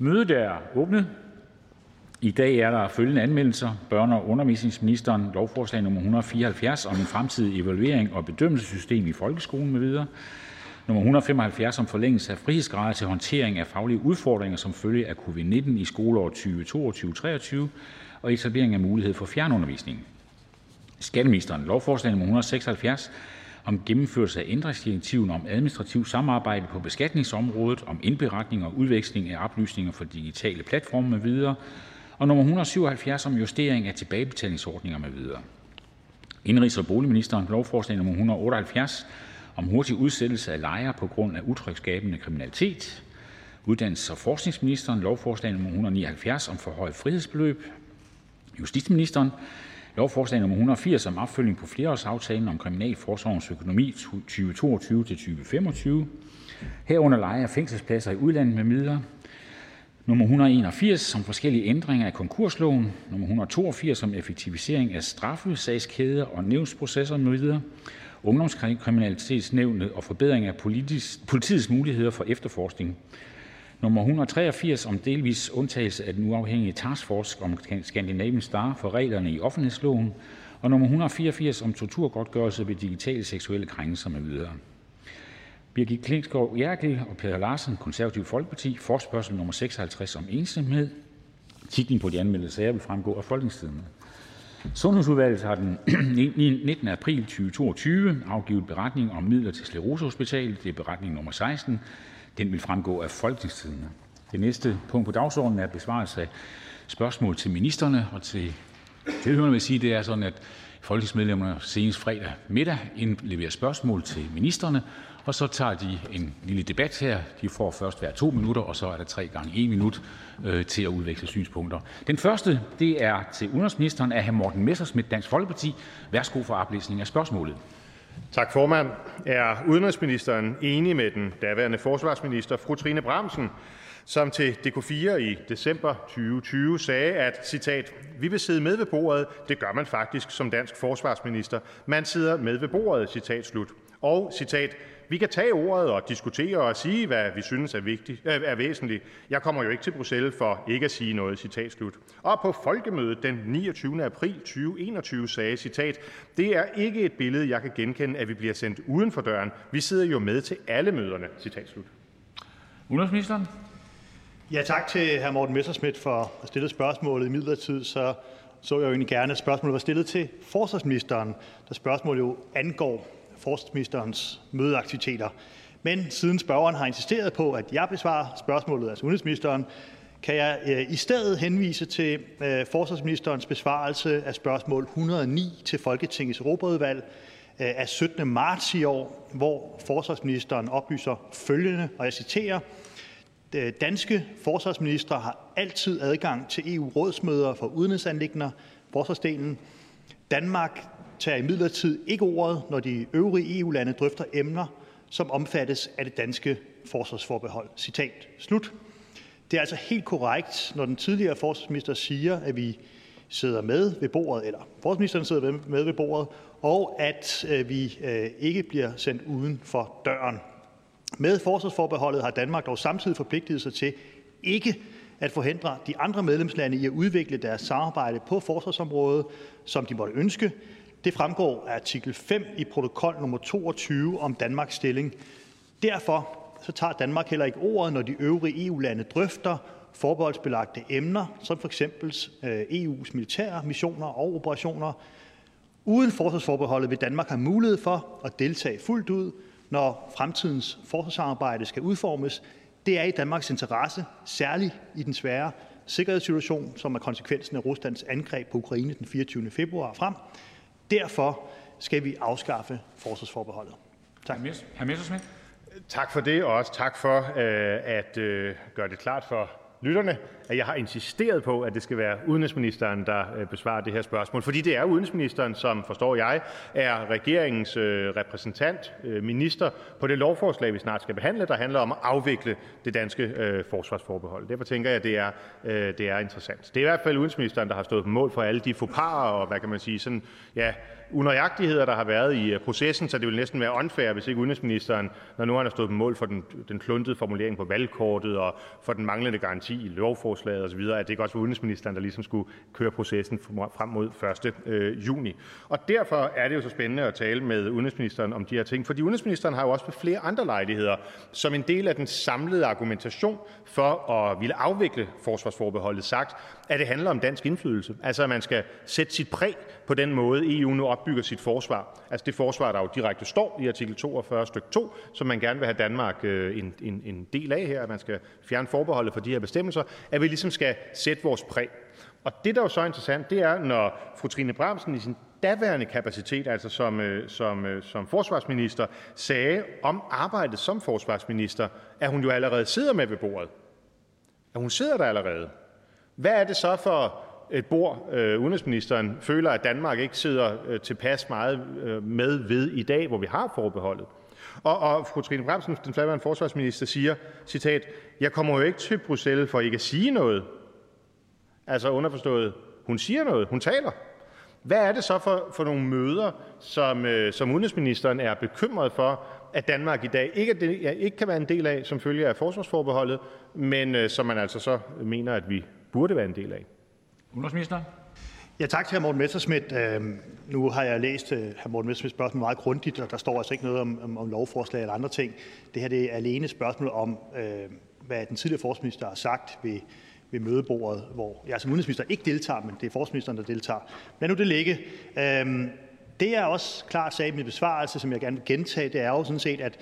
Mødet er åbnet. I dag er der følgende anmeldelser: Børne- og undervisningsministeren lovforslag nummer 174 om en fremtidig evaluering og bedømmelsessystem i folkeskolen med videre. Nummer 175 om forlængelse af frihedsgrader til håndtering af faglige udfordringer som følge af covid-19 i skoleåret 2022-23 og etablering af mulighed for fjernundervisning. Skatteministeren lovforslag nummer 176 om gennemførelse af ændringsdirektiven om administrativt samarbejde på beskatningsområdet, om indberetning og udveksling af oplysninger for digitale platforme med videre, og nummer 177 om justering af tilbagebetalingsordninger med videre. Indrigs- og boligministeren lovforslag nummer 178 om hurtig udsættelse af lejere på grund af utryghedsskabende kriminalitet. Uddannelses- og forskningsministeren lovforslag nummer 179 om forhøjet frihedsbeløb. Justitsministeren Lovforslag nummer 180 om opfølgning på flerårsaftalen om Kriminalforsorgens økonomi 2022-2025, herunder leje af fængselspladser i udlandet med midler. Nummer 181 om forskellige ændringer af konkursloven. Nummer 182 om effektivisering af straffesagskæder og nævnsprocesser med videre. Ungdomskriminalitetsnævnet og forbedring af politiets muligheder for efterforskning 183 om delvis undtagelse af den uafhængige taskforce om Scandinavian Star for reglerne i offentlighedsloven og nummer 184 om torturgodtgørelse ved digitale seksuelle krænkelser med videre. Birgit Klingskov Jærkel og Peter Larsen, Konservativ Folkeparti, forspørgsel nummer 56 om ensomhed. Titlen på de anmeldte sager vil fremgå af Folketingstidende. Sundhedsudvalget har den 19. april 2022 afgivet beretning om midler til Slerosehospitalet. Det er beretning nummer 16. Den vil fremgå af Folketingstidende. Det næste punkt på dagsordenen er besvarelse af spørgsmål til ministerne. Og til tilhørende vil sige, det er sådan, at folketingsmedlemmerne senest fredag middag indleverer spørgsmål til ministerne, og så tager de en lille debat her. De får først hver to minutter, og så er der tre gange en minut øh, til at udveksle synspunkter. Den første, det er til udenrigsministeren af hr. Morten Messersmith, Dansk Folkeparti. Værsgo for oplæsning af spørgsmålet. Tak, formand. Er udenrigsministeren enig med den daværende forsvarsminister, fru Trine Bramsen, som til DK4 i december 2020 sagde, at citat, vi vil sidde med ved bordet, det gør man faktisk som dansk forsvarsminister, man sidder med ved bordet, citat slut. Og citat, vi kan tage ordet og diskutere og sige, hvad vi synes er, vigtigt, øh, er væsentligt. Jeg kommer jo ikke til Bruxelles for ikke at sige noget. Citat slut. Og på folkemødet den 29. april 2021 sagde, citat, det er ikke et billede, jeg kan genkende, at vi bliver sendt uden for døren. Vi sidder jo med til alle møderne. Citat slut. Udenrigsministeren. Ja, tak til hr. Morten Messerschmidt for at stille spørgsmålet. I midlertid så så jeg jo egentlig gerne, at spørgsmålet var stillet til forsvarsministeren, da spørgsmålet jo angår forsvarsministerens mødeaktiviteter. Men siden spørgeren har insisteret på, at jeg besvarer spørgsmålet, altså udenrigsministeren, kan jeg øh, i stedet henvise til øh, forsvarsministerens besvarelse af spørgsmål 109 til Folketingets Europaudvalg øh, af 17. marts i år, hvor forsvarsministeren oplyser følgende, og jeg citerer, Danske forsvarsministre har altid adgang til EU-rådsmøder for udenrigsanlægner, forsvarsdelen. Danmark tager imidlertid ikke ordet, når de øvrige EU-lande drøfter emner, som omfattes af det danske forsvarsforbehold. Citat slut. Det er altså helt korrekt, når den tidligere forsvarsminister siger, at vi sidder med ved bordet, eller forsvarsministeren sidder med ved bordet, og at øh, vi øh, ikke bliver sendt uden for døren. Med forsvarsforbeholdet har Danmark dog samtidig forpligtet sig til ikke at forhindre de andre medlemslande i at udvikle deres samarbejde på forsvarsområdet, som de måtte ønske, det fremgår af artikel 5 i protokol nummer 22 om Danmarks stilling. Derfor så tager Danmark heller ikke ordet, når de øvrige EU-lande drøfter forbeholdsbelagte emner, som f.eks. Øh, EU's militære missioner og operationer. Uden forsvarsforbeholdet vil Danmark have mulighed for at deltage fuldt ud, når fremtidens forsvarssamarbejde skal udformes. Det er i Danmarks interesse, særligt i den svære sikkerhedssituation, som er konsekvensen af Ruslands angreb på Ukraine den 24. februar frem. Derfor skal vi afskaffe forsvarsforbeholdet. Tak. Tak for det, og også tak for øh, at øh, gøre det klart for lytterne, at jeg har insisteret på, at det skal være udenrigsministeren, der øh, besvarer det her spørgsmål. Fordi det er udenrigsministeren, som, forstår jeg, er regeringens øh, repræsentant, øh, minister, på det lovforslag, vi snart skal behandle, der handler om at afvikle det danske forsvarsforbehold. Derfor tænker jeg, at det er, det er interessant. Det er i hvert fald udenrigsministeren, der har stået på mål for alle de foparer og, hvad kan man sige, sådan, ja, unøjagtigheder, der har været i processen, så det vil næsten være unfair, hvis ikke udenrigsministeren, når nu han har stået på mål for den, den kluntede formulering på valgkortet og for den manglende garanti i lovforslaget osv., at det ikke også var udenrigsministeren, der ligesom skulle køre processen frem mod 1. Øh, juni. Og derfor er det jo så spændende at tale med udenrigsministeren om de her ting, fordi udenrigsministeren har jo også ved flere andre lejligheder, som en del af den samlede argumentation for at ville afvikle forsvarsforbeholdet, sagt, at det handler om dansk indflydelse. Altså at man skal sætte sit præg på den måde, EU nu opbygger sit forsvar. Altså det forsvar, der jo direkte står i artikel 42 stykke 2, som man gerne vil have Danmark øh, en, en, en del af her, at man skal fjerne forbeholdet for de her bestemmelser, at vi ligesom skal sætte vores præg. Og det, der er jo så interessant, det er, når fru Trine Bramsen i sin daværende kapacitet, altså som, øh, som, øh, som forsvarsminister, sagde om arbejdet som forsvarsminister, at hun jo allerede sidder med ved bordet. At hun sidder der allerede. Hvad er det så for et bord, øh, udenrigsministeren føler, at Danmark ikke sidder øh, tilpas meget øh, med ved i dag, hvor vi har forbeholdet? Og, og fru Trine Bramsen, den daværende forsvarsminister, siger, citat, jeg kommer jo ikke til Bruxelles for ikke at sige noget. Altså underforstået, hun siger noget, hun taler. Hvad er det så for, for nogle møder, som, øh, som udenrigsministeren er bekymret for, at Danmark i dag ikke, er ja, ikke kan være en del af, som følge af forsvarsforbeholdet, men øh, som man altså så mener, at vi burde være en del af? Udenrigsminister. Ja, tak til hr. Morten Messerschmidt. Øhm, nu har jeg læst øh, hr. Morten Messerschmidts spørgsmål meget grundigt, og der står altså ikke noget om, om, om lovforslag eller andre ting. Det her det er alene spørgsmål om, øh, hvad den tidligere forsvarsminister har sagt ved, ved mødebordet, hvor jeg som udenrigsminister ikke deltager, men det er forsvarsministeren, der deltager. Lad nu det ligge. Øhm, det er også klart sagde i min besvarelse, som jeg gerne vil gentage, det er jo sådan set, at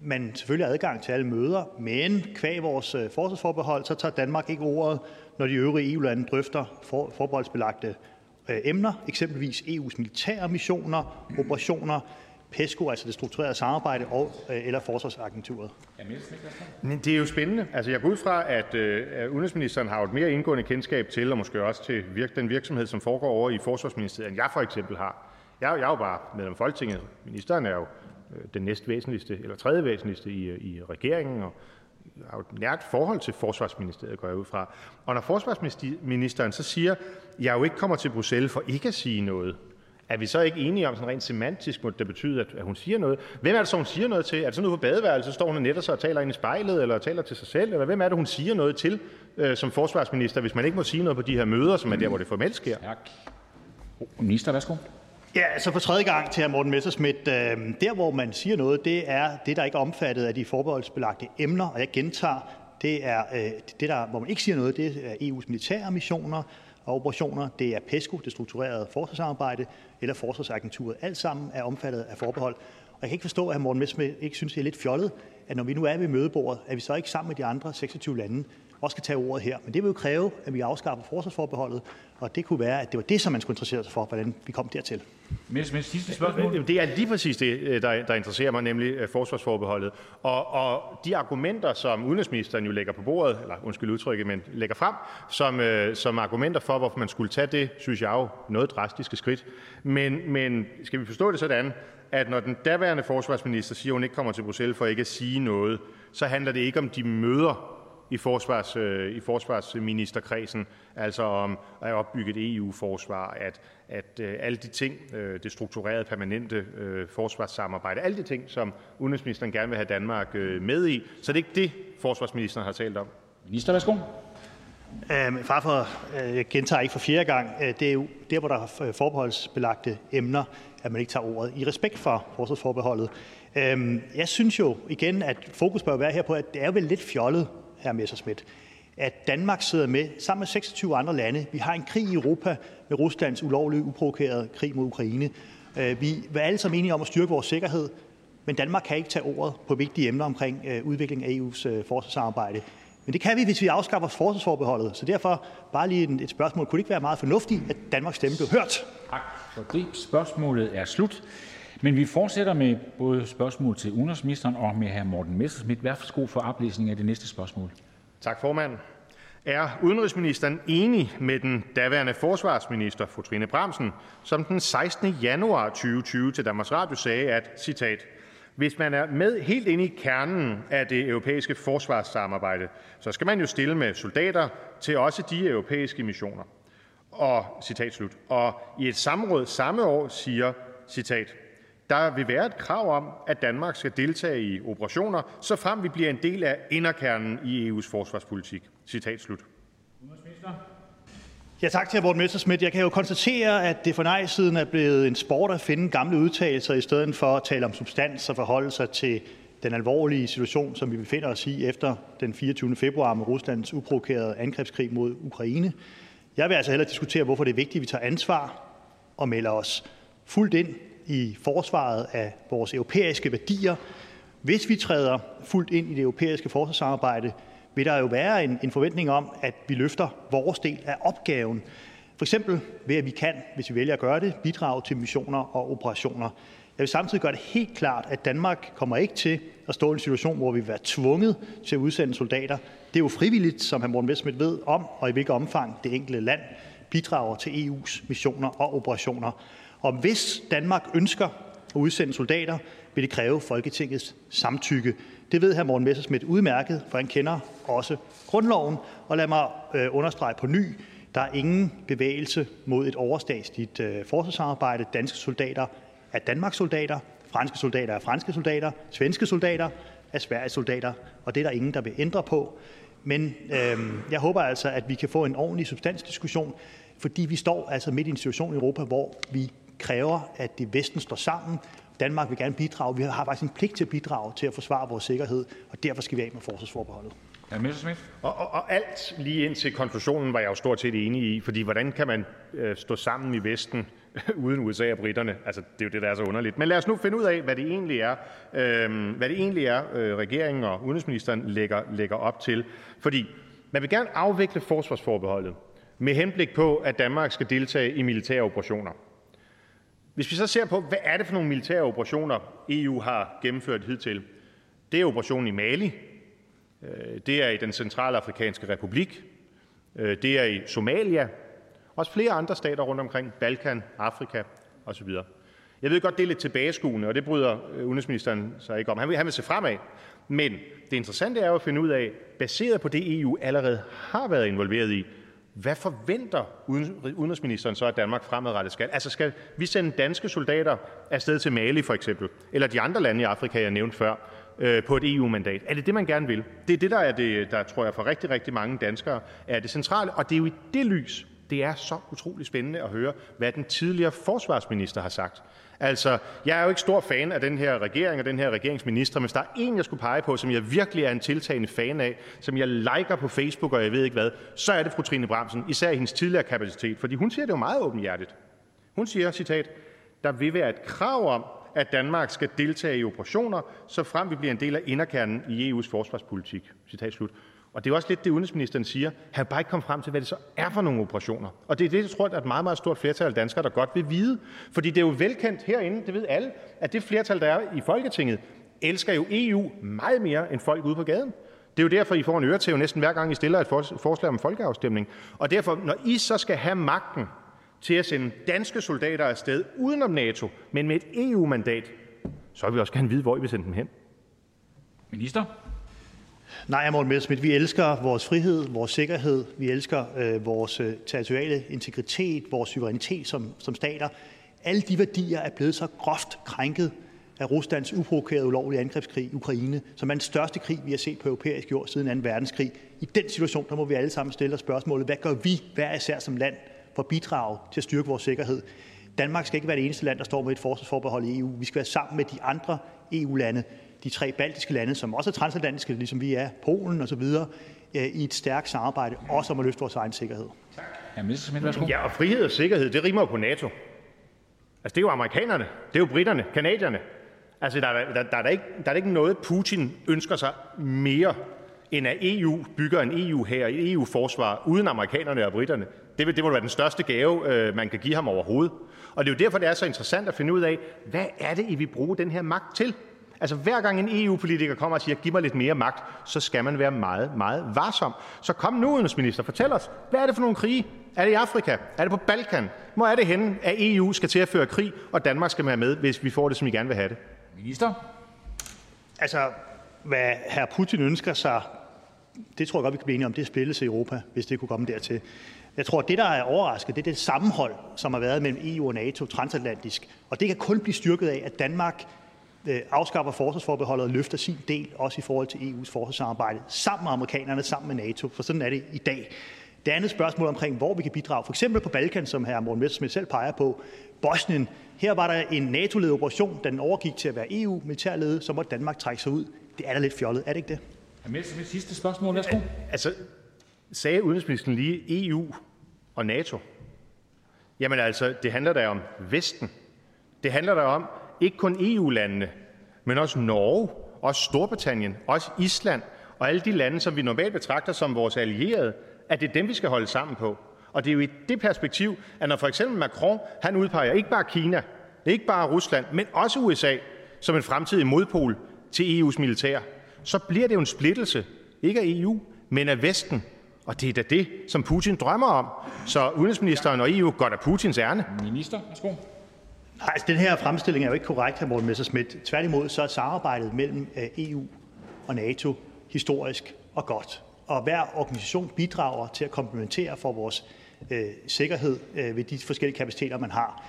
man selvfølgelig har adgang til alle møder, men kvæg vores øh, forsvarsforbehold, så tager Danmark ikke ordet, når de øvrige EU-lande drøfter for, forbeholdsbelagte øh, emner, eksempelvis EU's militære missioner, operationer, PESCO, altså det strukturerede samarbejde, og, øh, eller forsvarsagenturet. Det er jo spændende. Altså, jeg går ud fra, at øh, udenrigsministeren har et mere indgående kendskab til, og måske også til virk, den virksomhed, som foregår over i Forsvarsministeriet, end jeg for eksempel har. Jeg, jeg er jo bare medlem af Folketinget. Ministeren er jo øh, den næstvæsentligste, eller tredje væsentligste i, i regeringen, og har jo et nært forhold til Forsvarsministeriet, går jeg ud fra. Og når forsvarsministeren så siger, jeg jo ikke kommer til Bruxelles for ikke at sige noget, er vi så ikke enige om, sådan rent semantisk må det betyde, at hun siger noget? Hvem er det så, hun siger noget til? Er det sådan ude på badeværelset, så står hun og netter sig og taler ind i spejlet, eller taler til sig selv? Eller hvem er det, hun siger noget til øh, som forsvarsminister, hvis man ikke må sige noget på de her møder, som er der, hvor det formelt sker? Tak. Minister, værsgo. Ja, altså for tredje gang til hr. Morten Messerschmidt. Øh, der, hvor man siger noget, det er det, der ikke er omfattet af de forbeholdsbelagte emner, og jeg gentager, det er øh, det, der, hvor man ikke siger noget, det er EU's militære missioner og operationer, det er PESCO, det strukturerede forsvarssamarbejde, eller forsvarsagenturet. Alt sammen er omfattet af forbehold. Og jeg kan ikke forstå, at. Morten Messerschmidt ikke synes, det er lidt fjollet, at når vi nu er ved mødebordet, at vi så ikke sammen med de andre 26 lande også kan tage ordet her. Men det vil jo kræve, at vi afskaffer forsvarsforbeholdet, og det kunne være, at det var det, som man skulle interessere sig for, hvordan vi kom dertil. Med sidste spørgsmål. Det er lige præcis det, øh, der, der interesserer mig, nemlig øh, forsvarsforbeholdet. Og, og de argumenter, som udenrigsministeren jo lægger på bordet, eller undskyld udtrykket, men lægger frem, som, øh, som argumenter for, hvorfor man skulle tage det, synes jeg jo, noget drastiske skridt. Men, men skal vi forstå det sådan, at når den daværende forsvarsminister siger, at hun ikke kommer til Bruxelles for ikke at sige noget, så handler det ikke om de møder, i, forsvars, øh, i forsvarsministerkredsen, altså om at opbygge et EU-forsvar, at, at øh, alle de ting, øh, det strukturerede permanente øh, forsvarssamarbejde, alle de ting, som udenrigsministeren gerne vil have Danmark øh, med i. Så det er ikke det, forsvarsministeren har talt om. Minister, værsgo. Øh, far for, øh, jeg gentager ikke for fjerde gang, øh, det er jo der, hvor der er forbeholdsbelagte emner, at man ikke tager ordet i respekt for forsvarsforbeholdet. Øh, jeg synes jo igen, at fokus bør være her på, at det er vel lidt fjollet, hr. Messerschmidt, at Danmark sidder med sammen med 26 andre lande. Vi har en krig i Europa med Ruslands ulovlige, uprovokerede krig mod Ukraine. Øh, vi er alle sammen enige om at styrke vores sikkerhed, men Danmark kan ikke tage ordet på vigtige emner omkring øh, udviklingen af EU's forsvarsarbejde. Øh, forsvarssamarbejde. Men det kan vi, hvis vi afskaffer forsvarsforbeholdet. Så derfor bare lige et spørgsmål. Kunne det ikke være meget fornuftigt, at Danmarks stemme blev hørt? Tak for grib. Spørgsmålet er slut. Men vi fortsætter med både spørgsmål til udenrigsministeren og med hr. Morten Messerschmidt. Værsgo for oplæsning af det næste spørgsmål. Tak, formand. Er udenrigsministeren enig med den daværende forsvarsminister, fru Trine Bramsen, som den 16. januar 2020 til Danmarks Radio sagde, at citat, hvis man er med helt inde i kernen af det europæiske forsvarssamarbejde, så skal man jo stille med soldater til også de europæiske missioner. Og, citat slut. Og i et samråd samme år siger, citat, der vil være et krav om, at Danmark skal deltage i operationer, så frem vi bliver en del af inderkernen i EU's forsvarspolitik. Citat slut. Ja, tak til hr. Morten Messerschmidt. Jeg kan jo konstatere, at det for nej-siden er blevet en sport at finde gamle udtalelser, i stedet for at tale om substans og forholde sig til den alvorlige situation, som vi befinder os i efter den 24. februar med Ruslands uprovokerede angrebskrig mod Ukraine. Jeg vil altså hellere diskutere, hvorfor det er vigtigt, at vi tager ansvar og melder os fuldt ind i forsvaret af vores europæiske værdier. Hvis vi træder fuldt ind i det europæiske forsvarssamarbejde, vil der jo være en, en forventning om, at vi løfter vores del af opgaven. For eksempel ved, at vi kan, hvis vi vælger at gøre det, bidrage til missioner og operationer. Jeg vil samtidig gøre det helt klart, at Danmark kommer ikke til at stå i en situation, hvor vi vil være tvunget til at udsende soldater. Det er jo frivilligt, som hr. Morten Messerschmidt ved om, og i hvilket omfang det enkelte land bidrager til EU's missioner og operationer. Og hvis Danmark ønsker at udsende soldater, vil det kræve Folketingets samtykke. Det ved hr. Morten Messerschmidt udmærket, for han kender også grundloven. Og lad mig øh, understrege på ny, der er ingen bevægelse mod et overstatsligt øh, forsvarssamarbejde. Danske soldater er Danmarks soldater, franske soldater er franske soldater, svenske soldater er Sveriges soldater, og det er der ingen, der vil ændre på. Men øh, jeg håber altså, at vi kan få en ordentlig substansdiskussion, fordi vi står altså midt i en situation i Europa, hvor vi kræver, at det Vesten står sammen. Danmark vil gerne bidrage. Vi har faktisk en pligt til at bidrage til at forsvare vores sikkerhed, og derfor skal vi af med forsvarsforbeholdet. Og, og, og alt lige ind til konklusionen var jeg jo stort set enig i, fordi hvordan kan man øh, stå sammen i Vesten uden USA og britterne? Altså, det er jo det, der er så underligt. Men lad os nu finde ud af, hvad det egentlig er, øh, hvad det egentlig er øh, regeringen og udenrigsministeren lægger, lægger op til. Fordi man vil gerne afvikle forsvarsforbeholdet med henblik på, at Danmark skal deltage i militære operationer. Hvis vi så ser på, hvad er det for nogle militære operationer, EU har gennemført hidtil? Det er operationen i Mali, øh, det er i den centralafrikanske republik, øh, det er i Somalia, også flere andre stater rundt omkring, Balkan, Afrika osv. Jeg ved godt, det er lidt tilbageskuende, og det bryder øh, udenrigsministeren sig ikke om. Han vil, han vil se fremad. Men det interessante er jo at finde ud af, baseret på det EU allerede har været involveret i, hvad forventer udenrigsministeren så, at Danmark fremadrettet skal? Altså skal vi sende danske soldater afsted til Mali for eksempel, eller de andre lande i Afrika, jeg nævnte før, øh, på et EU-mandat? Er det det, man gerne vil? Det er det, der, er det, der tror jeg for rigtig, rigtig mange danskere er det centrale, og det er jo i det lys, det er så utrolig spændende at høre, hvad den tidligere forsvarsminister har sagt. Altså, jeg er jo ikke stor fan af den her regering og den her regeringsminister, men hvis der er en, jeg skulle pege på, som jeg virkelig er en tiltagende fan af, som jeg liker på Facebook og jeg ved ikke hvad, så er det fru Trine Bramsen, især i hendes tidligere kapacitet, fordi hun siger det jo meget åbenhjertigt. Hun siger, citat, der vil være et krav om, at Danmark skal deltage i operationer, så frem vi bliver en del af inderkernen i EU's forsvarspolitik. Citat slut. Og det er også lidt det, udenrigsministeren siger. Han bare ikke kommet frem til, hvad det så er for nogle operationer. Og det er det, jeg tror, at et meget, meget stort flertal af danskere, der godt vil vide. Fordi det er jo velkendt herinde, det ved alle, at det flertal, der er i Folketinget, elsker jo EU meget mere end folk ude på gaden. Det er jo derfor, I får en øretæve næsten hver gang, I stiller et forslag om folkeafstemning. Og derfor, når I så skal have magten til at sende danske soldater afsted udenom NATO, men med et EU-mandat, så vil vi også gerne vide, hvor I vil sende dem hen. Minister? Nej, Morten Messerschmidt, vi elsker vores frihed, vores sikkerhed, vi elsker øh, vores øh, territoriale integritet, vores suverænitet som, som stater. Alle de værdier er blevet så groft krænket af Ruslands uprovokerede ulovlige angrebskrig i Ukraine, som er den største krig, vi har set på europæisk jord siden 2. verdenskrig. I den situation, der må vi alle sammen stille os spørgsmålet, hvad gør vi hver især som land for at bidrage til at styrke vores sikkerhed? Danmark skal ikke være det eneste land, der står med et forsvarsforbehold i EU. Vi skal være sammen med de andre EU-lande de tre baltiske lande, som også er transatlantiske, ligesom vi er, Polen osv., øh, i et stærkt samarbejde, også om at løfte vores egen sikkerhed. Ja, og frihed og sikkerhed, det rimer jo på NATO. Altså, det er jo amerikanerne, det er jo britterne, kanadierne. Altså, der er, der, der, er der, ikke, der er ikke noget, Putin ønsker sig mere, end at EU bygger en EU her, et EU-forsvar, uden amerikanerne og britterne. Det vil, det vil være den største gave, øh, man kan give ham overhovedet. Og det er jo derfor, det er så interessant at finde ud af, hvad er det, I vil bruge den her magt til? Altså hver gang en EU-politiker kommer og siger, giv mig lidt mere magt, så skal man være meget, meget varsom. Så kom nu, udenrigsminister, fortæl os, hvad er det for nogle krige? Er det i Afrika? Er det på Balkan? Hvor er det henne, at EU skal til at føre krig, og Danmark skal være med, hvis vi får det, som I gerne vil have det? Minister? Altså, hvad hr. Putin ønsker sig, det tror jeg godt, vi kan blive enige om, det er splittelse i Europa, hvis det kunne komme dertil. Jeg tror, at det, der er overrasket, det er det sammenhold, som har været mellem EU og NATO transatlantisk. Og det kan kun blive styrket af, at Danmark afskaffer forsvarsforbeholdet og løfter sin del, også i forhold til EU's forsvarssamarbejde, sammen med amerikanerne, sammen med NATO, for sådan er det i dag. Det andet spørgsmål omkring, hvor vi kan bidrage, for eksempel på Balkan, som hr. Morten Messerschmidt selv peger på, Bosnien. Her var der en NATO-ledet operation, da den overgik til at være EU-militærledet, så måtte Danmark trække sig ud. Det er da lidt fjollet, er det ikke det? Med sidste spørgsmål, værsgo. Altså, sagde udenrigsministeren lige EU og NATO? Jamen altså, det handler da om Vesten. Det handler da om ikke kun EU-landene, men også Norge, også Storbritannien, også Island og alle de lande, som vi normalt betragter som vores allierede, at det er dem, vi skal holde sammen på. Og det er jo i det perspektiv, at når for eksempel Macron han udpeger ikke bare Kina, ikke bare Rusland, men også USA som en fremtidig modpol til EU's militær, så bliver det jo en splittelse, ikke af EU, men af Vesten. Og det er da det, som Putin drømmer om. Så udenrigsministeren og EU går da Putins ærne. Minister, værsgo. Altså, den her fremstilling er jo ikke korrekt, hr. Morten Messerschmidt. Tværtimod så er samarbejdet mellem øh, EU og NATO historisk og godt. Og hver organisation bidrager til at komplementere for vores øh, sikkerhed øh, ved de forskellige kapaciteter, man har.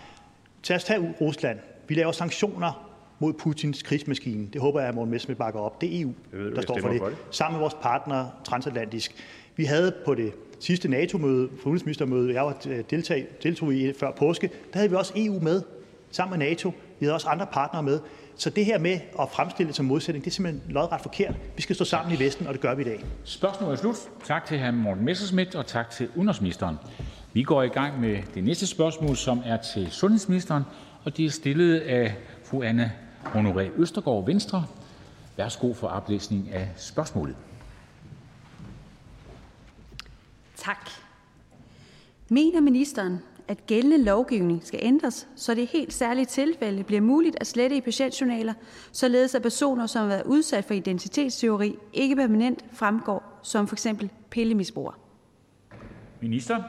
Tag os tage Rusland. Vi laver sanktioner mod Putins krigsmaskine. Det håber jeg, at Morten Messerschmidt bakker op. Det er EU, ved, der står for det. for det. Sammen med vores partnere transatlantisk. Vi havde på det sidste NATO-møde, udenrigsministermøde, jeg var øh, deltag, deltog i før påske, der havde vi også EU med, sammen med NATO. Vi havde også andre partnere med. Så det her med at fremstille det som modsætning, det er simpelthen lodret forkert. Vi skal stå sammen i Vesten, og det gør vi i dag. Spørgsmålet er slut. Tak til hr. Morten Messerschmidt, og tak til udenrigsministeren. Vi går i gang med det næste spørgsmål, som er til sundhedsministeren, og det er stillet af fru Anne Honoré Østergaard, Venstre. Værsgo for oplæsning af spørgsmålet. Tak. Mener ministeren, at gældende lovgivning skal ændres, så det i helt særlige tilfælde bliver muligt at slette i patientjournaler, således at personer, som har været udsat for identitetsteori, ikke permanent fremgår som f.eks. pillemisbrugere? Minister?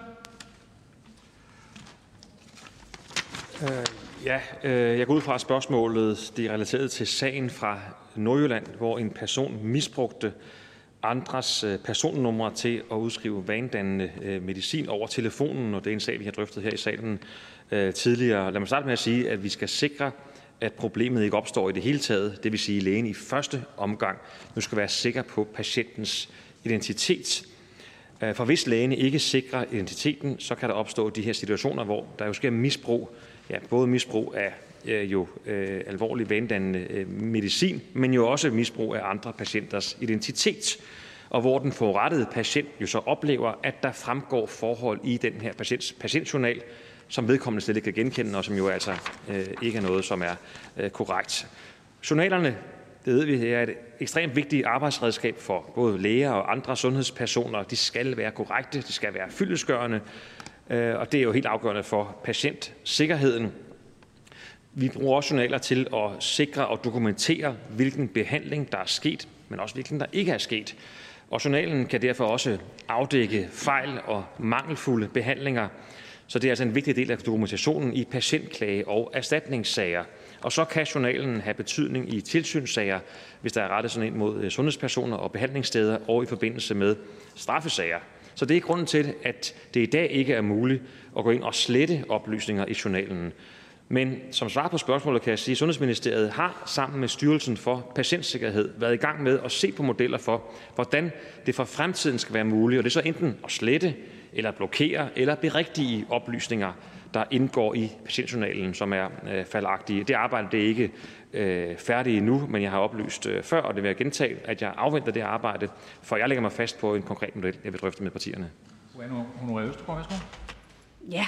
Ja, øh, jeg går ud fra, at spørgsmålet det er relateret til sagen fra Nordjylland, hvor en person misbrugte andres øh, personnumre til at udskrive vanedannende øh, medicin over telefonen, og det er en sag, vi har drøftet her i salen øh, tidligere. Lad mig starte med at sige, at vi skal sikre, at problemet ikke opstår i det hele taget. Det vil sige, at lægen i første omgang nu skal være sikker på patientens identitet. For hvis lægen ikke sikrer identiteten, så kan der opstå de her situationer, hvor der jo sker misbrug ja, både misbrug af Øh, jo øh, alvorlig vanedannende øh, medicin, men jo også misbrug af andre patienters identitet, og hvor den forurettede patient jo så oplever, at der fremgår forhold i den her patients patientjournal, som vedkommende slet ikke kan genkende, og som jo altså øh, ikke er noget, som er øh, korrekt. Journalerne, det ved vi, er et ekstremt vigtigt arbejdsredskab for både læger og andre sundhedspersoner. De skal være korrekte, de skal være fyldesgørende, Øh, og det er jo helt afgørende for patientsikkerheden. Vi bruger også journaler til at sikre og dokumentere, hvilken behandling der er sket, men også hvilken der ikke er sket. Og journalen kan derfor også afdække fejl og mangelfulde behandlinger. Så det er altså en vigtig del af dokumentationen i patientklage- og erstatningssager. Og så kan journalen have betydning i tilsynssager, hvis der er rettet sådan ind mod øh, sundhedspersoner og behandlingssteder og i forbindelse med straffesager. Så det er grunden til, at det i dag ikke er muligt at gå ind og slette oplysninger i journalen. Men som svar på spørgsmålet kan jeg sige, at Sundhedsministeriet har sammen med Styrelsen for Patientsikkerhed været i gang med at se på modeller for, hvordan det for fremtiden skal være muligt. Og det er så enten at slette, eller blokere, eller berigtige oplysninger, der indgår i patientjournalen, som er øh, falagtige. Det arbejde det er ikke øh, færdigt endnu, men jeg har oplyst øh, før, og det vil jeg gentage, at jeg afventer det arbejde, for jeg lægger mig fast på en konkret model, jeg vil drøfte med partierne. Ja,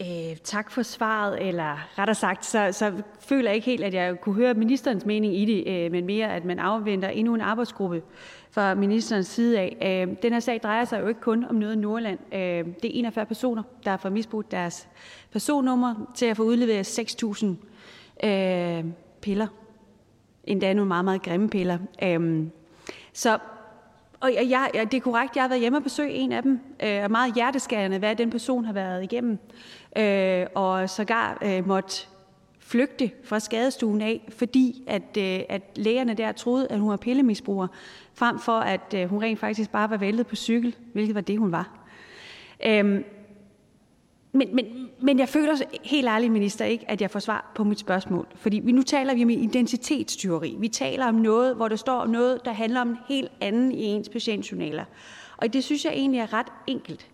Øh, tak for svaret, eller rettere sagt, så, så føler jeg ikke helt, at jeg kunne høre ministerens mening i det, øh, men mere, at man afventer endnu en arbejdsgruppe fra ministerens side af. Øh, den her sag drejer sig jo ikke kun om noget i Nordland. Øh, det er 41 personer, der har fået misbrugt deres personnummer til at få udleveret 6.000 øh, piller. endda nogle meget, meget grimme piller. Øhm, så og jeg, jeg, det er korrekt, jeg har været hjemme og besøge en af dem, øh, og meget hjerteskærende, hvad den person har været igennem. Øh, og sågar øh, måtte flygte fra skadestuen af, fordi at, øh, at lægerne der troede, at hun var pillemisbruger, frem for at øh, hun rent faktisk bare var væltet på cykel, hvilket var det, hun var. Øhm, men, men, men jeg føler helt ærligt, minister, ikke, at jeg får svar på mit spørgsmål. Fordi vi, nu taler vi om identitetstyveri. Vi taler om noget, hvor der står noget, der handler om en helt anden i ens patientjournaler. Og det synes jeg egentlig er ret enkelt.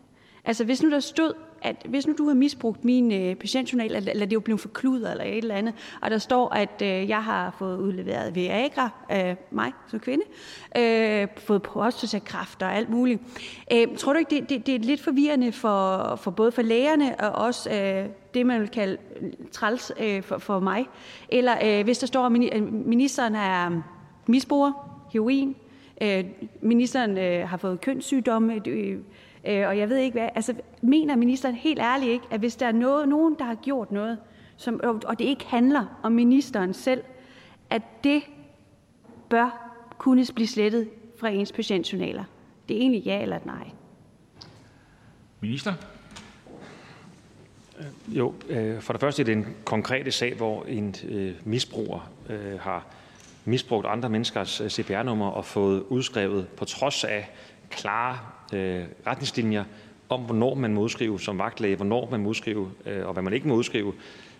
Altså hvis nu der stod at hvis nu du har misbrugt min øh, patientjournal, eller, eller det er jo blevet forkludret eller et eller andet, og der står, at øh, jeg har fået udleveret Viagra af mig som kvinde, øh, fået prostatakræft og alt muligt. Øh, tror du ikke, det, det, det er lidt forvirrende for, for både for lægerne og også øh, det, man vil kalde træls øh, for, for mig? Eller øh, hvis der står, at ministeren er misbruger, heroin, øh, ministeren øh, har fået kønssygdomme, øh, Øh, og jeg ved ikke hvad, altså mener ministeren helt ærligt ikke, at hvis der er noget, nogen, der har gjort noget, som, og det ikke handler om ministeren selv, at det bør kunne blive slettet fra ens patientjournaler? Det er egentlig ja eller nej. Minister? Øh, jo, øh, for det første er det en konkrete sag, hvor en misbruger har misbrugt andre menneskers CPR-nummer og fået udskrevet på trods af klare øh, Øh, retningslinjer om, hvornår man må udskrive som vagtlæge, hvornår man må udskrive, øh, og hvad man ikke må udskrive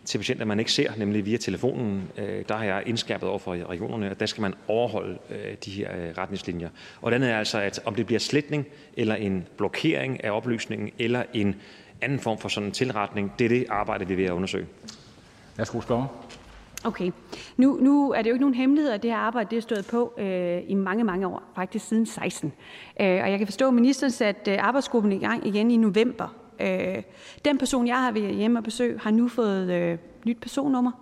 til patienter, man ikke ser, nemlig via telefonen. Øh, der har jeg indskærpet over for regionerne, at der skal man overholde øh, de her øh, retningslinjer. Og den er altså, at om det bliver sletning eller en blokering af oplysningen eller en anden form for sådan en tilretning, det er det arbejde, vi er ved at undersøge. Værsgo, spørger. Okay. Nu, nu er det jo ikke nogen hemmelighed, at det her arbejde det er stået på øh, i mange, mange år, faktisk siden 16. Øh, og jeg kan forstå, at ministeren satte øh, arbejdsgruppen i gang igen i november. Øh, den person, jeg har været hjemme og besøg, har nu fået øh, nyt personnummer.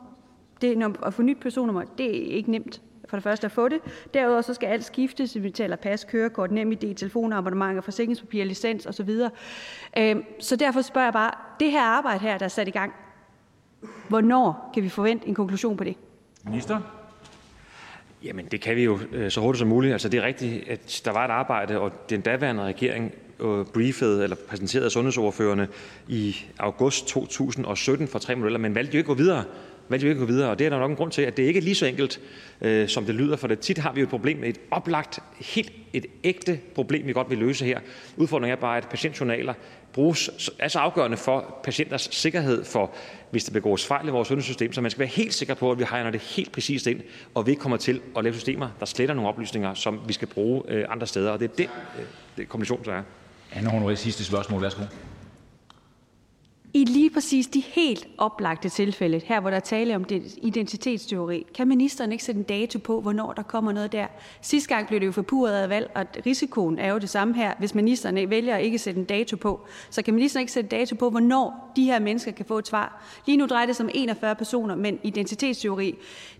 Det, når, at få nyt personnummer, det er ikke nemt for det første at få det. Derudover så skal alt skiftes, vi taler pas, kørekort, nem idé, telefonabonnementer, forsikringspapir, licens osv. Øh, så derfor spørger jeg bare, det her arbejde her, der er sat i gang, Hvornår kan vi forvente en konklusion på det? Minister? Jamen, det kan vi jo øh, så hurtigt som muligt. Altså, det er rigtigt, at der var et arbejde, og den daværende regering øh, briefede eller præsenterede sundhedsordførende i august 2017 for tre modeller, men valgte jo ikke at gå videre valgte vi ikke at gå videre, og det er der nok en grund til, at det ikke er lige så enkelt, øh, som det lyder, for det tit har vi jo et problem med et oplagt, helt et ægte problem, vi godt vil løse her. Udfordringen er bare, at patientjournaler bruges, er så afgørende for patienters sikkerhed, for hvis der begås fejl i vores sundhedssystem, så man skal være helt sikker på, at vi hegner det helt præcist ind, og vi ikke kommer til at lave systemer, der sletter nogle oplysninger, som vi skal bruge øh, andre steder, og det er det, øh, det kombination, der er. Anne Honoré, sidste spørgsmål. Værsgo. I lige præcis de helt oplagte tilfælde, her hvor der er tale om det identitetsteori, kan ministeren ikke sætte en dato på, hvornår der kommer noget der? Sidste gang blev det jo forpurret af valg, og risikoen er jo det samme her. Hvis ministeren vælger at ikke sætte en dato på, så kan ministeren ikke sætte en dato på, hvornår de her mennesker kan få et svar. Lige nu drejer det sig om 41 personer, men identitetsteori,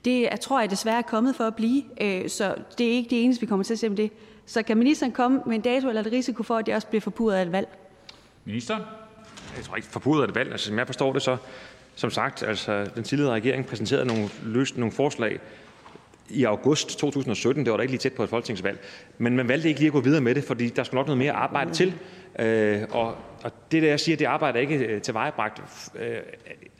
det jeg tror jeg desværre er kommet for at blive, øh, så det er ikke det eneste, vi kommer til at se om det. Så kan ministeren komme med en dato eller et risiko for, at det også bliver forpurret af et valg? Minister? Jeg tror ikke, forpudret det valg. Altså, som jeg forstår det, så som sagt, altså, den tidligere regering præsenterede nogle, løst nogle forslag i august 2017. Det var da ikke lige tæt på et folketingsvalg. Men man valgte ikke lige at gå videre med det, fordi der skulle nok noget mere arbejde til. Øh, og, og det, der jeg siger, det arbejde er ikke øh, tilvejebragt øh,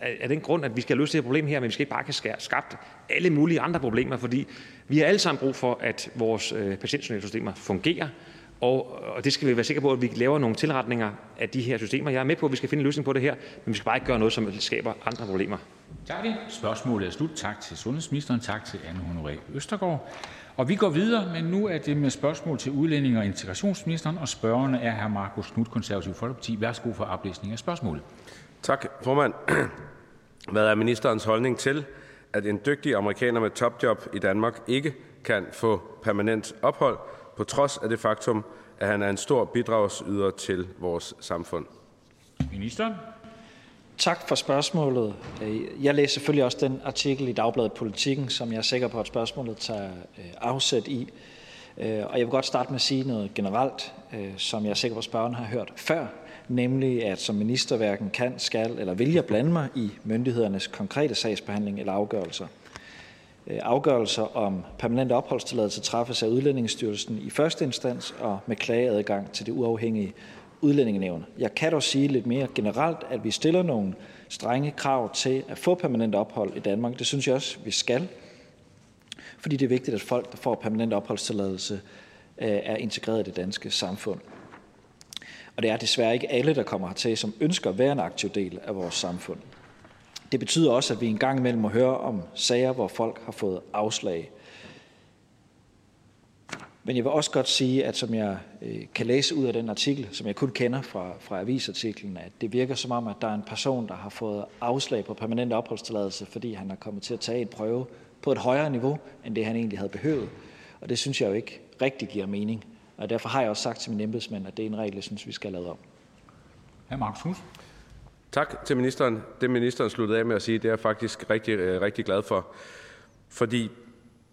af den grund, at vi skal løse det her problem her, men vi skal ikke bare kan skabt alle mulige andre problemer, fordi vi har alle sammen brug for, at vores øh, patientjournalsystemer fungerer, og, og det skal vi være sikre på, at vi laver nogle tilretninger af de her systemer. Jeg er med på, at vi skal finde en løsning på det her, men vi skal bare ikke gøre noget, som skaber andre problemer. Tak. Spørgsmålet er slut. Tak til sundhedsministeren. Tak til Anne Honoré Østergaard. Og vi går videre, men nu er det med spørgsmål til udlænding og integrationsministeren, og spørgerne er hr. Markus Knudt, Konservativ Folkeparti. Værsgo for oplæsning af spørgsmålet. Tak, formand. Hvad er ministerens holdning til, at en dygtig amerikaner med topjob i Danmark ikke kan få permanent ophold, på trods af det faktum, at han er en stor bidragsyder til vores samfund? Ministeren. Tak for spørgsmålet. Jeg læser selvfølgelig også den artikel i Dagbladet Politikken, som jeg er sikker på, at spørgsmålet tager øh, afsæt i. Øh, og jeg vil godt starte med at sige noget generelt, øh, som jeg er sikker på, at spørgeren har hørt før, nemlig at som minister hverken kan, skal eller vil jeg blande mig i myndighedernes konkrete sagsbehandling eller afgørelser. Øh, afgørelser om permanent opholdstilladelse træffes af Udlændingsstyrelsen i første instans og med klageadgang til det uafhængige udlændingenævn. Jeg kan dog sige lidt mere generelt, at vi stiller nogle strenge krav til at få permanent ophold i Danmark. Det synes jeg også, vi skal, fordi det er vigtigt, at folk, der får permanent opholdstilladelse, øh, er integreret i det danske samfund. Og det er desværre ikke alle, der kommer hertil, som ønsker at være en aktiv del af vores samfund. Det betyder også, at vi en gang imellem må høre om sager, hvor folk har fået afslag. Men jeg vil også godt sige, at som jeg øh, kan læse ud af den artikel, som jeg kun kender fra, fra avisartiklen, at det virker som om, at der er en person, der har fået afslag på permanent opholdstilladelse, fordi han er kommet til at tage en prøve på et højere niveau, end det han egentlig havde behøvet. Og det synes jeg jo ikke rigtig giver mening. Og derfor har jeg også sagt til mine embedsmænd, at det er en regel, jeg synes, vi skal have lavet om. Hr. Markus Tak til ministeren. Det, ministeren sluttede af med at sige, det er jeg faktisk rigtig, øh, rigtig glad for. Fordi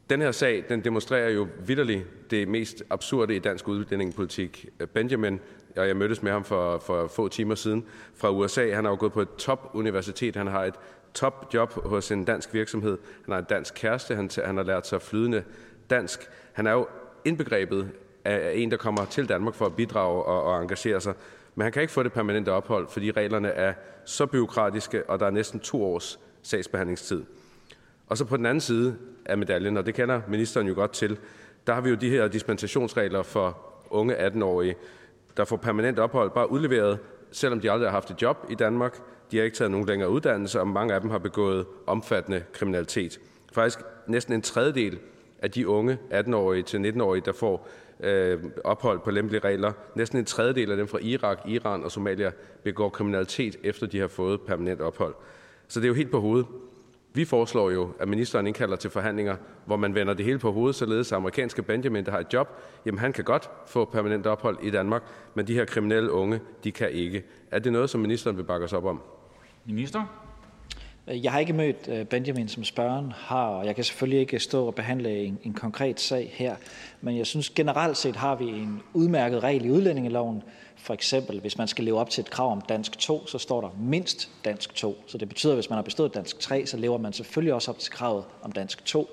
den her sag, den demonstrerer jo vidderligt det mest absurde i dansk udlændingepolitik. Benjamin, og jeg mødtes med ham for, for få timer siden, fra USA. Han har jo gået på et top-universitet. Han har et top-job hos en dansk virksomhed. Han har en dansk kæreste. Han, han har lært sig flydende dansk. Han er jo indbegrebet af en, der kommer til Danmark for at bidrage og, og engagere sig. Men han kan ikke få det permanente ophold, fordi reglerne er så byråkratiske, og der er næsten to års sagsbehandlingstid. Og så på den anden side af medaljen, og det kender ministeren jo godt til, der har vi jo de her dispensationsregler for unge 18-årige, der får permanent ophold, bare udleveret, selvom de aldrig har haft et job i Danmark. De har ikke taget nogen længere uddannelse, og mange af dem har begået omfattende kriminalitet. Faktisk næsten en tredjedel af de unge 18-årige til 19-årige, der får øh, ophold på lempelige regler. Næsten en tredjedel af dem fra Irak, Iran og Somalia begår kriminalitet, efter de har fået permanent ophold. Så det er jo helt på hovedet. Vi foreslår jo, at ministeren indkalder til forhandlinger, hvor man vender det hele på hovedet, således at amerikanske Benjamin, der har et job, jamen han kan godt få permanent ophold i Danmark, men de her kriminelle unge, de kan ikke. Er det noget, som ministeren vil bakke os op om? Minister? Øh, jeg har ikke mødt øh, Benjamin, som spørgeren har, og jeg kan selvfølgelig ikke stå og behandle en, en konkret sag her. Men jeg synes generelt set har vi en udmærket regel i udlændingeloven. For eksempel, hvis man skal leve op til et krav om dansk 2, så står der mindst dansk 2. Så det betyder, at hvis man har bestået dansk 3, så lever man selvfølgelig også op til kravet om dansk 2.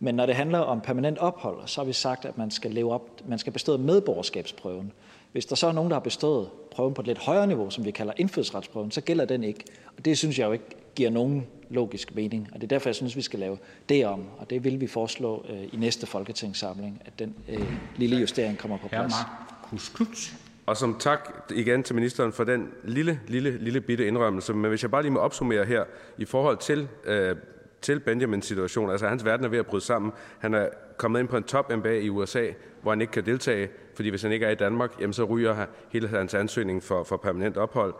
Men når det handler om permanent ophold, så har vi sagt, at man skal, leve op, man skal bestå medborgerskabsprøven. Hvis der så er nogen, der har bestået prøven på et lidt højere niveau, som vi kalder indfødsretsprøven, så gælder den ikke. Og det synes jeg jo ikke giver nogen logisk mening. Og det er derfor, jeg synes, vi skal lave det om. Og det vil vi foreslå øh, i næste folketingssamling, at den øh, lille justering kommer på plads. Og som tak igen til ministeren for den lille, lille, lille bitte indrømmelse. Men hvis jeg bare lige må opsummere her i forhold til, øh, til Benjamins situation. Altså hans verden er ved at bryde sammen. Han er kommet ind på en top MBA i USA, hvor han ikke kan deltage, fordi hvis han ikke er i Danmark, jamen så ryger hele hans ansøgning for, for permanent ophold.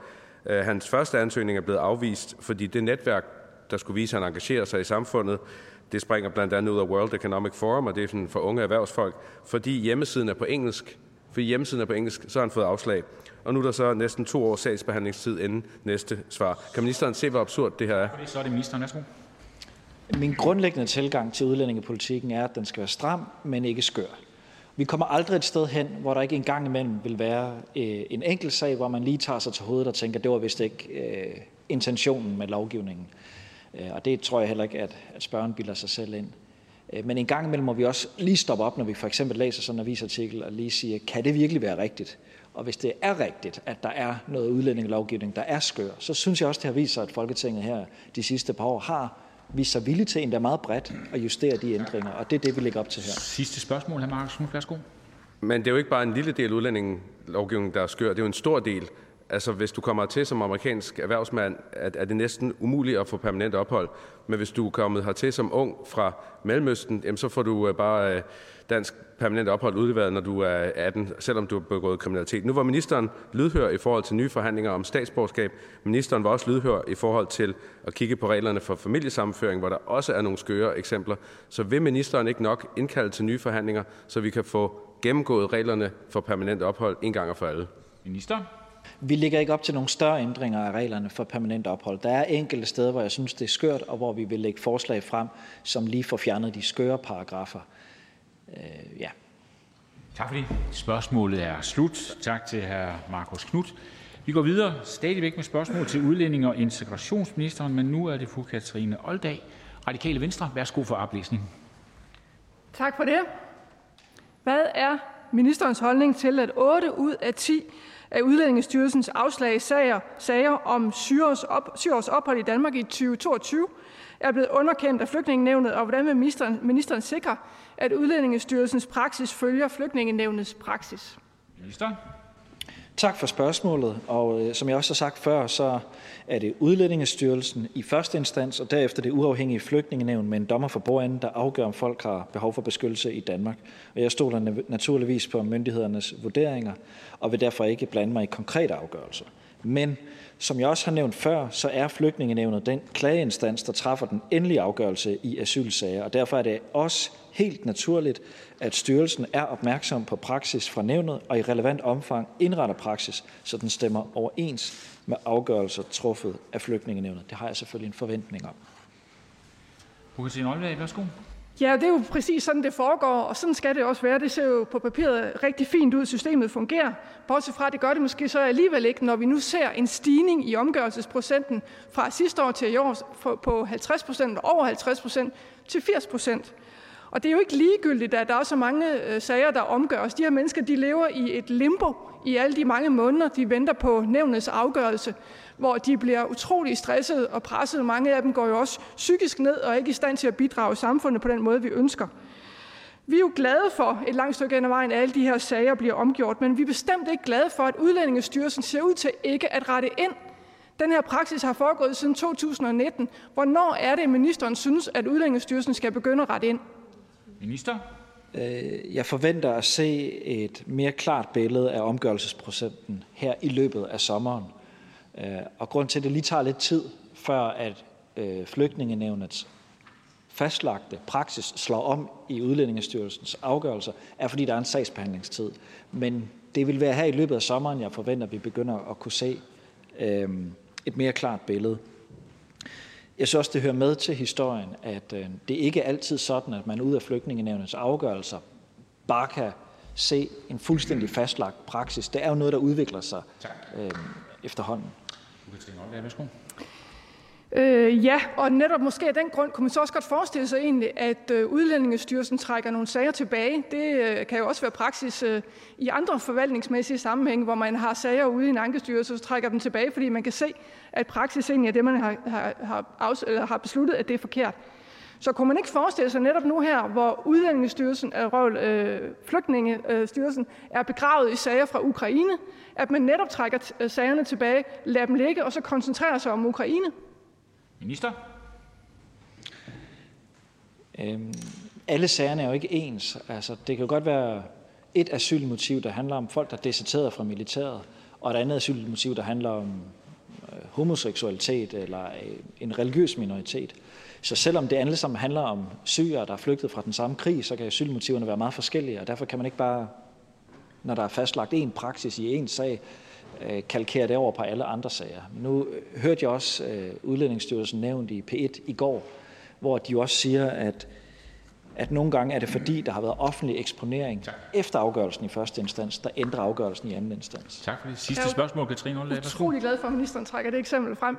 Øh, hans første ansøgning er blevet afvist, fordi det netværk, der skulle vise, at han engagerer sig i samfundet, det springer blandt andet ud af World Economic Forum, og det er sådan for unge erhvervsfolk, fordi hjemmesiden er på engelsk. Fordi hjemmesiden er på engelsk, så har han fået afslag. Og nu er der så næsten to års sagsbehandlingstid inden næste svar. Kan ministeren se, hvor absurd det her er? Så er det ministeren. Værsgo. Min grundlæggende tilgang til udlændingepolitikken er, at den skal være stram, men ikke skør. Vi kommer aldrig et sted hen, hvor der ikke engang imellem vil være øh, en enkelt sag, hvor man lige tager sig til hovedet og tænker, det var vist ikke øh, intentionen med lovgivningen. Øh, og det tror jeg heller ikke, at, at spørgen bilder sig selv ind. Øh, men en gang imellem må vi også lige stoppe op, når vi for eksempel læser sådan en avisartikel, og lige sige, kan det virkelig være rigtigt? Og hvis det er rigtigt, at der er noget udlændingelovgivning, der er skør, så synes jeg også, det har vist sig, at Folketinget her de sidste par år har vist sig villige til endda meget bredt at justere de ændringer, og det er det, vi lægger op til her. Sidste spørgsmål, hr. Markus Knudt. Værsgo. Men det er jo ikke bare en lille del af udlændingelovgivningen, der er skør. Det er jo en stor del. Altså, hvis du kommer til som amerikansk erhvervsmand, er det næsten umuligt at få permanent ophold. Men hvis du er kommet hertil som ung fra Mellemøsten, så får du øh, bare øh, dansk permanent ophold udleveret, når du er 18, selvom du har begået kriminalitet. Nu var ministeren lydhør i forhold til nye forhandlinger om statsborgerskab. Ministeren var også lydhør i forhold til at kigge på reglerne for familiesammenføring, hvor der også er nogle skøre eksempler. Så vil ministeren ikke nok indkalde til nye forhandlinger, så vi kan få gennemgået reglerne for permanent ophold en gang og for alle? Minister? Vi ligger ikke op til nogle større ændringer af reglerne for permanent ophold. Der er enkelte steder, hvor jeg synes, det er skørt, og hvor vi vil lægge forslag frem, som lige får fjernet de skøre paragrafer. Øh, ja. Tak for det. Spørgsmålet er slut. Tak til hr. Markus Knudt. Vi går videre stadigvæk med spørgsmål til udlænding og integrationsministeren, men nu er det fru Katrine Oldag, Radikale Venstre. Værsgo for oplæsning. Tak for det. Hvad er ministerens holdning til, at 8 ud af 10 af Udlændingestyrelsens afslag sager, sager om syreårs, op, syreårs ophold i Danmark i 2022 er blevet underkendt af flygtningenævnet, og hvordan vil ministeren, ministeren sikre, at Udlændingestyrelsens praksis følger flygtningenævnets praksis? Minister. Tak for spørgsmålet. Og øh, som jeg også har sagt før, så er det Udlændingestyrelsen i første instans, og derefter det uafhængige flygtningenævn med en dommer for bordenden, der afgør, om folk har behov for beskyttelse i Danmark. Og jeg stoler naturligvis på myndighedernes vurderinger, og vil derfor ikke blande mig i konkrete afgørelser. Men som jeg også har nævnt før, så er flygtningenævnet den klageinstans, der træffer den endelige afgørelse i asylsager, og derfor er det også helt naturligt, at styrelsen er opmærksom på praksis fra nævnet og i relevant omfang indretter praksis, så den stemmer overens med afgørelser truffet af flygtningenævnet. Det har jeg selvfølgelig en forventning om. Ja, det er jo præcis sådan, det foregår, og sådan skal det også være. Det ser jo på papiret rigtig fint ud, systemet fungerer. Bortset fra, at det gør det måske så alligevel ikke, når vi nu ser en stigning i omgørelsesprocenten fra sidste år til i år på 50 procent, over 50 procent til 80 procent. Og det er jo ikke ligegyldigt, at der er så mange øh, sager, der omgøres. De her mennesker de lever i et limbo i alle de mange måneder, de venter på nævnets afgørelse, hvor de bliver utrolig stresset og presset. Mange af dem går jo også psykisk ned og er ikke i stand til at bidrage i samfundet på den måde, vi ønsker. Vi er jo glade for et langt stykke hen ad vejen, at alle de her sager bliver omgjort, men vi er bestemt ikke glade for, at Udlændingestyrelsen ser ud til ikke at rette ind. Den her praksis har foregået siden 2019. Hvornår er det, ministeren synes, at Udlændingestyrelsen skal begynde at rette ind? Minister. Øh, jeg forventer at se et mere klart billede af omgørelsesprocenten her i løbet af sommeren. Øh, og grund til, at det lige tager lidt tid, før at øh, flygtningenævnets fastlagte praksis slår om i Udlændingestyrelsens afgørelser, er fordi der er en sagsbehandlingstid. Men det vil være her i løbet af sommeren, jeg forventer, at vi begynder at kunne se et mere klart billede. Jeg synes også, det hører med til historien, at øh, det ikke er altid sådan, at man ud af flygtningenævnets afgørelser bare kan se en fuldstændig fastlagt praksis. Det er jo noget, der udvikler sig øh, efterhånden. Øh, ja, og netop måske af den grund kunne man så også godt forestille sig egentlig, at øh, Udlændingestyrelsen trækker nogle sager tilbage. Det øh, kan jo også være praksis øh, i andre forvaltningsmæssige sammenhænge, hvor man har sager ude i en ankestyrelse, så trækker dem tilbage, fordi man kan se, at praksis egentlig er det, man har, har, har, afs- eller har besluttet, at det er forkert. Så kunne man ikke forestille sig netop nu her, hvor Udlændingestyrelsen, øh, øh, Flygtningestyrelsen er begravet i sager fra Ukraine, at man netop trækker øh, sagerne tilbage, lader dem ligge, og så koncentrerer sig om Ukraine? Minister. Øhm, alle sagerne er jo ikke ens. Altså, det kan jo godt være et asylmotiv, der handler om folk, der er deserteret fra militæret, og et andet asylmotiv, der handler om øh, homoseksualitet eller øh, en religiøs minoritet. Så selvom det alle sammen handler om syger, der er flygtet fra den samme krig, så kan asylmotiverne være meget forskellige, og derfor kan man ikke bare, når der er fastlagt en praksis i en sag, øh, kalkere det over på alle andre sager. Nu hørte jeg også Udlændingsstyrelsen nævnt i P1 i går, hvor de jo også siger, at at nogle gange er det fordi, der har været offentlig eksponering tak. efter afgørelsen i første instans, der ændrer afgørelsen i anden instans. Tak for det. Sidste spørgsmål, Katrine Jeg er utrolig glad for, at ministeren trækker det eksempel frem.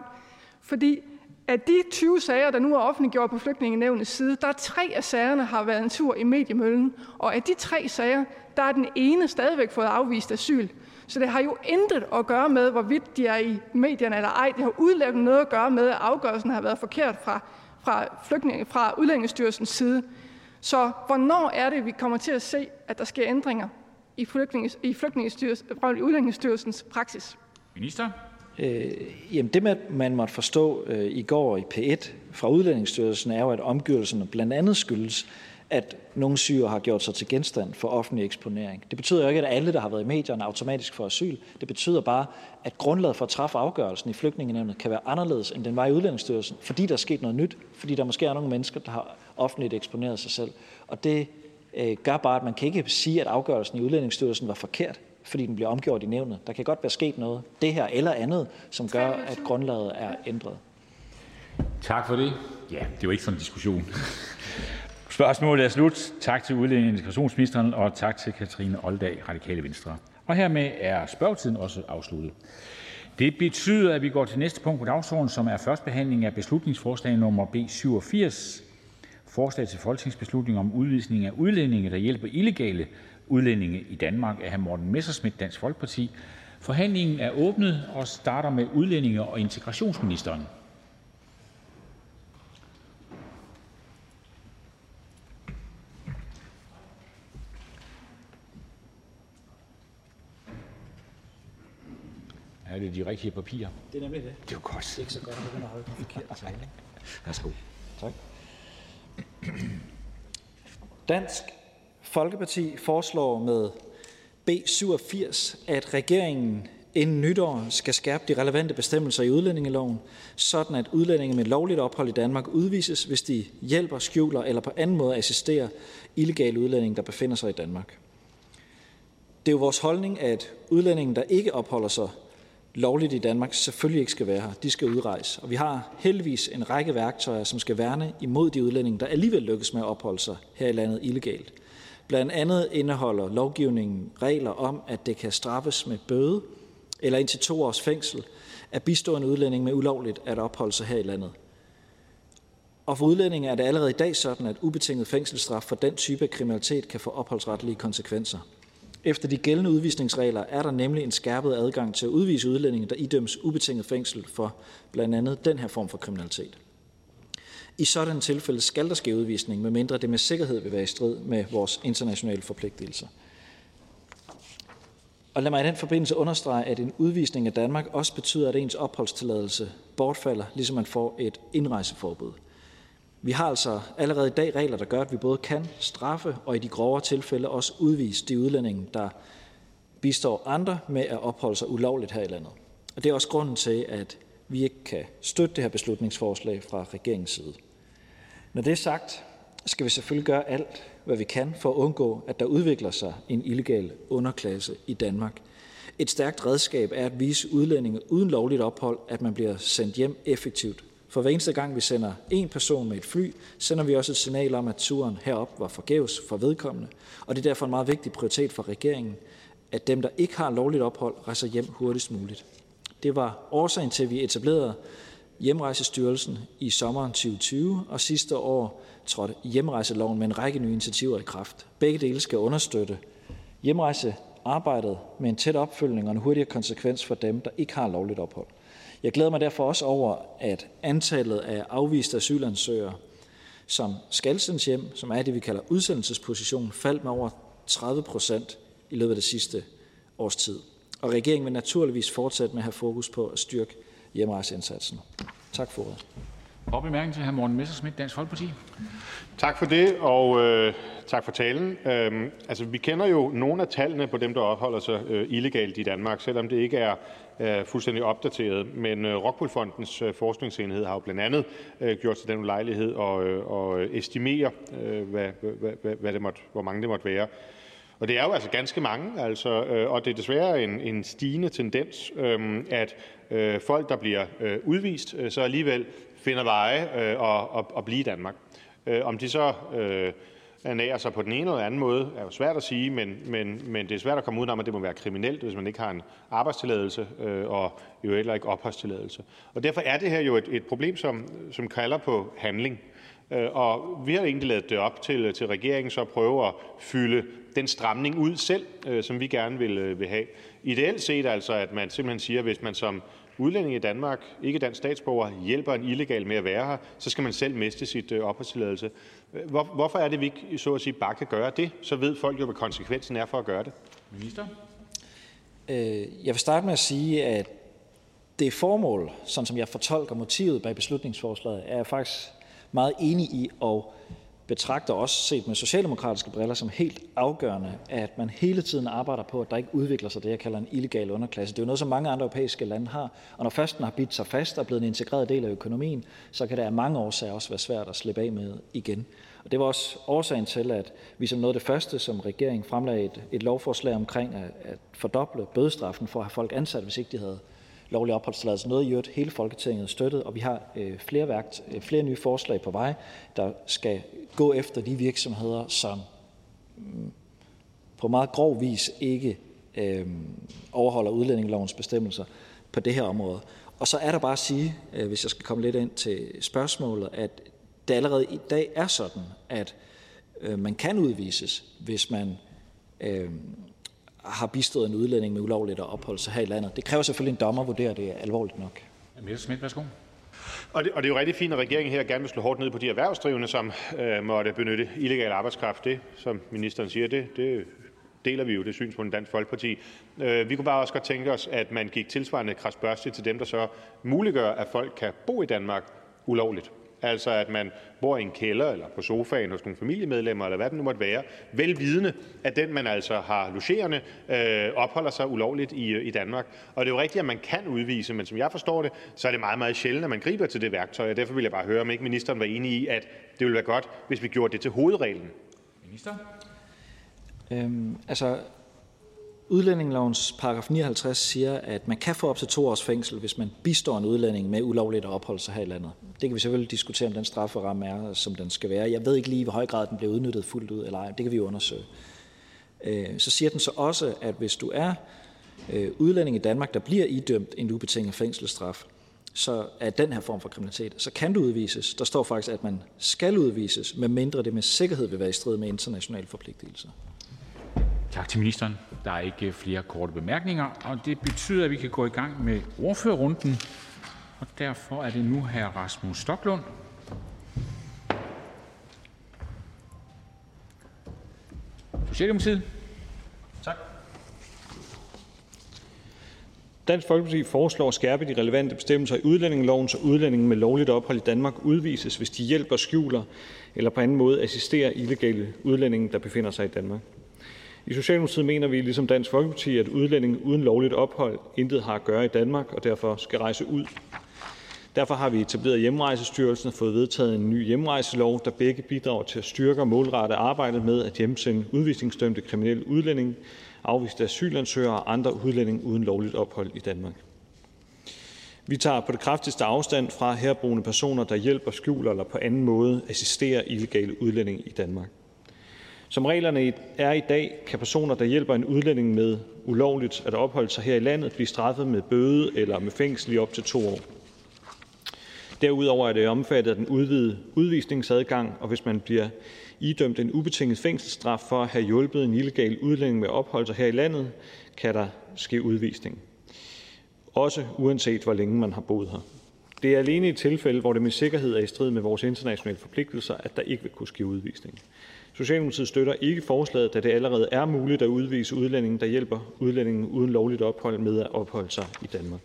Fordi af de 20 sager, der nu er offentliggjort på flygtningenevnets side, der er tre af sagerne har været en tur i mediemøllen. Og af de tre sager, der er den ene stadigvæk fået afvist asyl. Så det har jo intet at gøre med, hvorvidt de er i medierne eller ej. Det har udelukkende noget at gøre med, at afgørelsen har været forkert fra, fra, flygtninge, fra Udlændingsstyrelsens side. Så hvornår er det, vi kommer til at se, at der sker ændringer i, flygtninge, i Udlændingsstyrelsens praksis? Minister? Øh, jamen det, man måtte forstå øh, i går i P1 fra Udlændingsstyrelsen, er jo, at omgivelserne blandt andet skyldes, at nogle syre har gjort sig til genstand for offentlig eksponering. Det betyder jo ikke, at alle, der har været i medierne, automatisk får asyl. Det betyder bare, at grundlaget for at træffe afgørelsen i flygtningenevnet kan være anderledes, end den var i Udlændingsstyrelsen, fordi der er sket noget nyt, fordi der måske er nogle mennesker, der har offentligt eksponeret sig selv. Og det øh, gør bare, at man kan ikke sige, at afgørelsen i Udlændingsstyrelsen var forkert, fordi den bliver omgjort i nævnet. Der kan godt være sket noget, det her eller andet, som gør, at grundlaget er ændret. Tak for det. Ja, det var ikke sådan en diskussion. Spørgsmålet er slut. Tak til udlændinge- og integrationsministeren, og tak til Katrine Oldag, Radikale Venstre. Og hermed er spørgetiden også afsluttet. Det betyder, at vi går til næste punkt på dagsordenen, som er første behandling af beslutningsforslag nummer B 87: Forslag til folketingsbeslutning om udvisning af udlændinge, der hjælper illegale udlændinge i Danmark. Af Morten Messerschmidt (DF). Forhandlingen er åbnet og starter med udlændinge- og integrationsministeren. Er det de rigtige papirer? Det er nemlig det. Det er jo godt. Det er ikke så godt at begynde at holde den forkerte tale. Værsgo. Tak. Dansk Folkeparti foreslår med B 87, at regeringen inden nytår skal skærpe de relevante bestemmelser i udlændingeloven, sådan at udlændinge med lovligt ophold i Danmark udvises, hvis de hjælper, skjuler eller på anden måde assisterer illegale udlændinge, der befinder sig i Danmark. Det er jo vores holdning, at udlændinge, der ikke opholder sig lovligt i Danmark, selvfølgelig ikke skal være her. De skal udrejse. Og vi har heldigvis en række værktøjer, som skal værne imod de udlændinge, der alligevel lykkes med at opholde sig her i landet illegalt. Blandt andet indeholder lovgivningen regler om, at det kan straffes med bøde eller indtil to års fængsel at bistå en udlænding med ulovligt at opholde sig her i landet. Og for udlændinge er det allerede i dag sådan, at ubetinget fængselsstraf for den type af kriminalitet kan få opholdsretlige konsekvenser. Efter de gældende udvisningsregler er der nemlig en skærpet adgang til at udvise udlændinge, der idømmes ubetinget fængsel for blandt andet den her form for kriminalitet. I sådan tilfælde skal der ske udvisning, medmindre det med sikkerhed vil være i strid med vores internationale forpligtelser. Og lad mig i den forbindelse understrege, at en udvisning af Danmark også betyder, at ens opholdstilladelse bortfalder, ligesom man får et indrejseforbud. Vi har altså allerede i dag regler, der gør, at vi både kan straffe og i de grovere tilfælde også udvise de udlændinge, der bistår andre med at opholde sig ulovligt her i landet. Og det er også grunden til, at vi ikke kan støtte det her beslutningsforslag fra regeringens side. Når det er sagt, skal vi selvfølgelig gøre alt, hvad vi kan for at undgå, at der udvikler sig en illegal underklasse i Danmark. Et stærkt redskab er at vise udlændinge uden lovligt ophold, at man bliver sendt hjem effektivt. For hver eneste gang vi sender en person med et fly, sender vi også et signal om, at turen herop var forgæves for vedkommende. Og det er derfor en meget vigtig prioritet for regeringen, at dem, der ikke har lovligt ophold, rejser hjem hurtigst muligt. Det var årsagen til, at vi etablerede Hjemrejsestyrelsen i sommeren 2020, og sidste år trådte hjemrejseloven med en række nye initiativer i kraft. Begge dele skal understøtte hjemrejsearbejdet med en tæt opfølgning og en hurtigere konsekvens for dem, der ikke har lovligt ophold. Jeg glæder mig derfor også over, at antallet af afviste asylansøgere, som skal sendes hjem, som er det, vi kalder udsendelsesposition, faldt med over 30 procent i løbet af det sidste års tid. Og regeringen vil naturligvis fortsætte med at have fokus på at styrke hjemrejseindsatsen. Tak for ordet. Og bemærkning til hr. Morten Messerschmidt, Dansk Folkeparti. Tak for det, og øh, tak for talen. Øhm, altså, vi kender jo nogle af tallene på dem, der opholder sig øh, illegalt i Danmark, selvom det ikke er øh, fuldstændig opdateret. Men øh, Rockwool øh, forskningsenhed har jo blandt andet øh, gjort sig den lejlighed og, øh, og estimere, øh, hvad, hvad, hvad, hvad det måtte, hvor mange det måtte være. Og det er jo altså ganske mange, altså, øh, og det er desværre en, en stigende tendens, øh, at øh, folk, der bliver øh, udvist, øh, så alligevel finder veje øh, og, og, og blive i Danmark. Øh, om de så øh, ernærer sig på den ene eller anden måde, er jo svært at sige, men, men, men det er svært at komme udenom, at det må være kriminelt, hvis man ikke har en arbejdstilladelse øh, og jo heller ikke opholdstilladelse. Og derfor er det her jo et, et problem, som, som kalder på handling. Øh, og vi har egentlig lavet det op til, til regeringen så at prøve at fylde den stramning ud selv, øh, som vi gerne vil, øh, vil have. Ideelt set altså, at man simpelthen siger, at hvis man som udlænding i Danmark, ikke dansk statsborger, hjælper en illegal med at være her, så skal man selv miste sit øh, opholdstilladelse. Hvor, hvorfor er det, vi ikke så at sige bare kan gøre det? Så ved folk jo, hvad konsekvensen er for at gøre det. Minister? Øh, jeg vil starte med at sige, at det formål, sådan som jeg fortolker motivet bag beslutningsforslaget, er jeg faktisk meget enig i, og betragter også set med socialdemokratiske briller som helt afgørende, at man hele tiden arbejder på, at der ikke udvikler sig det, jeg kalder en illegal underklasse. Det er jo noget, som mange andre europæiske lande har, og når først den har bidt sig fast og er blevet en integreret del af økonomien, så kan det af mange årsager også være svært at slippe af med igen. Og det var også årsagen til, at vi som noget af det første, som regeringen fremlagde et, et lovforslag omkring at, at fordoble bødestraffen for at have folk ansat, hvis ikke de havde lovlig opholdstilladelse. Noget i øvrigt hele Folketinget støttet, og vi har øh, flere, værkt, øh, flere nye forslag på vej, der skal gå efter de virksomheder, som mm, på meget grov vis ikke øh, overholder udlændingelovens bestemmelser. på det her område. Og så er der bare at sige, øh, hvis jeg skal komme lidt ind til spørgsmålet, at det allerede i dag er sådan, at øh, man kan udvises, hvis man øh, har bistået en udlænding med ulovligt at opholde sig her i landet. Det kræver selvfølgelig en dommer at vurdere det alvorligt nok. Messerschmidt, værsgo. Og det, og det er jo rigtig fint, at regeringen her gerne vil slå hårdt ned på de erhvervsdrivende, som øh, måtte benytte illegal arbejdskraft. Det, som ministeren siger, det, det deler vi jo det synspunkt i Dansk Folkeparti. Øh, vi kunne bare også godt tænke os, at man gik tilsvarende krasbørstigt til dem, der så muliggør, at folk kan bo i Danmark ulovligt. Altså at man bor i en kælder eller på sofaen hos nogle familiemedlemmer, eller hvad det nu måtte være, velvidende, at den, man altså har logerende, øh, opholder sig ulovligt i, øh, i Danmark. Og det er jo rigtigt, at man kan udvise, men som jeg forstår det, så er det meget, meget sjældent, at man griber til det værktøj. Og derfor vil jeg bare høre, om ikke ministeren var enig i, at det ville være godt, hvis vi gjorde det til hovedreglen. Minister? Øhm, altså, Udlændingelovens paragraf 59 siger, at man kan få op til to års fængsel, hvis man bistår en udlænding med ulovligt at opholde sig her i landet. Det kan vi selvfølgelig diskutere, om den strafferamme er, som den skal være. Jeg ved ikke lige, hvor høj grad den bliver udnyttet fuldt ud, eller ej. Det kan vi undersøge. Øh, så siger den så også, at hvis du er øh, udlænding i Danmark, der bliver idømt en ubetinget fængselsstraf, så er den her form for kriminalitet, så kan du udvises. Der står faktisk, at man skal udvises, medmindre det med sikkerhed vil være i strid med internationale forpligtelser. Tak til ministeren. Der er ikke flere korte bemærkninger, og det betyder, at vi kan gå i gang med ordførerrunden. Og derfor er det nu hr. Rasmus Stoklund. Socialdemokratiet. Tak. Dansk Folkeparti foreslår at skærpe de relevante bestemmelser i udlændingeloven, så udlændinge med lovligt ophold i Danmark udvises, hvis de hjælper, skjuler eller på anden måde assisterer illegale udlændinge, der befinder sig i Danmark. I Socialdemokratiet mener vi ligesom Dansk Folkeparti, at udlændinge uden lovligt ophold intet har at gøre i Danmark og derfor skal rejse ud. Derfor har vi etableret Hjemrejsestyrelsen og fået vedtaget en ny hjemrejselov, der begge bidrager til at styrke og målrette arbejdet med at hjemsende udvisningsdømte kriminelle udlændinge, afviste asylansøgere og andre udlændinge uden lovligt ophold i Danmark. Vi tager på det kraftigste afstand fra herboende personer, der hjælper, skjuler eller på anden måde assisterer illegale udlændinge i Danmark. Som reglerne er i dag, kan personer, der hjælper en udlænding med ulovligt at opholde sig her i landet, blive straffet med bøde eller med fængsel i op til to år. Derudover er det omfattet af den udvidede udvisningsadgang, og hvis man bliver idømt en ubetinget fængselsstraf for at have hjulpet en illegal udlænding med at opholde sig her i landet, kan der ske udvisning. Også uanset hvor længe man har boet her. Det er alene i tilfælde, hvor det med sikkerhed er i strid med vores internationale forpligtelser, at der ikke vil kunne ske udvisning. Socialdemokratiet støtter ikke forslaget, da det allerede er muligt at udvise udlændinge, der hjælper udlændinge uden lovligt ophold med at opholde sig i Danmark.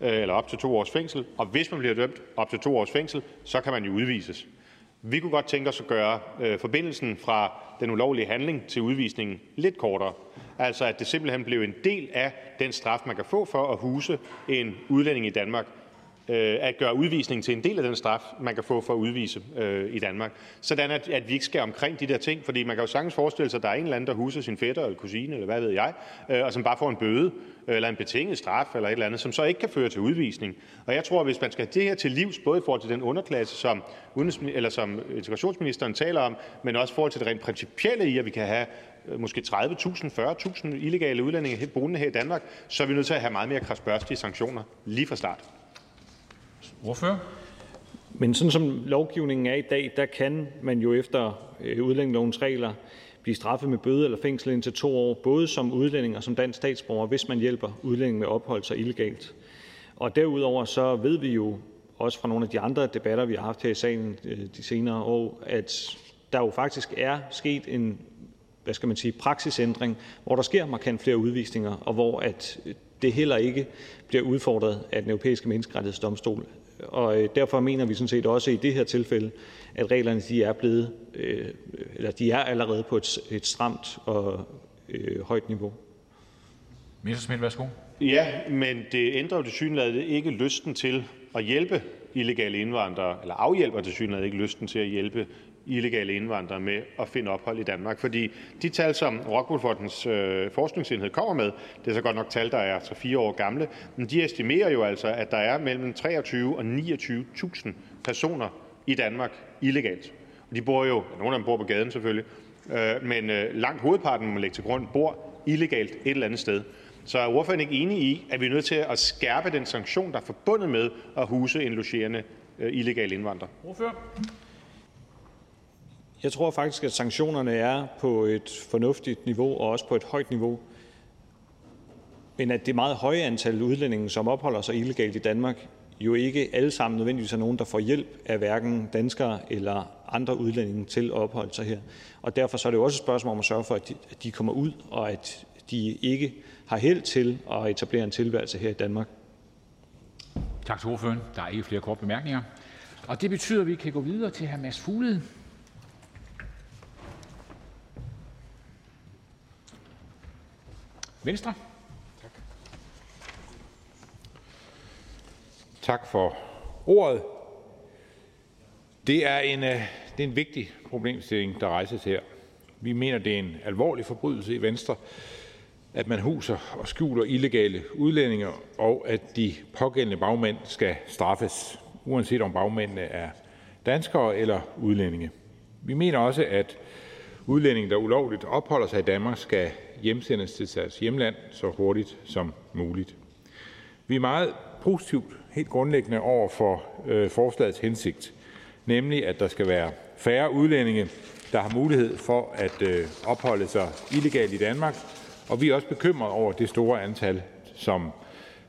Øh, eller op til 2 års fængsel, og hvis man bliver dømt op til 2 års fængsel, så kan man jo udvises. Vi kunne godt tænke os at gøre øh, forbindelsen fra den ulovlige handling til udvisningen lidt kortere, altså at det simpelthen blev en del af den straf, man kan få for at huse en udlænding i Danmark. Øh, at gøre udvisning til en del af den straf, man kan få for at udvise øh, i Danmark. Sådan at, at vi ikke skal omkring de der ting, fordi man kan jo sagtens forestille sig, at der er en eller anden, der huser sin fætter eller kusine, eller hvad ved jeg, øh, og som bare får en bøde, øh, eller en betinget straf, eller et eller andet, som så ikke kan føre til udvisning. Og jeg tror, at hvis man skal have det her til livs, både i forhold til den underklasse, som, eller som integrationsministeren taler om, men også i forhold til det rent principielle i, at vi kan have øh, måske 30.000, 40.000 illegale udlændinge boende her i Danmark, så er vi nødt til at have meget mere kraftbørstige sanktioner lige fra start. Ordfører? Men sådan som lovgivningen er i dag, der kan man jo efter øh, udlændingelovens regler blive straffet med bøde eller fængsel indtil to år, både som udlænding og som dansk statsborger, hvis man hjælper udlænding med ophold sig illegalt. Og derudover så ved vi jo også fra nogle af de andre debatter, vi har haft her i salen øh, de senere år, at der jo faktisk er sket en hvad skal man sige, praksisændring, hvor der sker markant flere udvisninger, og hvor at øh, det heller ikke bliver udfordret af den europæiske menneskerettighedsdomstol. Og øh, derfor mener vi sådan set også i det her tilfælde, at reglerne de er blevet, øh, eller de er allerede på et, et stramt og øh, højt niveau. Messerschmidt, værsgo. Ja, men det ændrer jo det synligheden ikke lysten til at hjælpe illegale indvandrere, eller afhjælper til synligheden ikke lysten til at hjælpe illegale indvandrere med at finde ophold i Danmark. Fordi de tal, som Rockwool Fondens øh, forskningsenhed kommer med, det er så godt nok tal, der er 3-4 år gamle, men de estimerer jo altså, at der er mellem 23 og 29.000 personer i Danmark illegalt. Og de bor jo, nogle af dem bor på gaden selvfølgelig, øh, men øh, langt hovedparten, må man lægge til grund, bor illegalt et eller andet sted. Så er ordføreren ikke enig i, at vi er nødt til at skærpe den sanktion, der er forbundet med at huse en logerende øh, illegal indvandrer? Jeg tror faktisk, at sanktionerne er på et fornuftigt niveau og også på et højt niveau. Men at det meget høje antal udlændinge, som opholder sig illegalt i Danmark, jo ikke alle sammen nødvendigvis er nogen, der får hjælp af hverken danskere eller andre udlændinge til at opholde sig her. Og derfor så er det jo også et spørgsmål om at sørge for, at de, at de kommer ud, og at de ikke har held til at etablere en tilværelse her i Danmark. Tak til ordføreren. Der er ikke flere korte bemærkninger. Og det betyder, at vi kan gå videre til hr. Mads Fuglede, Venstre. Tak. Tak for ordet. Det er en, øh, det er en vigtig problemstilling, der rejses her. Vi mener, det er en alvorlig forbrydelse i Venstre, at man huser og skjuler illegale udlændinge, og at de pågældende bagmænd skal straffes, uanset om bagmændene er danskere eller udlændinge. Vi mener også, at udlændinge, der ulovligt opholder sig i Danmark, skal hjemsendes til deres hjemland så hurtigt som muligt. Vi er meget positivt helt grundlæggende over for øh, forslagets hensigt, nemlig at der skal være færre udlændinge, der har mulighed for at øh, opholde sig illegalt i Danmark, og vi er også bekymrede over det store antal, som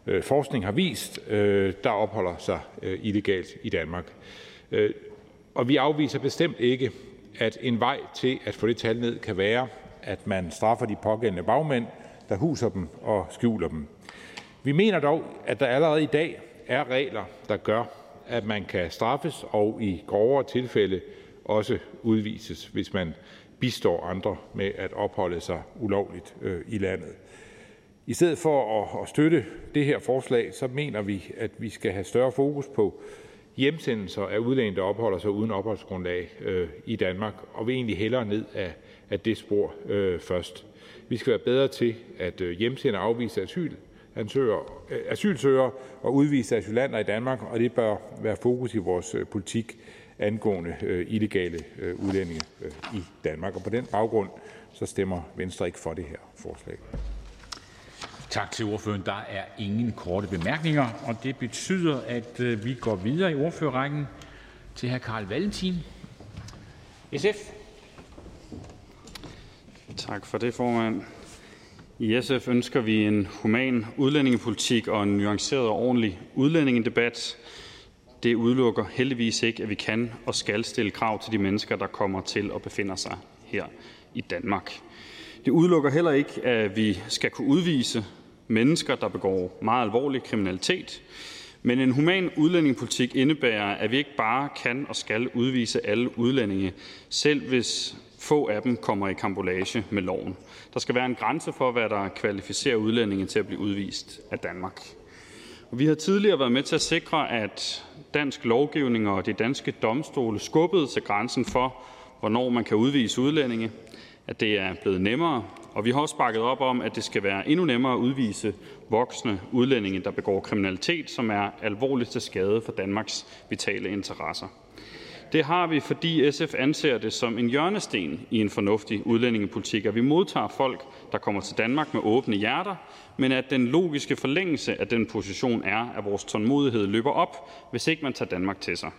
øh, forskning har vist, øh, der opholder sig øh, illegalt i Danmark. Øh, og vi afviser bestemt ikke, at en vej til at få det tal ned kan være, at man straffer de pågældende bagmænd, der huser dem og skjuler dem. Vi mener dog, at der allerede i dag er regler, der gør, at man kan straffes og i grovere tilfælde også udvises, hvis man bistår andre med at opholde sig ulovligt øh, i landet. I stedet for at støtte det her forslag, så mener vi, at vi skal have større fokus på hjemsendelser af udlændinge, der opholder sig uden opholdsgrundlag øh, i Danmark, og vil egentlig hellere ned af, af det spor øh, først. Vi skal være bedre til at øh, hjemsende og afvise asyl, øh, asylsøgere og udvise asylanter i Danmark, og det bør være fokus i vores øh, politik angående øh, illegale øh, udlændinge øh, i Danmark. Og på den baggrund så stemmer Venstre ikke for det her forslag. Tak til ordføreren. Der er ingen korte bemærkninger, og det betyder, at øh, vi går videre i ordførerrækken til hr. Karl Valentin, SF. Tak for det, formand. I SF ønsker vi en human udlændingepolitik og en nuanceret og ordentlig udlændingedebat. Det udelukker heldigvis ikke, at vi kan og skal stille krav til de mennesker, der kommer til og befinder sig her i Danmark. Det udelukker heller ikke, at vi skal kunne udvise mennesker, der begår meget alvorlig kriminalitet. Men en human udlændingepolitik indebærer, at vi ikke bare kan og skal udvise alle udlændinge, selv hvis få af dem kommer i karambolage med loven. Der skal være en grænse for, hvad der kvalificerer udlændinge til at blive udvist af Danmark. Vi har tidligere været med til at sikre, at dansk lovgivning og de danske domstole skubbede til grænsen for, hvornår man kan udvise udlændinge, at det er blevet nemmere, og vi har også bakket op om, at det skal være endnu nemmere at udvise voksne udlændinge, der begår kriminalitet, som er alvorligt til skade for Danmarks vitale interesser. Det har vi, fordi SF anser det som en hjørnesten i en fornuftig udlændingepolitik, at vi modtager folk, der kommer til Danmark med åbne hjerter, men at den logiske forlængelse af den position er, at vores tålmodighed løber op, hvis ikke man tager Danmark til sig.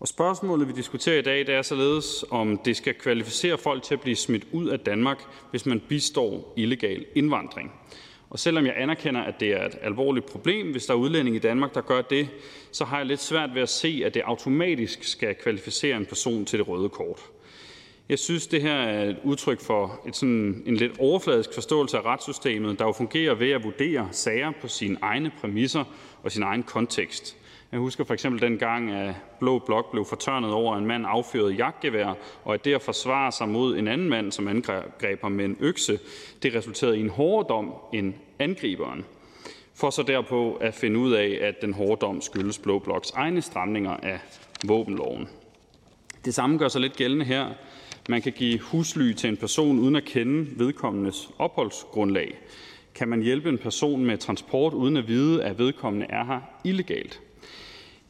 Og spørgsmålet, vi diskuterer i dag, det er således, om det skal kvalificere folk til at blive smidt ud af Danmark, hvis man bistår illegal indvandring. Og selvom jeg anerkender, at det er et alvorligt problem, hvis der er udlændinge i Danmark, der gør det, så har jeg lidt svært ved at se, at det automatisk skal kvalificere en person til det røde kort. Jeg synes, det her er et udtryk for et sådan, en lidt overfladisk forståelse af retssystemet, der jo fungerer ved at vurdere sager på sine egne præmisser og sin egen kontekst. Jeg husker for eksempel den gang, at Blå Blok blev fortørnet over, en mand affyrede jagtgevær, og at det at forsvare sig mod en anden mand, som angreb ham med en økse, det resulterede i en hårdere dom end angriberen. for så derpå at finde ud af, at den hårde dom skyldes Blå Bloks egne stramninger af våbenloven. Det samme gør sig lidt gældende her. Man kan give husly til en person uden at kende vedkommendes opholdsgrundlag. Kan man hjælpe en person med transport uden at vide, at vedkommende er her illegalt?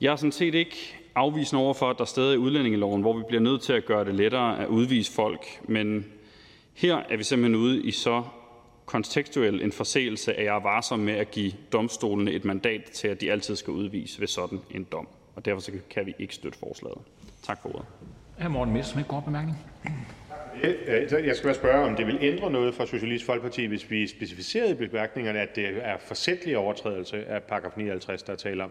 Jeg er sådan set ikke afvisende over for, at der er steder i udlændingeloven, hvor vi bliver nødt til at gøre det lettere at udvise folk, men her er vi simpelthen ude i så kontekstuel en forseelse, at jeg er varsom med at give domstolene et mandat til, at de altid skal udvise ved sådan en dom. Og derfor kan vi ikke støtte forslaget. Tak for ordet. Hr. Morten Messerschmidt, kort bemærkning. Jeg skal bare spørge, om det vil ændre noget for Socialistisk Folkeparti, hvis vi specificerede i bemærkningerne, at det er forsætlig overtrædelse af paragraf 59, der er tale om.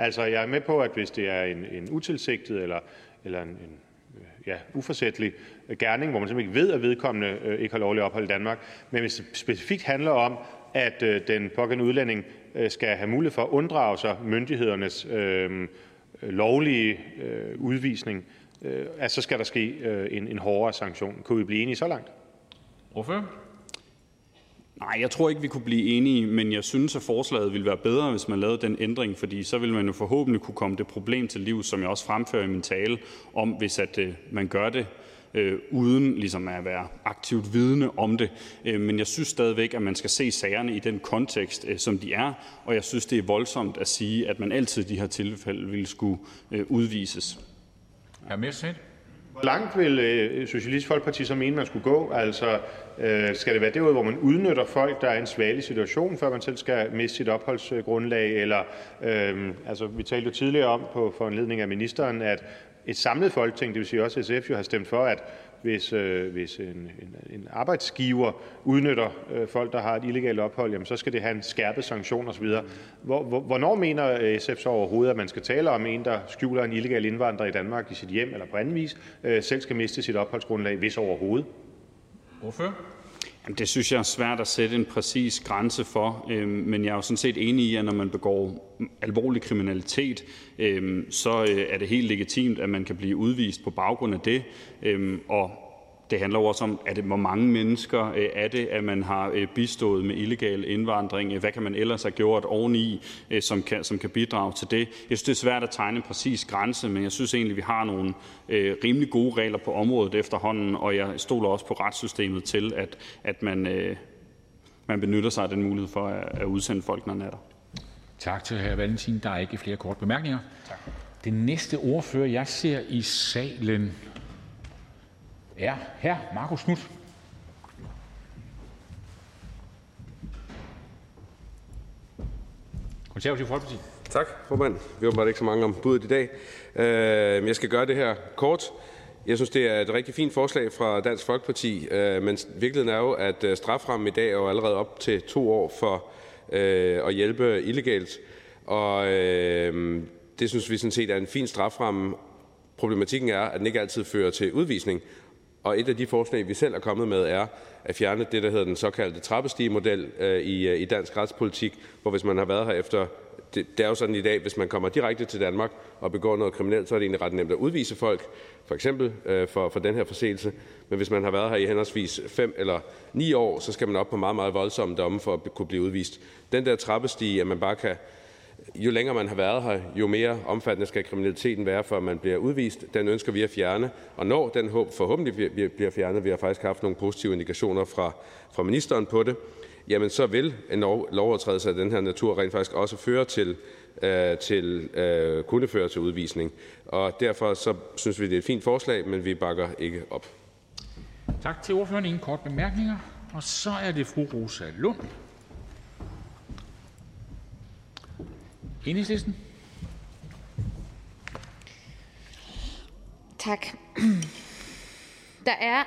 Altså, jeg er med på, at hvis det er en, en utilsigtet eller, eller en, en ja, uforsætlig gerning, hvor man simpelthen ikke ved, at vedkommende øh, ikke har lovlig ophold i Danmark, men hvis det specifikt handler om, at øh, den pågældende udlænding øh, skal have mulighed for at unddrage sig myndighedernes øh, lovlige øh, udvisning, øh, at så skal der ske øh, en, en hårdere sanktion. Kunne vi blive enige så langt? Hvorfor? Nej, jeg tror ikke, vi kunne blive enige, men jeg synes, at forslaget ville være bedre, hvis man lavede den ændring, fordi så ville man jo forhåbentlig kunne komme det problem til liv, som jeg også fremfører i min tale, om hvis at øh, man gør det øh, uden ligesom at være aktivt vidne om det. Øh, men jeg synes stadigvæk, at man skal se sagerne i den kontekst, øh, som de er, og jeg synes, det er voldsomt at sige, at man altid i de her tilfælde ville skulle øh, udvises. Hr. Messerschmidt? Hvor langt vil øh, Socialistisk Folkeparti så mene, man skulle gå? Altså, Øh, skal det være derude, hvor man udnytter folk, der er i en svagelig situation, før man selv skal miste sit opholdsgrundlag? Eller, øh, altså, vi talte jo tidligere om på foranledning af ministeren, at et samlet folketing, det vil sige også SF, jo har stemt for, at hvis, øh, hvis en, en, en arbejdsgiver udnytter øh, folk, der har et illegalt ophold, jamen, så skal det have en skærpet sanktion osv. Hvor, hvor, hvornår mener SF så overhovedet, at man skal tale om en, der skjuler en illegal indvandrer i Danmark i sit hjem eller på anden vis, øh, selv skal miste sit opholdsgrundlag, hvis overhovedet? Hvorfor? Jamen, det synes jeg er svært at sætte en præcis grænse for, øhm, men jeg er jo sådan set enig i, at når man begår alvorlig kriminalitet, øhm, så øh, er det helt legitimt, at man kan blive udvist på baggrund af det. Øhm, Øh, det handler også om, det, hvor mange mennesker øh, er det, at man har øh, bistået med illegal indvandring. Hvad kan man ellers have gjort oveni, øh, som kan, som kan bidrage til det? Jeg synes, det er svært at tegne en præcis grænse, men jeg synes egentlig, vi har nogle øh, rimelig gode regler på området efterhånden, og jeg stoler også på retssystemet til, at, at man, øh, man benytter sig af den mulighed for at, at udsende folk, når natter. Tak til hr. Valentin. Der er ikke flere korte bemærkninger. Tak. Den næste ordfører, jeg ser i salen, er hr. Marcus Knuth. Konservativ Folkeparti. Tak, formand. Vi har bare ikke så mange om budet i dag. Øh, jeg skal gøre det her kort. Jeg synes, det er et rigtig fint forslag fra Dansk Folkeparti, øh, men virkeligheden er jo, at øh, straframmen i dag er jo allerede op til to år for øh, at hjælpe illegalt. Og øh, det synes vi sådan set er en fin straframme. Problematikken er, at den ikke altid fører til udvisning, og et af de forslag, vi selv er kommet med, er at fjerne det, der hedder den såkaldte trappestigemodel øh, i, øh, i dansk retspolitik, hvor hvis man har været her efter det, det er jo sådan i dag, hvis man kommer direkte til Danmark og begår noget kriminelt, så er det egentlig ret nemt at udvise folk, for eksempel øh, for, for den her forseelse. Men hvis man har været her i henholdsvis 5 eller 9 år, så skal man op på meget, meget voldsomme domme for at kunne blive udvist. Den der trappestige, at man bare kan jo længere man har været her, jo mere omfattende skal kriminaliteten være, før man bliver udvist. Den ønsker vi at fjerne, og når den håb forhåbentlig bliver fjernet, vi har faktisk haft nogle positive indikationer fra, fra ministeren på det, jamen så vil en lov, lovovertrædelse af den her natur rent faktisk også føre til, øh, til øh, kunne føre til udvisning. Og derfor så synes vi, det er et fint forslag, men vi bakker ikke op. Tak til ordføreren. Ingen kort bemærkninger. Og så er det fru Rosa Lund, Enhedslisten. Tak. Der er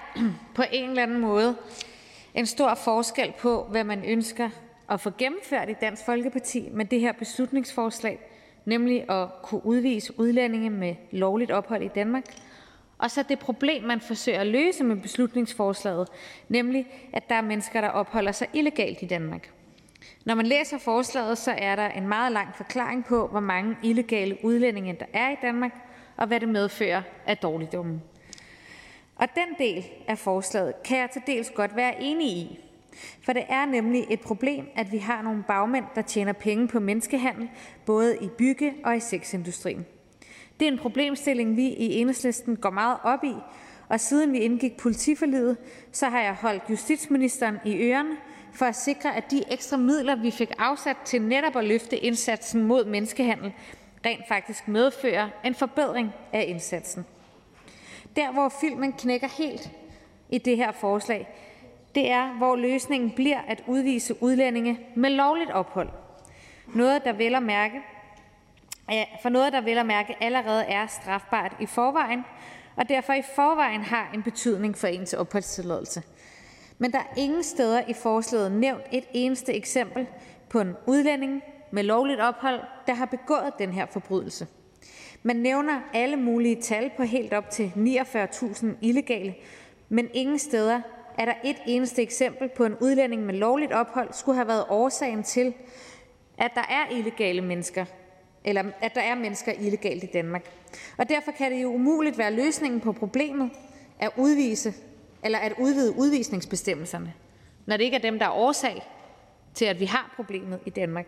på en eller anden måde en stor forskel på, hvad man ønsker at få gennemført i Dansk Folkeparti med det her beslutningsforslag, nemlig at kunne udvise udlændinge med lovligt ophold i Danmark, og så det problem, man forsøger at løse med beslutningsforslaget, nemlig at der er mennesker, der opholder sig illegalt i Danmark. Når man læser forslaget, så er der en meget lang forklaring på, hvor mange illegale udlændinge der er i Danmark, og hvad det medfører af dårligdomme. Og den del af forslaget kan jeg til dels godt være enig i. For det er nemlig et problem, at vi har nogle bagmænd, der tjener penge på menneskehandel, både i bygge- og i sexindustrien. Det er en problemstilling, vi i Enhedslisten går meget op i, og siden vi indgik politiforliget, så har jeg holdt justitsministeren i ørerne for at sikre, at de ekstra midler, vi fik afsat til netop at løfte indsatsen mod menneskehandel, rent faktisk medfører en forbedring af indsatsen. Der, hvor filmen knækker helt i det her forslag, det er, hvor løsningen bliver at udvise udlændinge med lovligt ophold. Noget, der vel at mærke, for noget, der vel at mærke allerede er strafbart i forvejen, og derfor i forvejen har en betydning for ens opholdstilladelse. Men der er ingen steder i forslaget nævnt et eneste eksempel på en udlænding med lovligt ophold, der har begået den her forbrydelse. Man nævner alle mulige tal på helt op til 49.000 illegale, men ingen steder er der et eneste eksempel på en udlænding med lovligt ophold skulle have været årsagen til, at der er illegale mennesker, eller at der er mennesker illegalt i Danmark. Og derfor kan det jo umuligt være løsningen på problemet at udvise eller at udvide udvisningsbestemmelserne, når det ikke er dem, der er årsag til, at vi har problemet i Danmark.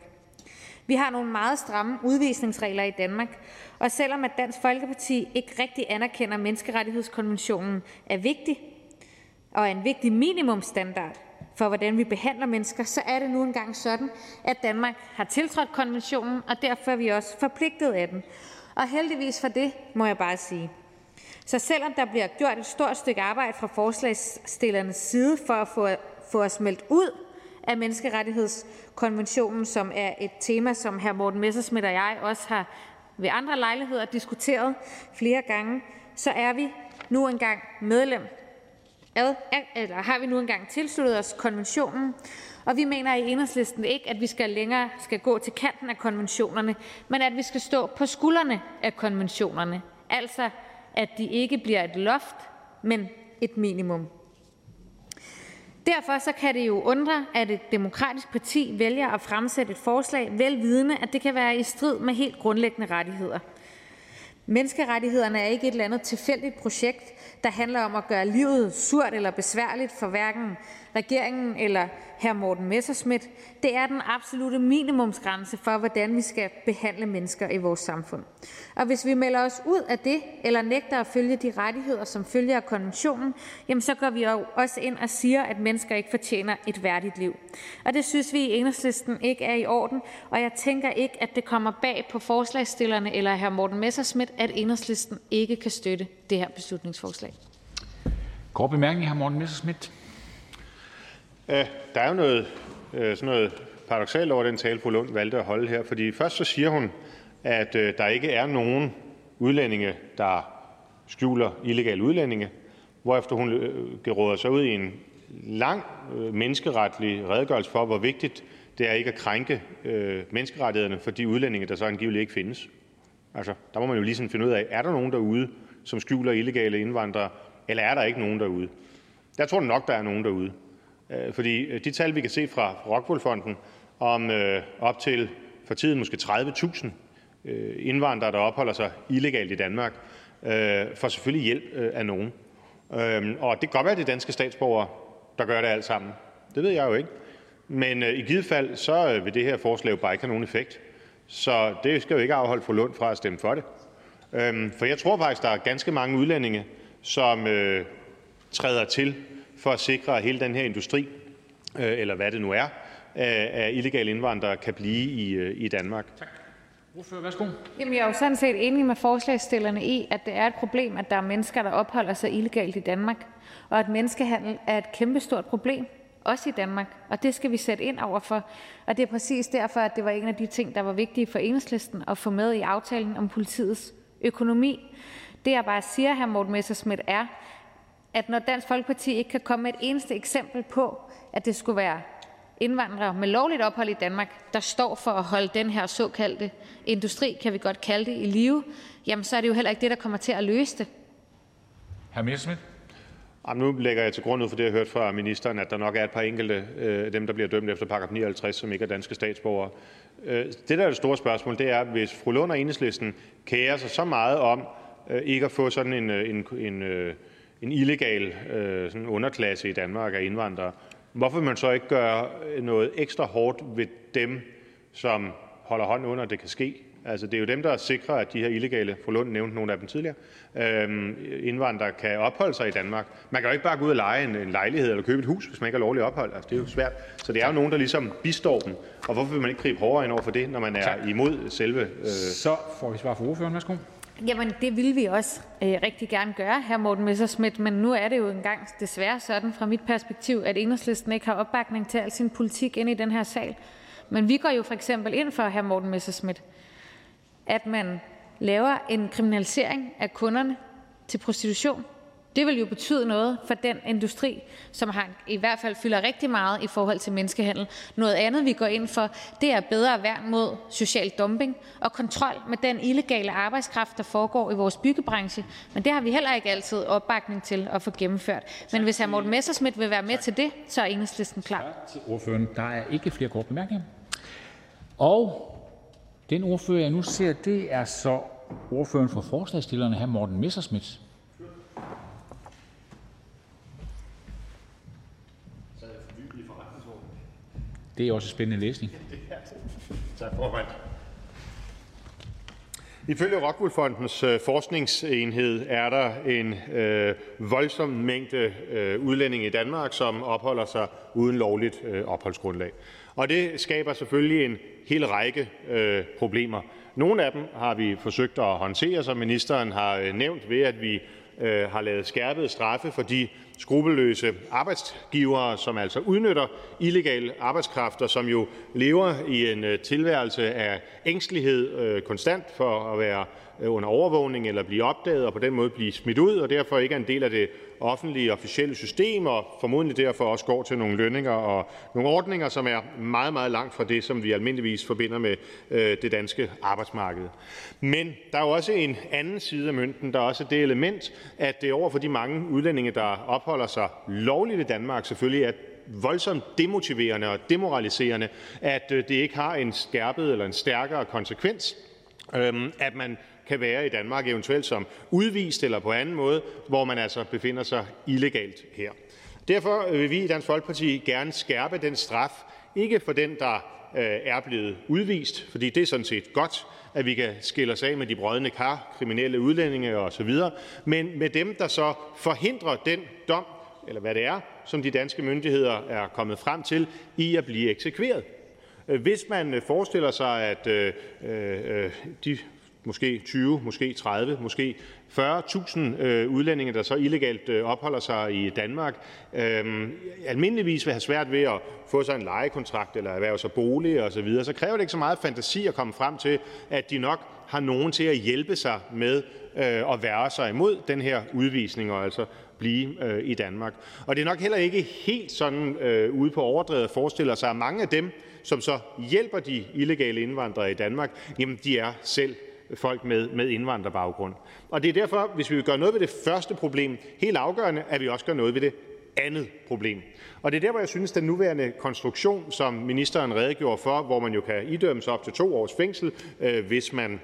Vi har nogle meget stramme udvisningsregler i Danmark, og selvom at Dansk Folkeparti ikke rigtig anerkender, at menneskerettighedskonventionen er vigtig og er en vigtig minimumsstandard for, hvordan vi behandler mennesker, så er det nu engang sådan, at Danmark har tiltrådt konventionen, og derfor er vi også forpligtet af den. Og heldigvis for det, må jeg bare sige. Så selvom der bliver gjort et stort stykke arbejde fra forslagsstillernes side for at få, få os meldt ud af menneskerettighedskonventionen, som er et tema, som hr. Morten Messerschmidt og jeg også har ved andre lejligheder diskuteret flere gange, så er vi nu engang medlem ad, eller har vi nu engang tilsluttet os konventionen, og vi mener i Enhedslisten ikke, at vi skal længere skal gå til kanten af konventionerne, men at vi skal stå på skuldrene af konventionerne, altså at de ikke bliver et loft, men et minimum. Derfor så kan det jo undre, at et demokratisk parti vælger at fremsætte et forslag, velvidende, at det kan være i strid med helt grundlæggende rettigheder. Menneskerettighederne er ikke et eller andet tilfældigt projekt, der handler om at gøre livet surt eller besværligt for hverken regeringen eller hr. Morten Messerschmidt. Det er den absolute minimumsgrænse for, hvordan vi skal behandle mennesker i vores samfund. Og hvis vi melder os ud af det eller nægter at følge de rettigheder, som følger af konventionen, jamen så går vi jo også ind og siger, at mennesker ikke fortjener et værdigt liv. Og det synes vi i Enhedslisten ikke er i orden, og jeg tænker ikke, at det kommer bag på forslagstillerne eller hr. Morten Messerschmidt, at Enhedslisten ikke kan støtte det her beslutningsforslag. Kort bemærkning, hr. Morten Messerschmidt. Der er jo noget, øh, sådan noget paradoksalt over den tale, fru Lund valgte at holde her. Fordi først så siger hun, at øh, der ikke er nogen udlændinge, der skjuler illegale udlændinge, hvorefter hun øh, geråder sig ud i en lang menneskeretlig redegørelse for, hvor vigtigt det er ikke at krænke menneskerettighederne for de udlændinge, der så angiveligt ikke findes. Altså, der må man jo lige sådan finde ud af, er der nogen derude, som skjuler illegale indvandrere, eller er der ikke nogen derude? Jeg tror nok, der er nogen derude. Øh, fordi øh, de tal, vi kan se fra Rockwool-fonden om øh, op til for tiden måske 30.000 indvandrere, der opholder sig illegalt i Danmark, får selvfølgelig hjælp af nogen. Øhm, og det kan godt være, det danske statsborgere, der gør det alt sammen. Det ved jeg jo ikke. Men i givet fald, så vil det her forslag jo bare ikke have nogen effekt. Så det skal jo ikke afholde fru Lund fra at stemme for det. Øhm, for jeg tror faktisk, der er ganske mange udlændinge, som træder til for at sikre, at hele den her industri, øh, eller hvad det nu er, af illegale indvandrere kan blive i øh, i Danmark. Jamen, jeg er jo sådan set enig med forslagsstillerne i, at det er et problem, at der er mennesker, der opholder sig illegalt i Danmark, og at menneskehandel er et kæmpestort problem, også i Danmark, og det skal vi sætte ind over for. Og det er præcis derfor, at det var en af de ting, der var vigtige for Enhedslisten at få med i aftalen om politiets økonomi. Det, jeg bare siger, hr. Morten Messerschmidt, er, at når Dansk Folkeparti ikke kan komme med et eneste eksempel på, at det skulle være indvandrere med lovligt ophold i Danmark, der står for at holde den her såkaldte industri, kan vi godt kalde det, i live, jamen så er det jo heller ikke det, der kommer til at løse det. Hr. Messerschmidt. Jamen, nu lægger jeg til grund ud for det, jeg har hørt fra ministeren, at der nok er et par enkelte øh, dem, der bliver dømt efter paragraf 59, som ikke er danske statsborgere. Øh, det, der er det store spørgsmål, det er, hvis fru Lund og enhedslisten kærer sig så meget om øh, ikke at få sådan en, øh, en, en øh, en illegal øh, sådan underklasse i Danmark af indvandrere, hvorfor vil man så ikke gøre noget ekstra hårdt ved dem, som holder hånden under, at det kan ske? Altså, det er jo dem, der sikrer, at de her illegale, fru Lund nævnte nogle af dem tidligere, øhm, indvandrere kan opholde sig i Danmark. Man kan jo ikke bare gå ud og lege en, lejlighed eller købe et hus, hvis man ikke har lovligt ophold. Altså, det er jo svært. Så det er jo nogen, der ligesom bistår dem. Og hvorfor vil man ikke gribe hårdere ind over for det, når man er imod selve... Øh... Så får vi svar fra ordføreren. Værsgo. Jamen, det vil vi også øh, rigtig gerne gøre, her Morten Messerschmidt, men nu er det jo engang desværre sådan fra mit perspektiv, at enhedslisten ikke har opbakning til al sin politik ind i den her sal. Men vi går jo for eksempel ind for, her Morten Messerschmidt, at man laver en kriminalisering af kunderne til prostitution. Det vil jo betyde noget for den industri, som har, i hvert fald fylder rigtig meget i forhold til menneskehandel. Noget andet, vi går ind for, det er bedre værn mod social dumping og kontrol med den illegale arbejdskraft, der foregår i vores byggebranche. Men det har vi heller ikke altid opbakning til at få gennemført. Men hvis hr. Morten Messerschmidt vil være med til det, så er enhedslisten klar. Tak til ordføreren. Der er ikke flere korte bemærkninger. Og den ordfører, jeg nu ser, det er så ordføreren for forslagsstillerne, hr. Morten Messerschmidt. Det er også spændende læsning. Tak, formand. Ifølge Rockwool Fondens øh, forskningsenhed er der en øh, voldsom mængde øh, udlændinge i Danmark, som opholder sig uden lovligt øh, opholdsgrundlag. Og det skaber selvfølgelig en hel række øh, problemer. Nogle af dem har vi forsøgt at håndtere, som ministeren har øh, nævnt, ved at vi øh, har lavet skærpede straffe for de skrupelløse arbejdsgivere, som altså udnytter illegal arbejdskraft, og som jo lever i en øh, tilværelse af ængstelighed øh, konstant for at være Øh, under overvågning eller blive opdaget og på den måde blive smidt ud, og derfor ikke er en del af det offentlige officielle system, og formodentlig derfor også går til nogle lønninger og nogle ordninger, som er meget, meget langt fra det, som vi almindeligvis forbinder med øh, det danske arbejdsmarked. Men der er jo også en anden side af mønten. Der er også det element, at det over for de mange udlændinge, der opholder sig lovligt i Danmark, selvfølgelig er voldsomt demotiverende og demoraliserende, at øh, det ikke har en skærpet eller en stærkere konsekvens, øhm, at man kan være i Danmark, eventuelt som udvist eller på anden måde, hvor man altså befinder sig illegalt her. Derfor vil vi i Dansk Folkeparti gerne skærpe den straf, ikke for den, der øh, er blevet udvist, fordi det er sådan set godt, at vi kan skille os af med de brødne kar, kriminelle udlændinge osv., men med dem, der så forhindrer den dom, eller hvad det er, som de danske myndigheder er kommet frem til, i at blive eksekveret. Hvis man forestiller sig, at øh, øh, øh de måske 20, måske 30, måske 40.000 øh, udlændinge, der så illegalt øh, opholder sig i Danmark, øh, almindeligvis vil have svært ved at få sig en lejekontrakt eller erhverve sig bolig osv., så kræver det ikke så meget fantasi at komme frem til, at de nok har nogen til at hjælpe sig med øh, at være sig imod den her udvisning og altså blive øh, i Danmark. Og det er nok heller ikke helt sådan øh, ude på overdrevet forestiller sig, at mange af dem, som så hjælper de illegale indvandrere i Danmark, jamen de er selv folk med, med indvandrerbaggrund. Og det er derfor, hvis vi vil gøre noget ved det første problem, helt afgørende, at vi også gør noget ved det andet problem. Og det er der, hvor jeg synes, den nuværende konstruktion, som ministeren redegjorde for, hvor man jo kan idømmes op til to års fængsel, øh, hvis man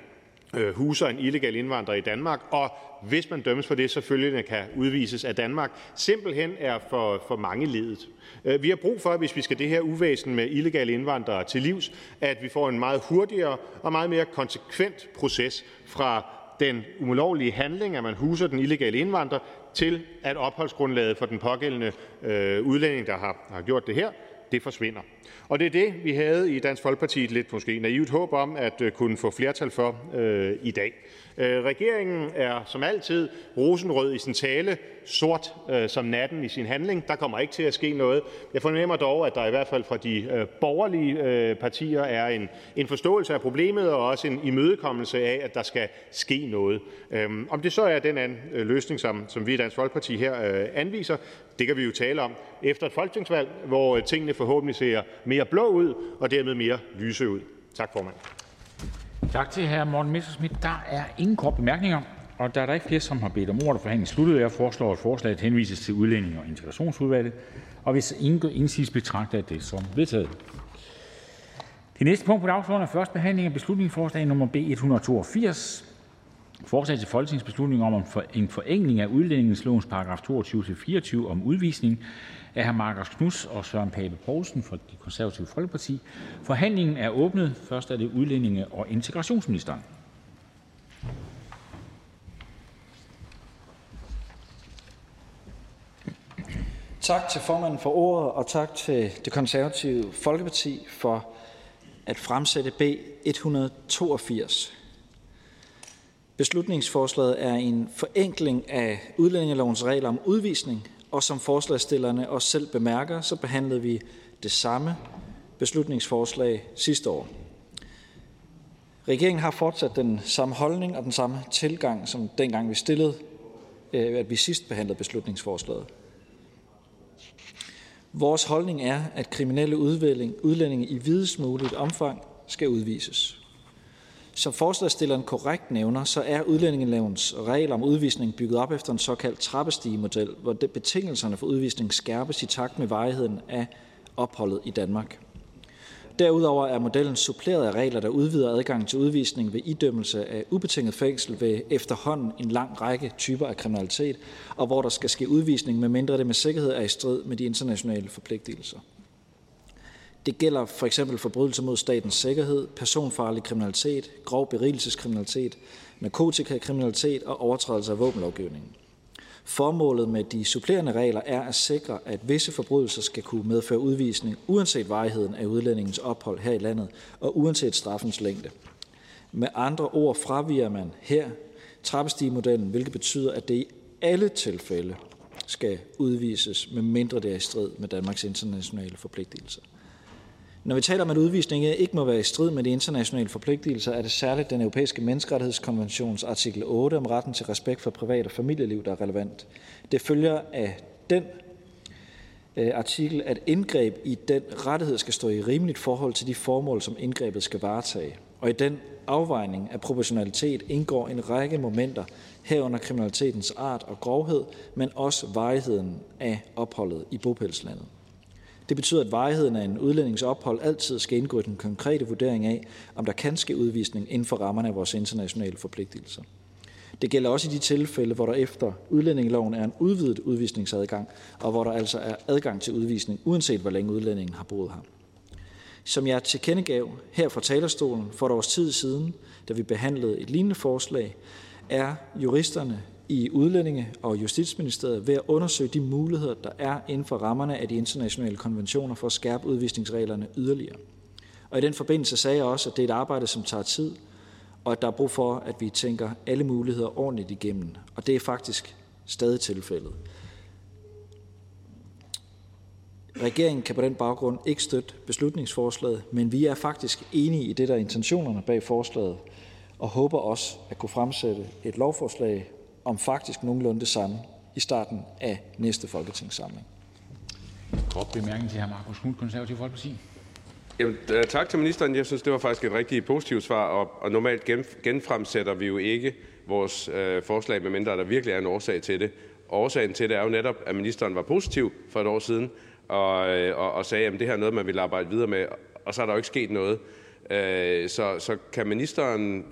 Øh, huser en illegal indvandrer i Danmark, og hvis man dømmes for det, selvfølgelig kan udvises af Danmark, simpelthen er for, for mange ledet. Øh, vi har brug for, hvis vi skal det her uvæsen med illegale indvandrere til livs, at vi får en meget hurtigere og meget mere konsekvent proces fra den ulovlige handling, at man huser den illegale indvandrer, til at opholdsgrundlaget for den pågældende øh, udlænding, der har, har gjort det her, det forsvinder. Og det er det, vi havde i Dansk Folkeparti et lidt måske naivt håb om at øh, kunne få flertal for øh, i dag. Øh, regeringen er som altid rosenrød i sin tale, sort øh, som natten i sin handling. Der kommer ikke til at ske noget. Jeg fornemmer dog, at der i hvert fald fra de øh, borgerlige øh, partier er en, en forståelse af problemet og også en imødekommelse af, at der skal ske noget. Øhm, om det så er den anden øh, løsning, som, som vi i Dansk Folkeparti her øh, anviser, det kan vi jo tale om efter et folketingsvalg, hvor øh, tingene forhåbentlig ser mere blå ud og dermed mere lyse ud. Tak, formand. Tak til hr. Morten Messerschmidt. Der er ingen korte bemærkninger. Og da der ikke er flere, som har bedt om ordet, er forhandlingen sluttet. Jeg foreslår, at forslaget henvises til Udlændinge- og Integrationsudvalget. Og hvis ingen gør indsigelse, betragter jeg det som vedtaget. Det næste punkt på dagsordenen er første behandling af beslutningsforslag nummer B 182. Forslag til folketingsbeslutning om en forenkling af udlændingelovens paragraf 22-24 om udvisning. Af hr. Marcus Knuth og Søren Pape Poulsen fra Det Konservative Folkeparti. Forhandlingen er åbnet. Først er det udlændinge- og integrationsministeren. Tak til formanden for ordet, og tak til Det Konservative Folkeparti for at fremsætte B 182. Beslutningsforslaget er en forenkling af udlændingelovens regler om udvisning, og som forslagsstillerne også selv bemærker, så behandlede vi det samme beslutningsforslag sidste år. Regeringen har fortsat den samme holdning og den samme tilgang, som dengang vi stillede, øh, at vi sidst behandlede beslutningsforslaget. Vores holdning er, at kriminelle udlændinge i videst muligt omfang skal udvises. Som forslagsstilleren korrekt nævner, så er udlændingelovens regler om udvisning bygget op efter en såkaldt trappestigemodel, hvor betingelserne for udvisning skærpes i takt med varigheden af opholdet i Danmark. Derudover er modellen suppleret af regler, der udvider adgangen til udvisning ved idømmelse af ubetinget fængsel ved efterhånden en lang række typer af kriminalitet, og hvor der skal ske udvisning, medmindre det med sikkerhed er i strid med de internationale forpligtelser. Det gælder for eksempel forbrydelser mod statens sikkerhed, personfarlig kriminalitet, grov berigelseskriminalitet, narkotikakriminalitet og overtrædelse af våbenlovgivningen. Formålet med de supplerende regler er at sikre, at visse forbrydelser skal kunne medføre udvisning, uanset varigheden af udlændingens ophold her i landet og uanset straffens længde. Med andre ord fraviger man her trappestigemodellen, hvilket betyder, at det i alle tilfælde skal udvises, medmindre det er i strid med Danmarks internationale forpligtelser. Når vi taler om, at udvisning ikke må være i strid med de internationale forpligtelser, er det særligt den europæiske menneskerettighedskonventions artikel 8 om retten til respekt for privat og familieliv, der er relevant. Det følger af den øh, artikel, at indgreb i den rettighed skal stå i rimeligt forhold til de formål, som indgrebet skal varetage. Og i den afvejning af proportionalitet indgår en række momenter, herunder kriminalitetens art og grovhed, men også varigheden af opholdet i bopælslandet. Det betyder, at varigheden af en udlændings ophold altid skal indgå i den konkrete vurdering af, om der kan ske udvisning inden for rammerne af vores internationale forpligtelser. Det gælder også i de tilfælde, hvor der efter udlændingeloven er en udvidet udvisningsadgang, og hvor der altså er adgang til udvisning, uanset hvor længe udlændingen har boet her. Som jeg tilkendegav her fra talerstolen for et års tid siden, da vi behandlede et lignende forslag, er juristerne i Udlændinge- og Justitsministeriet ved at undersøge de muligheder, der er inden for rammerne af de internationale konventioner for at skærpe udvisningsreglerne yderligere. Og i den forbindelse sagde jeg også, at det er et arbejde, som tager tid, og at der er brug for, at vi tænker alle muligheder ordentligt igennem. Og det er faktisk stadig tilfældet. Regeringen kan på den baggrund ikke støtte beslutningsforslaget, men vi er faktisk enige i det, der er intentionerne bag forslaget, og håber også at kunne fremsætte et lovforslag om faktisk nogenlunde det samme i starten af næste folketingssamling. Kort bemærkning til hr. Markus Knudt, Konservativ Folkeparti. Jamen, øh, tak til ministeren. Jeg synes, det var faktisk et rigtig positivt svar, og, og normalt gen, genfremsætter vi jo ikke vores øh, forslag, medmindre der virkelig er en årsag til det. Og årsagen til det er jo netop, at ministeren var positiv for et år siden, og, øh, og, og sagde, at det her er noget, man vil arbejde videre med, og så er der jo ikke sket noget. Øh, så, så kan ministeren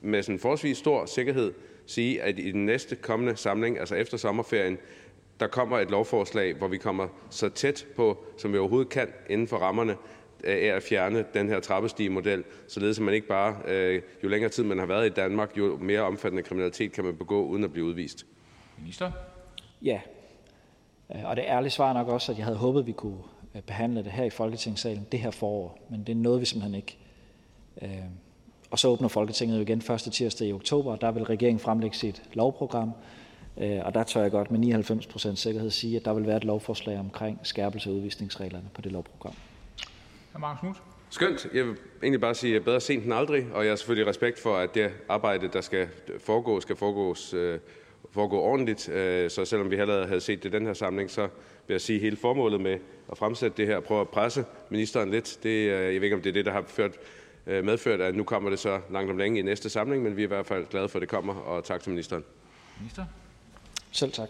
med sådan forholdsvis stor sikkerhed sige, at i den næste kommende samling, altså efter sommerferien, der kommer et lovforslag, hvor vi kommer så tæt på, som vi overhovedet kan, inden for rammerne af at fjerne den her trappestigemodel, således at man ikke bare, øh, jo længere tid man har været i Danmark, jo mere omfattende kriminalitet kan man begå uden at blive udvist. Minister? Ja, øh, og det ærlige svar nok også, at jeg havde håbet, at vi kunne øh, behandle det her i Folketingssalen det her forår, men det nåede vi simpelthen ikke. Og så åbner Folketinget jo igen første tirsdag i oktober, og der vil regeringen fremlægge sit lovprogram. Øh, og der tør jeg godt med 99 procent sikkerhed sige, at der vil være et lovforslag omkring skærpelse af udvisningsreglerne på det lovprogram. Hr. Knudt. Skønt. Jeg vil egentlig bare sige bedre sent end aldrig, og jeg har selvfølgelig respekt for, at det arbejde, der skal foregå, skal foregås, øh, foregå ordentligt. Øh, så selvom vi heller havde set det i den her samling, så vil jeg sige, at hele formålet med at fremsætte det her, prøve at presse ministeren lidt, det, jeg ved ikke, om det er det, der har ført medført, at nu kommer det så langt om længe i næste samling, men vi er i hvert fald glade for, at det kommer, og tak til ministeren. Minister? Selv tak.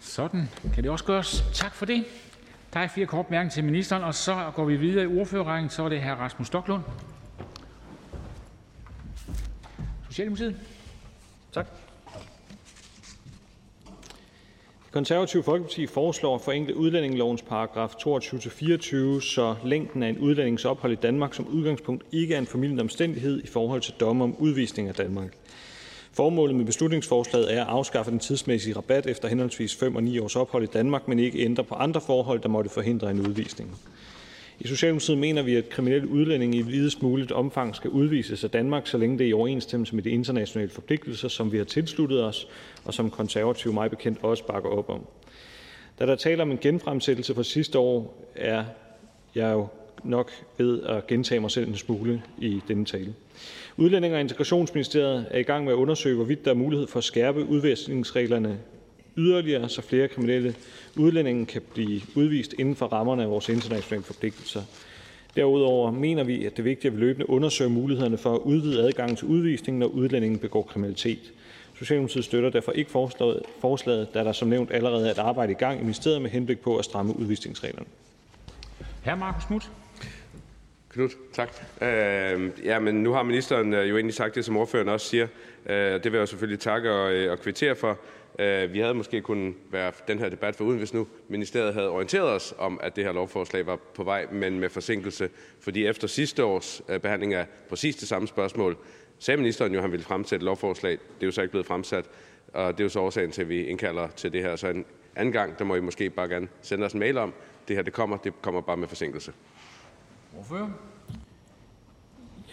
Sådan kan det også gøres. Tak for det. Der er fire kort mærke til ministeren, og så går vi videre i ordførerrækken. Så er det hr. Rasmus Stoklund. Socialdemokratiet. Tak. Konservative Folkeparti foreslår at forenkle udlændingelovens paragraf 22-24, så længden af en udlændings ophold i Danmark som udgangspunkt ikke er en formidlende omstændighed i forhold til domme om udvisning af Danmark. Formålet med beslutningsforslaget er at afskaffe den tidsmæssige rabat efter henholdsvis 5 og 9 års ophold i Danmark, men ikke ændre på andre forhold, der måtte forhindre en udvisning. I Socialdemokratiet mener vi, at kriminelle udlændinge i videst muligt omfang skal udvises af Danmark, så længe det er i overensstemmelse med de internationale forpligtelser, som vi har tilsluttet os, og som Konservative mig bekendt også bakker op om. Da der taler om en genfremsættelse fra sidste år, er jeg jo nok ved at gentage mig selv en smule i denne tale. Udlændinge- og Integrationsministeriet er i gang med at undersøge, hvorvidt der er mulighed for at skærpe udvisningsreglerne yderligere, så flere kriminelle udlændinge kan blive udvist inden for rammerne af vores internationale forpligtelser. Derudover mener vi, at det er vigtigt, at vi løbende undersøger mulighederne for at udvide adgangen til udvisning, når udlændingen begår kriminalitet. Socialdemokratiet støtter derfor ikke forslaget, da der som nævnt allerede er et arbejde i gang i ministeriet med henblik på at stramme udvisningsreglerne. Hr. Marcus Knudt. Knud, tak. Øh, ja, men nu har ministeren øh, jo egentlig sagt det, som ordføreren også siger. Øh, det vil jeg selvfølgelig takke og, øh, og kvittere for. Øh, vi havde måske kunnet være den her debat for uden, hvis nu ministeriet havde orienteret os om, at det her lovforslag var på vej, men med forsinkelse. Fordi efter sidste års øh, behandling af præcis det samme spørgsmål, sagde ministeren jo, at han ville fremsætte lovforslag. Det er jo så ikke blevet fremsat, og det er jo så årsagen til, at vi indkalder til det her. Så en anden gang, der må I måske bare gerne sende os en mail om, det her det kommer, det kommer bare med forsinkelse. Hvorfor?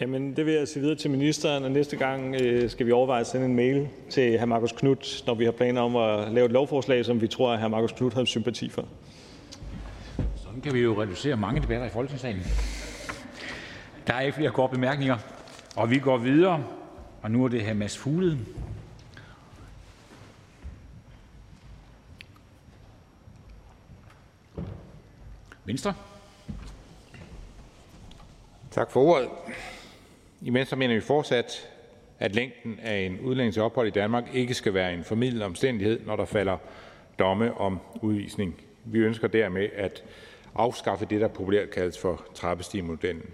Jamen, det vil jeg sige videre til ministeren, og næste gang øh, skal vi overveje at sende en mail til hr. Markus Knudt, når vi har planer om at lave et lovforslag, som vi tror, at hr. Markus Knudt har sympati for. Sådan kan vi jo reducere mange debatter i Folketingssalen. Der er ikke flere korte bemærkninger, og vi går videre. Og nu er det hr. Mads Fuglede. Venstre. Tak for ordet. I Venstre mener vi fortsat, at længden af en udlændings ophold i Danmark ikke skal være en formidlende omstændighed, når der falder domme om udvisning. Vi ønsker dermed at afskaffe det, der populært kaldes for trappestigemodellen.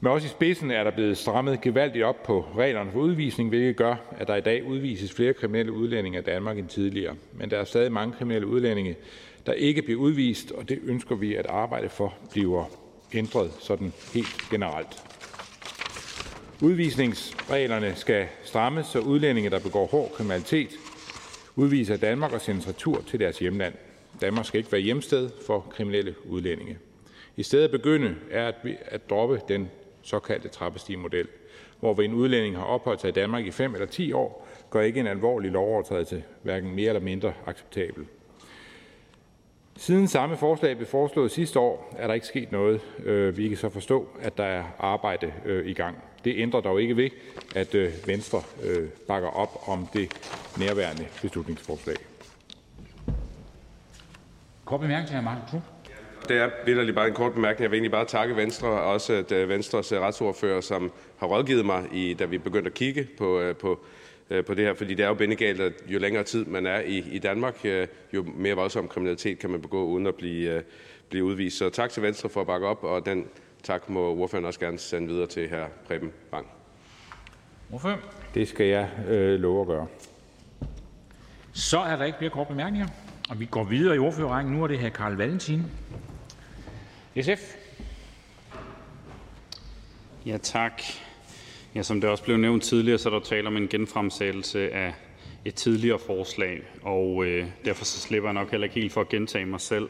Men også i spidsen er der blevet strammet gevaldigt op på reglerne for udvisning, hvilket gør, at der i dag udvises flere kriminelle udlændinge af Danmark end tidligere. Men der er stadig mange kriminelle udlændinge, der ikke bliver udvist, og det ønsker vi at arbejde for bliver ændret sådan helt generelt. Udvisningsreglerne skal strammes, så udlændinge, der begår hård kriminalitet, udviser Danmark og sendes retur til deres hjemland. Danmark skal ikke være hjemsted for kriminelle udlændinge. I stedet begynde er at, at droppe den såkaldte trappestigemodel, hvor en udlænding har opholdt sig i Danmark i 5 eller 10 år, gør ikke en alvorlig lovovertrædelse hverken mere eller mindre acceptabel. Siden samme forslag blev foreslået sidste år, er der ikke sket noget. Øh, vi kan så forstå, at der er arbejde øh, i gang. Det ændrer dog ikke ved, at øh, Venstre bakker op om det nærværende beslutningsforslag. Kort bemærkning til hr. Martin Det er vildt bare en kort bemærkning. Jeg vil egentlig bare takke Venstre, og også Venstres retsordfører, som har rådgivet mig, i, da vi begyndte at kigge på, på Øh, på det her, fordi det er jo bindegalt, at jo længere tid man er i, i Danmark, øh, jo mere voldsom kriminalitet kan man begå uden at blive, øh, blive udvist. Så tak til Venstre for at bakke op, og den tak må ordføreren også gerne sende videre til hr. Preben Bang. Hvorfor? Det skal jeg øh, love at gøre. Så er der ikke flere korte bemærkninger, og vi går videre i ordførerrækken. Nu er det her Karl Valentin. SF. Ja, tak. Ja, som det også blev nævnt tidligere, så er der tale om en genfremsættelse af et tidligere forslag, og øh, derfor så slipper jeg nok heller ikke helt for at gentage mig selv.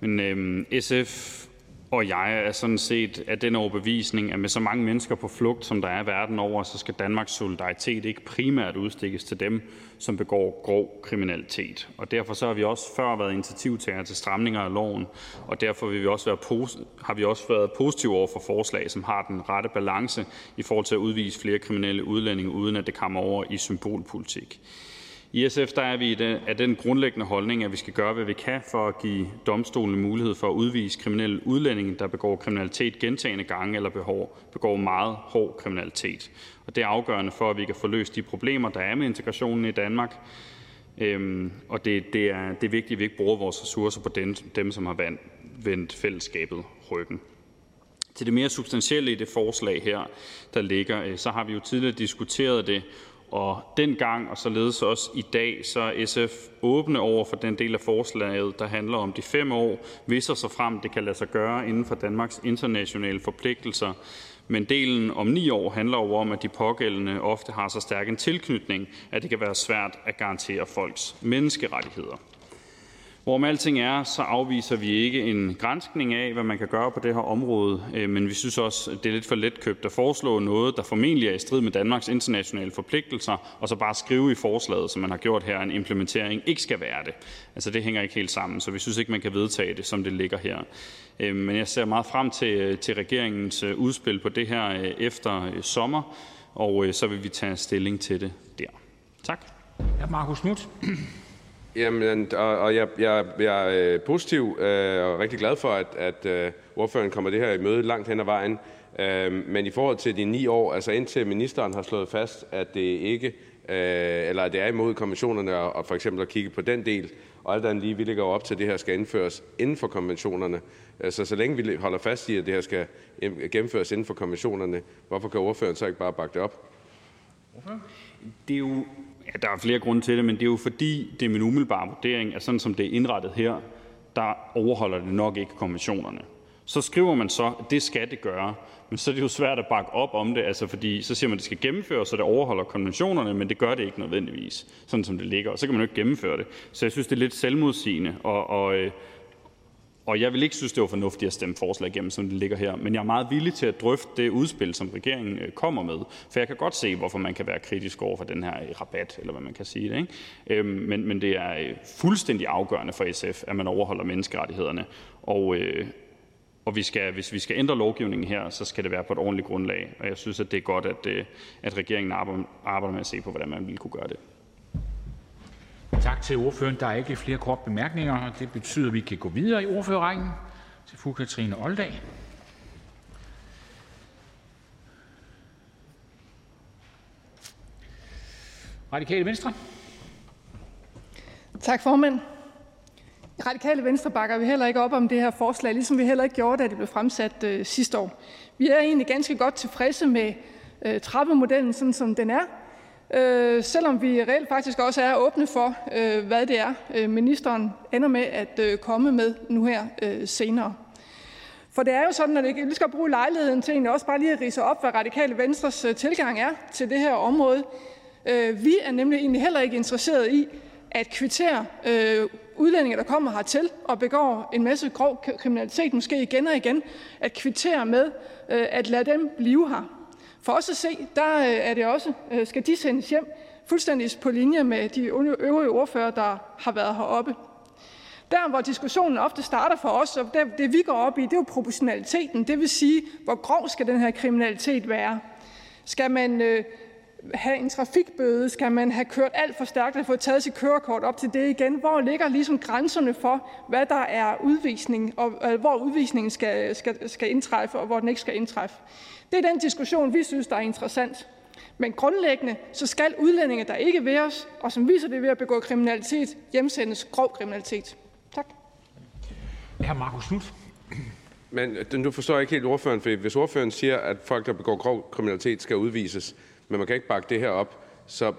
Men øh, SF og jeg er sådan set af den overbevisning, at med så mange mennesker på flugt, som der er verden over, så skal Danmarks solidaritet ikke primært udstikkes til dem, som begår grov kriminalitet. Og derfor så har vi også før været initiativtager til stramninger af loven, og derfor vil vi også være har vi også været positive over for forslag, som har den rette balance i forhold til at udvise flere kriminelle udlændinge, uden at det kommer over i symbolpolitik. I SF der er vi af den grundlæggende holdning, at vi skal gøre, hvad vi kan for at give domstolene mulighed for at udvise kriminelle udlændinge, der begår kriminalitet gentagende gange eller begår meget hård kriminalitet. Og det er afgørende for, at vi kan få løst de problemer, der er med integrationen i Danmark. Øhm, og det, det, er, det er vigtigt, at vi ikke bruger vores ressourcer på dem, dem som har vendt fællesskabet ryggen. Til det mere substantielle i det forslag her, der ligger, øh, så har vi jo tidligere diskuteret det, dengang og således også i dag, så er SF åbne over for den del af forslaget, der handler om de 5 år, hvis og såfremt det kan lade sig gøre inden for Danmarks internationale forpligtelser. Men delen om 9 år handler jo om, at de pågældende ofte har så stærk en tilknytning, at det kan være svært at garantere folks menneskerettigheder. Hvorom alting er, så afviser vi ikke en granskning af, hvad man kan gøre på det her område, øh, men vi synes også, det er lidt for letkøbt at foreslå noget, der formentlig er i strid med Danmarks internationale forpligtelser, og så bare skrive i forslaget, som man har gjort her, en implementering ikke skal være det. Altså det hænger ikke helt sammen, så vi synes ikke, man kan vedtage det, som det ligger her. Øh, men jeg ser meget frem til, til regeringens øh, udspil på det her efter sommer, og så vil vi tage stilling til det der. Tak. Ja, Markus Knudt. Jamen, og, og jeg, jeg, jeg er øh, positiv øh, og rigtig glad for, at, at øh, ordføreren kommer det her i møde langt hen ad vejen. Øh, men i forhold til de ni år, altså indtil ministeren har slået fast, at det ikke øh, eller at det er imod konventionerne og, og for eksempel at kigge på den del, og alt andet lige, vi ligger op til, at det her skal indføres inden for konventionerne. Øh, så så længe vi holder fast i, at det her skal gennemføres inden for konventionerne, hvorfor kan ordføreren så ikke bare bakke det op? Det er jo der er flere grunde til det, men det er jo, fordi det er min umiddelbare vurdering, at sådan som det er indrettet her, der overholder det nok ikke konventionerne. Så skriver man så, at det skal det gøre, men så er det jo svært at bakke op om det, altså fordi så siger man, at det skal gennemføres, så det overholder konventionerne, men det gør det ikke nødvendigvis, sådan som det ligger, og så kan man jo ikke gennemføre det. Så jeg synes, det er lidt selvmodsigende, og, og, øh, og jeg vil ikke synes, det var fornuftigt at stemme forslag igennem, som det ligger her. Men jeg er meget villig til at drøfte det udspil, som regeringen øh, kommer med. For jeg kan godt se, hvorfor man kan være kritisk over for den her øh, rabat, eller hvad man kan sige det. Ikke? Øhm, men, men det er øh, fuldstændig afgørende for SF, at man overholder menneskerettighederne. Og, og vi skal, hvis vi skal ændre lovgivningen her, så skal det være på et ordentligt grundlag. Og jeg synes, at det er godt, at, at regeringen arbejder med at se på, hvordan man vil kunne gøre det. Tak til ordføreren. Der er ikke flere korte bemærkninger, og det betyder, at vi kan gå videre i ordførerrækken til fru Katrine Olldag. Radikale Venstre. Tak, formand. I Radikale Venstre bakker vi heller ikke op om det her forslag, ligesom vi heller ikke gjorde, da det blev fremsat øh, sidste år. Vi er egentlig ganske godt tilfredse med øh, trappemodellen, sådan som den er, øh, selvom vi reelt faktisk også er åbne for, øh, hvad det er, øh, ministeren ender med at øh, komme med nu her øh, senere. For det er jo sådan, at jeg lige skal bruge lejligheden til egentlig også bare lige at rise op, hvad Radikale Venstres øh, tilgang er til det her område. Øh, vi er nemlig egentlig heller ikke interesseret i at kvittere øh, udlændinge, der kommer hertil og begår en masse grov kriminalitet, måske igen og igen, at kvittere med øh, at lade dem blive her. For os at se, der øh, er det også, øh, skal de sendes hjem fuldstændig på linje med de øvrige ordfører, der har været heroppe. Der, hvor diskussionen ofte starter for os, og det, det vi går op i, det er jo proportionaliteten. Det vil sige, hvor grov skal den her kriminalitet være? Skal man øh, have en trafikbøde? Skal man have kørt alt for stærkt og få taget sit kørekort op til det igen? Hvor ligger ligesom grænserne for, hvad der er udvisning, og øh, hvor udvisningen skal, skal, skal indtræffe, og hvor den ikke skal indtræffe? Det er den diskussion, vi synes, der er interessant. Men grundlæggende så skal udlændinge, der ikke vil os, og som viser det ved at begå kriminalitet, hjemsendes grov kriminalitet. Tak. Hr. Markus Knudt. Men nu forstår jeg ikke helt ordføreren, for hvis ordføreren siger, at folk, der begår grov kriminalitet, skal udvises, men man kan ikke bakke det her op, så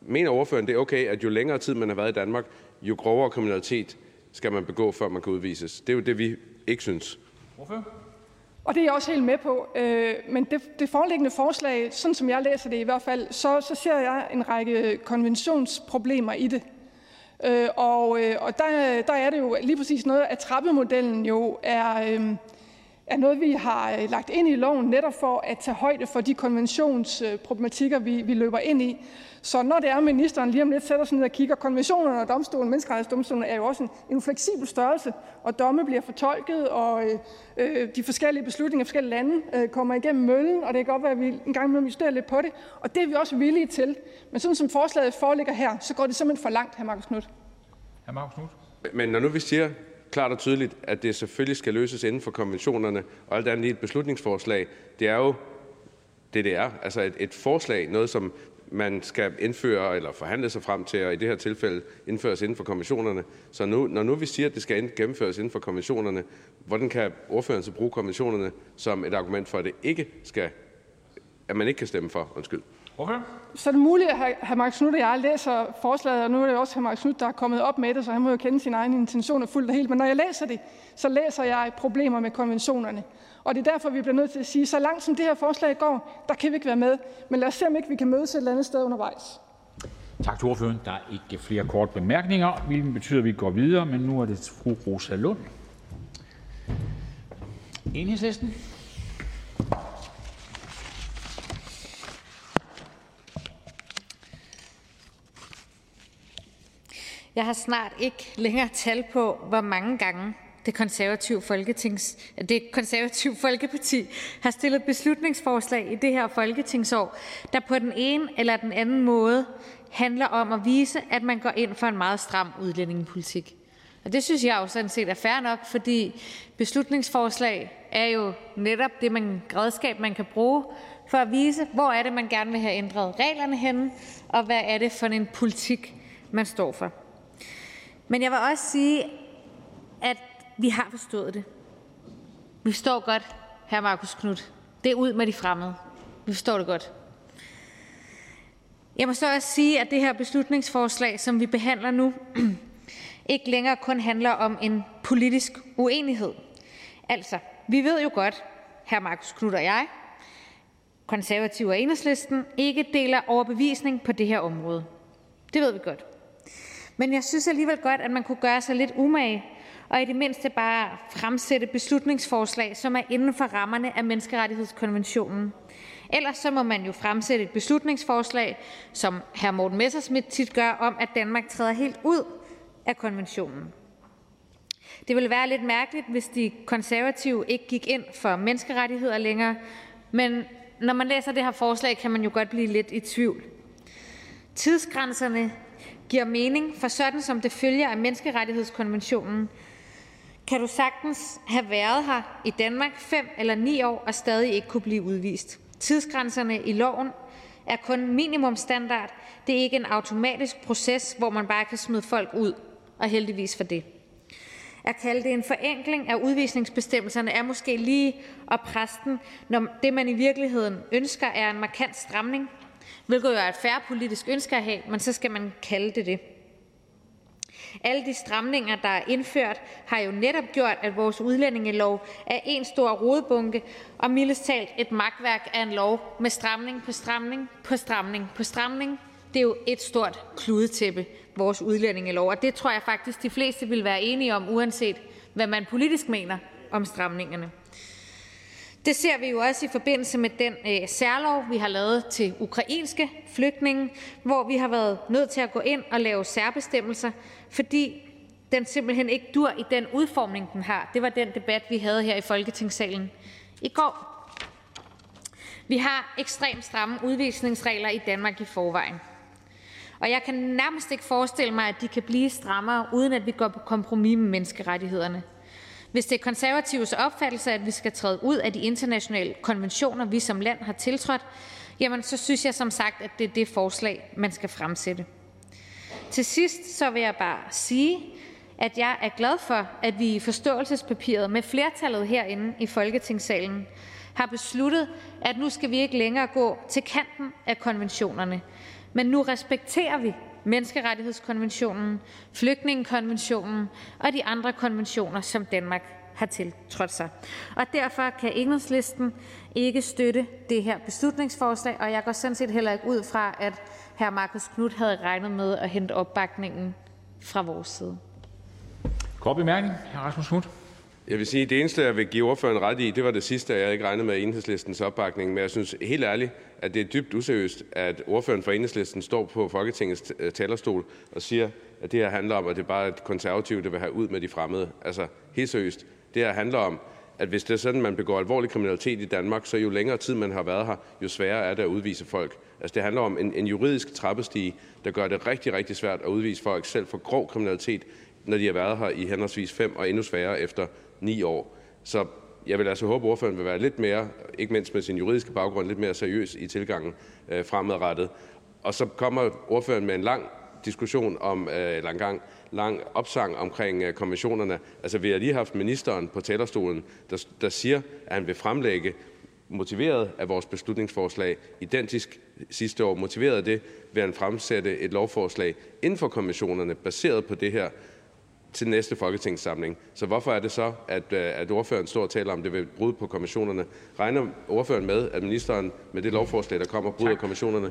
mener ordføreren, det er okay, at jo længere tid man har været i Danmark, jo grovere kriminalitet skal man begå, før man kan udvises. Det er jo det, vi ikke synes. Ordfører? Og det er jeg også helt med på. Øh, men det, det foreliggende forslag, sådan som jeg læser det i hvert fald, så, så ser jeg en række konventionsproblemer i det. Øh, og øh, og der, der er det jo lige præcis noget, at trappemodellen jo er, øh, er noget, vi har øh, lagt ind i loven netop for at tage højde for de konventionsproblematikker, vi, vi løber ind i. Så når det er, at ministeren lige om lidt sætter sig ned og kigger, konventionerne og domstolen, menneskerettighedsdomstolen er jo også en, en fleksibel størrelse, og domme bliver fortolket, og øh, øh, de forskellige beslutninger i forskellige lande øh, kommer igennem møllen, og det kan godt være, at vi en gang imellem justerer lidt på det, og det er vi også villige til. Men sådan som forslaget foreligger her, så går det simpelthen for langt, hr. Markus Knudt. Hr. Markus Knudt. Men når nu vi siger klart og tydeligt, at det selvfølgelig skal løses inden for konventionerne, og alt andet i et beslutningsforslag, det er jo det, det er. Altså et, et forslag, noget som man skal indføre eller forhandle sig frem til, og i det her tilfælde indføres inden for konventionerne. Så nu, når nu vi siger, at det skal gennemføres inden for konventionerne, hvordan kan ordføreren så bruge konventionerne som et argument for, at det ikke skal, at man ikke kan stemme for? Undskyld. Okay. Så er det muligt, at hr. Marcus Knudt og jeg læser forslaget, og nu er det også hr. Marcus Knudt, der er kommet op med det, så han må jo kende sine egne intentioner fuldt og helt. Men når jeg læser det, så læser jeg problemer med konventionerne. Og det er derfor, vi bliver nødt til at sige, så langt som det her forslag går, der kan vi ikke være med. Men lad os se, om ikke vi kan mødes et eller andet sted undervejs. Tak til ordføreren. Der er ikke flere korte bemærkninger, hvilket betyder, at vi går videre. Men nu er det fru Rosa Lund. Enhedslisten. Jeg har snart ikke længere tal på, hvor mange gange det konservative, Folketings, det konservative Folkeparti har stillet beslutningsforslag i det her folketingsår, der på den ene eller den anden måde handler om at vise, at man går ind for en meget stram udlændingepolitik. Og det synes jeg jo sådan set er fair nok, fordi beslutningsforslag er jo netop det man, redskab, man kan bruge for at vise, hvor er det, man gerne vil have ændret reglerne henne, og hvad er det for en politik, man står for. Men jeg vil også sige, at vi har forstået det. Vi forstår godt, hr. Marcus Knudt. Det er ud med de fremmede. Vi forstår det godt. Jeg må så også sige, at det her beslutningsforslag, som vi behandler nu, ikke længere kun handler om en politisk uenighed. Altså, vi ved jo godt, hr. Marcus Knudt og jeg, konservative og enhedslisten, ikke deler overbevisning på det her område. Det ved vi godt. Men jeg synes alligevel godt, at man kunne gøre sig lidt umage og i det mindste bare fremsætte beslutningsforslag, som er inden for rammerne af menneskerettighedskonventionen. Ellers så må man jo fremsætte et beslutningsforslag, som hr. Morten Messerschmidt tit gør, om at Danmark træder helt ud af konventionen. Det ville være lidt mærkeligt, hvis de konservative ikke gik ind for menneskerettigheder længere, men når man læser det her forslag, kan man jo godt blive lidt i tvivl. Tidsgrænserne giver mening, for sådan som det følger af menneskerettighedskonventionen, kan du sagtens have været her i Danmark 5 eller 9 år og stadig ikke kunne blive udvist. Tidsgrænserne i loven er kun minimumsstandard. Det er ikke en automatisk proces, hvor man bare kan smide folk ud, og heldigvis for det. At kalde det en forenkling af udvisningsbestemmelserne er måske lige at præsten, når det, man i virkeligheden ønsker, er en markant stramning, hvilket jo er et færre politisk ønske at have, men så skal man kalde det det. Alle de stramninger, der er indført, har jo netop gjort, at vores udlændingelov er en stor rodebunke og mildest talt et magtværk af en lov med stramning på stramning på stramning på stramning. Det er jo et stort kludetæppe, vores udlændingelov, og det tror jeg faktisk, de fleste vil være enige om, uanset hvad man politisk mener om stramningerne. Det ser vi jo også i forbindelse med den øh, særlov, vi har lavet til ukrainske flygtninge, hvor vi har været nødt til at gå ind og lave særbestemmelser, fordi den simpelthen ikke dur i den udformning, den har. Det var den debat, vi havde her i Folketingssalen i går. Vi har ekstremt stramme udvisningsregler i Danmark i forvejen. Og jeg kan nærmest ikke forestille mig, at de kan blive strammere, uden at vi går på kompromis med menneskerettighederne. Hvis det er konservatives opfattelse, at vi skal træde ud af de internationale konventioner, vi som land har tiltrådt, jamen så synes jeg som sagt, at det er det forslag, man skal fremsætte. Til sidst så vil jeg bare sige, at jeg er glad for, at vi i forståelsespapiret med flertallet herinde i Folketingssalen har besluttet, at nu skal vi ikke længere gå til kanten af konventionerne, men nu respekterer vi menneskerettighedskonventionen, flygtningekonventionen og de andre konventioner, som Danmark har tiltrådt sig. Og derfor kan enhedslisten ikke støtte det her beslutningsforslag, og jeg går sådan set heller ikke ud fra, at hr. Marcus Knudt havde regnet med at hente opbakningen fra vores side. Jeg vil sige, at det eneste, jeg vil give ordføreren ret i, det var det sidste, jeg ikke regnede med enhedslistens opbakning. Men jeg synes helt ærligt, at det er dybt useriøst, at ordføreren for enhedslisten står på Folketingets øh, talerstol og siger, at det her handler om, at det bare er konservative, der vil have ud med de fremmede. Altså, helt seriøst. Det her handler om, at hvis det er sådan, at man begår alvorlig kriminalitet i Danmark, så jo længere tid man har været her, jo sværere er det at udvise folk. Altså, det handler om en, en juridisk trappestige, der gør det rigtig, rigtig svært at udvise folk selv for grov kriminalitet, når de har været her i henholdsvis fem og endnu sværere efter ni år. Så jeg vil altså håbe, at ordføreren vil være lidt mere, ikke mindst med sin juridiske baggrund, lidt mere seriøs i tilgangen øh, fremadrettet. og så kommer ordføreren med en lang diskussion om, øh, eller en gang lang opsang omkring øh, konventionerne. Altså, vi har lige haft ministeren på talerstolen, der, der siger, at han vil fremlægge motiveret af vores beslutningsforslag, identisk sidste år, motiveret af det, vil han fremsætte et lovforslag inden for konventionerne, baseret på det her, til næste folketingssamling. Så hvorfor er det så, at, øh, at ordføreren står og taler om, det vil bryde på konventionerne? Regner ordføreren med, at ministeren med det lovforslag, der kommer, bryder konventionerne?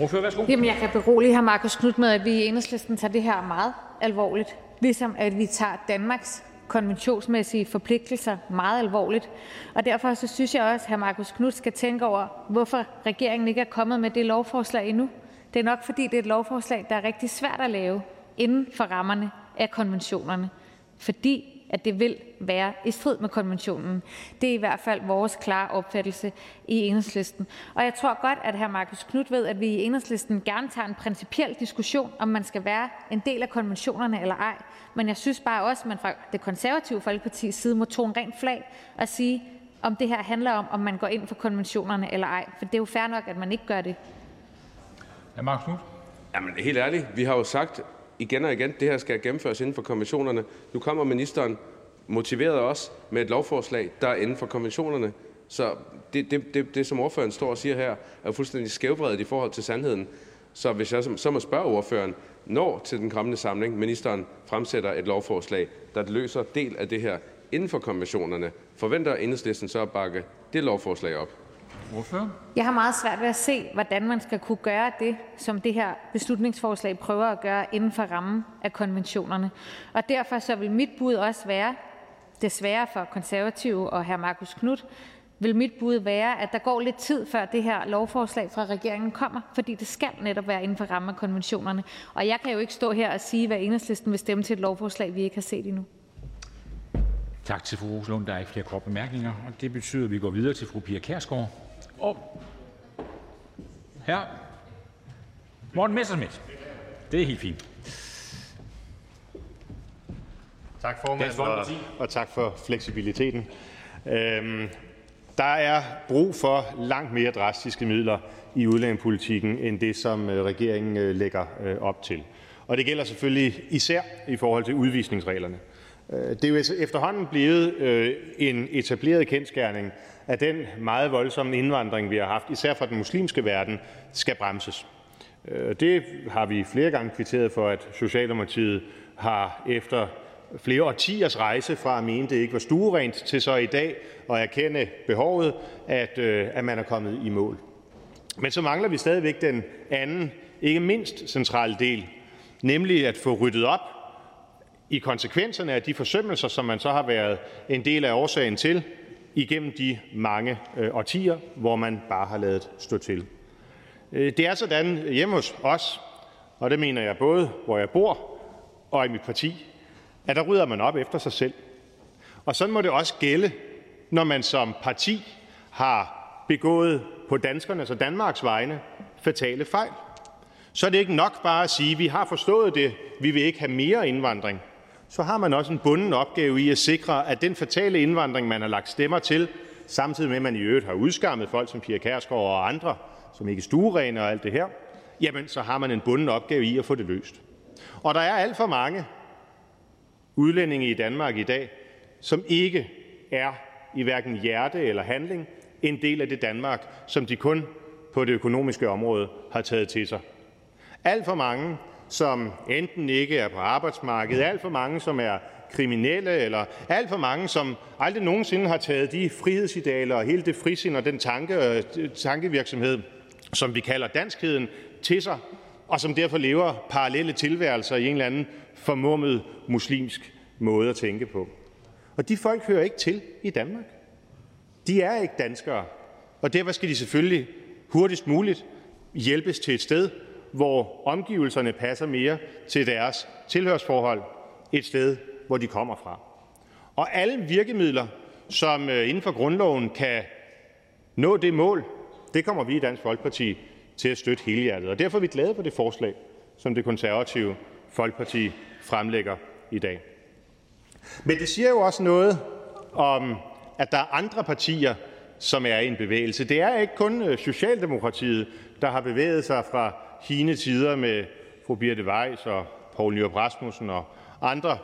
Ordfører, værsgo. Jamen, jeg kan berolige hr. Marcus Knuth med, at vi i enhedslisten tager det her meget alvorligt, ligesom at vi tager Danmarks konventionsmæssige forpligtelser meget alvorligt. Og derfor så synes jeg også, at hr. Marcus Knuth skal tænke over, hvorfor regeringen ikke er kommet med det lovforslag endnu. Det er nok, fordi det er et lovforslag, der er rigtig svært at lave inden for rammerne af konventionerne, fordi at det vil være i strid med konventionen. Det er i hvert fald vores klare opfattelse i Enhedslisten. Og jeg tror godt, at hr. Marcus Knuth ved, at vi i Enhedslisten gerne tager en principiel diskussion, om man skal være en del af konventionerne eller ej. Men jeg synes bare også, at man fra det konservative folkepartis side må tone rent flag og sige, om det her handler om, om man går ind for konventionerne eller ej. For det er jo fair nok, at man ikke gør det. Ja, Marcus Knuth? Jamen helt ærligt, vi har jo sagt igen og igen, at det her skal gennemføres inden for konventionerne. Nu kommer ministeren motiveret også med et lovforslag, der er inden for konventionerne. Så det, det, det, det som ordføreren står og siger her, er fuldstændig skævbredet i forhold til sandheden. Så hvis jeg så må spørge ordføreren, når til den kommende samling ministeren fremsætter et lovforslag, der løser del af det her inden for konventionerne, forventer enhedslisten så at bakke det lovforslag op? Ordfører? Jeg har meget svært ved at se, hvordan man skal kunne gøre det, som det her beslutningsforslag prøver at gøre inden for rammen af konventionerne. Og derfor så vil mit bud også være, desværre for konservative og hr. Marcus Knudt, vil mit bud være, at der går lidt tid, før det her lovforslag fra regeringen kommer, fordi det skal netop være inden for rammen af konventionerne. Og jeg kan jo ikke stå her og sige, hvad enhedslisten vil stemme til et lovforslag, vi ikke har set endnu. Tak til fru Roslund. Der er ikke flere korte bemærkninger, og det betyder, at vi går videre til fru Pia Kærsgaard. Her. Morten Messerschmidt. Det er helt fint. Tak, formand, og, og tak for fleksibiliteten. Øhm, der er brug for langt mere drastiske midler i udlændingepolitikken end det, som øh, regeringen øh, lægger øh, op til. Og det gælder selvfølgelig især i forhold til udvisningsreglerne. Det er jo efterhånden blevet en etableret kendskærning, at den meget voldsomme indvandring, vi har haft, især fra den muslimske verden, skal bremses. Øh, det har vi flere gange kvitteret for, at Socialdemokratiet har efter flere årtiers rejse fra at mene, det ikke var stuerent, til så i dag at erkende behovet, at, øh, at man er kommet i mål. Men så mangler vi stadigvæk den anden, ikke mindst centrale del, nemlig at få ryddet op i konsekvenserne af de forsømmelser, som man så har været en del af årsagen til igennem de mange øh, årtier, hvor man bare har lavet stå til. Øh, det er sådan hjemme hos os, og det mener jeg både, hvor jeg bor og i mit parti, at der rydder man op efter sig selv. Og sådan må det også gælde, når man som parti har begået på danskernes og Danmarks vegne fatale fejl. Så er det ikke nok bare at sige, at vi har forstået det, vi vil ikke have mere indvandring. Så har man også en bunden opgave i at sikre, at den fatale indvandring, man har lagt stemmer til, samtidig med at man i øvrigt har udskammet folk som Pia Kærsgaard og andre, som ikke stuerene og alt det her, jamen så har man en bunden opgave i at få det løst. Og der er alt for mange, udlændinge i Danmark i dag, som ikke er i hverken hjerte eller handling en del af det Danmark, som de kun på det økonomiske område har taget til sig. Alt for mange, som enten ikke er på arbejdsmarkedet, alt for mange, som er kriminelle, eller alt for mange, som aldrig nogensinde har taget de frihedsidealer og hele det frisind og den tanke, tankevirksomhed, som vi kalder danskheden, til sig, og som derfor lever parallelle tilværelser i en eller anden formummet muslimsk måde at tænke på. Og de folk hører ikke til i Danmark. De er ikke danskere, og derfor skal de selvfølgelig hurtigst muligt hjælpes til et sted, hvor omgivelserne passer mere til deres tilhørsforhold, et sted, hvor de kommer fra. Og alle virkemidler, som øh, inden for grundloven kan nå det mål, det kommer vi i Dansk Folkeparti til at støtte helhjertet. Og derfor er vi glade for det forslag, som det konservative Folkeparti fremlægger i dag. Men det siger jo også noget om, at der er andre partier som er i en bevægelse. Det er ikke kun øh, Socialdemokratiet, der har bevæget sig fra hine tider med fru Birte Weiss og Poul Nyrup Rasmussen og andre,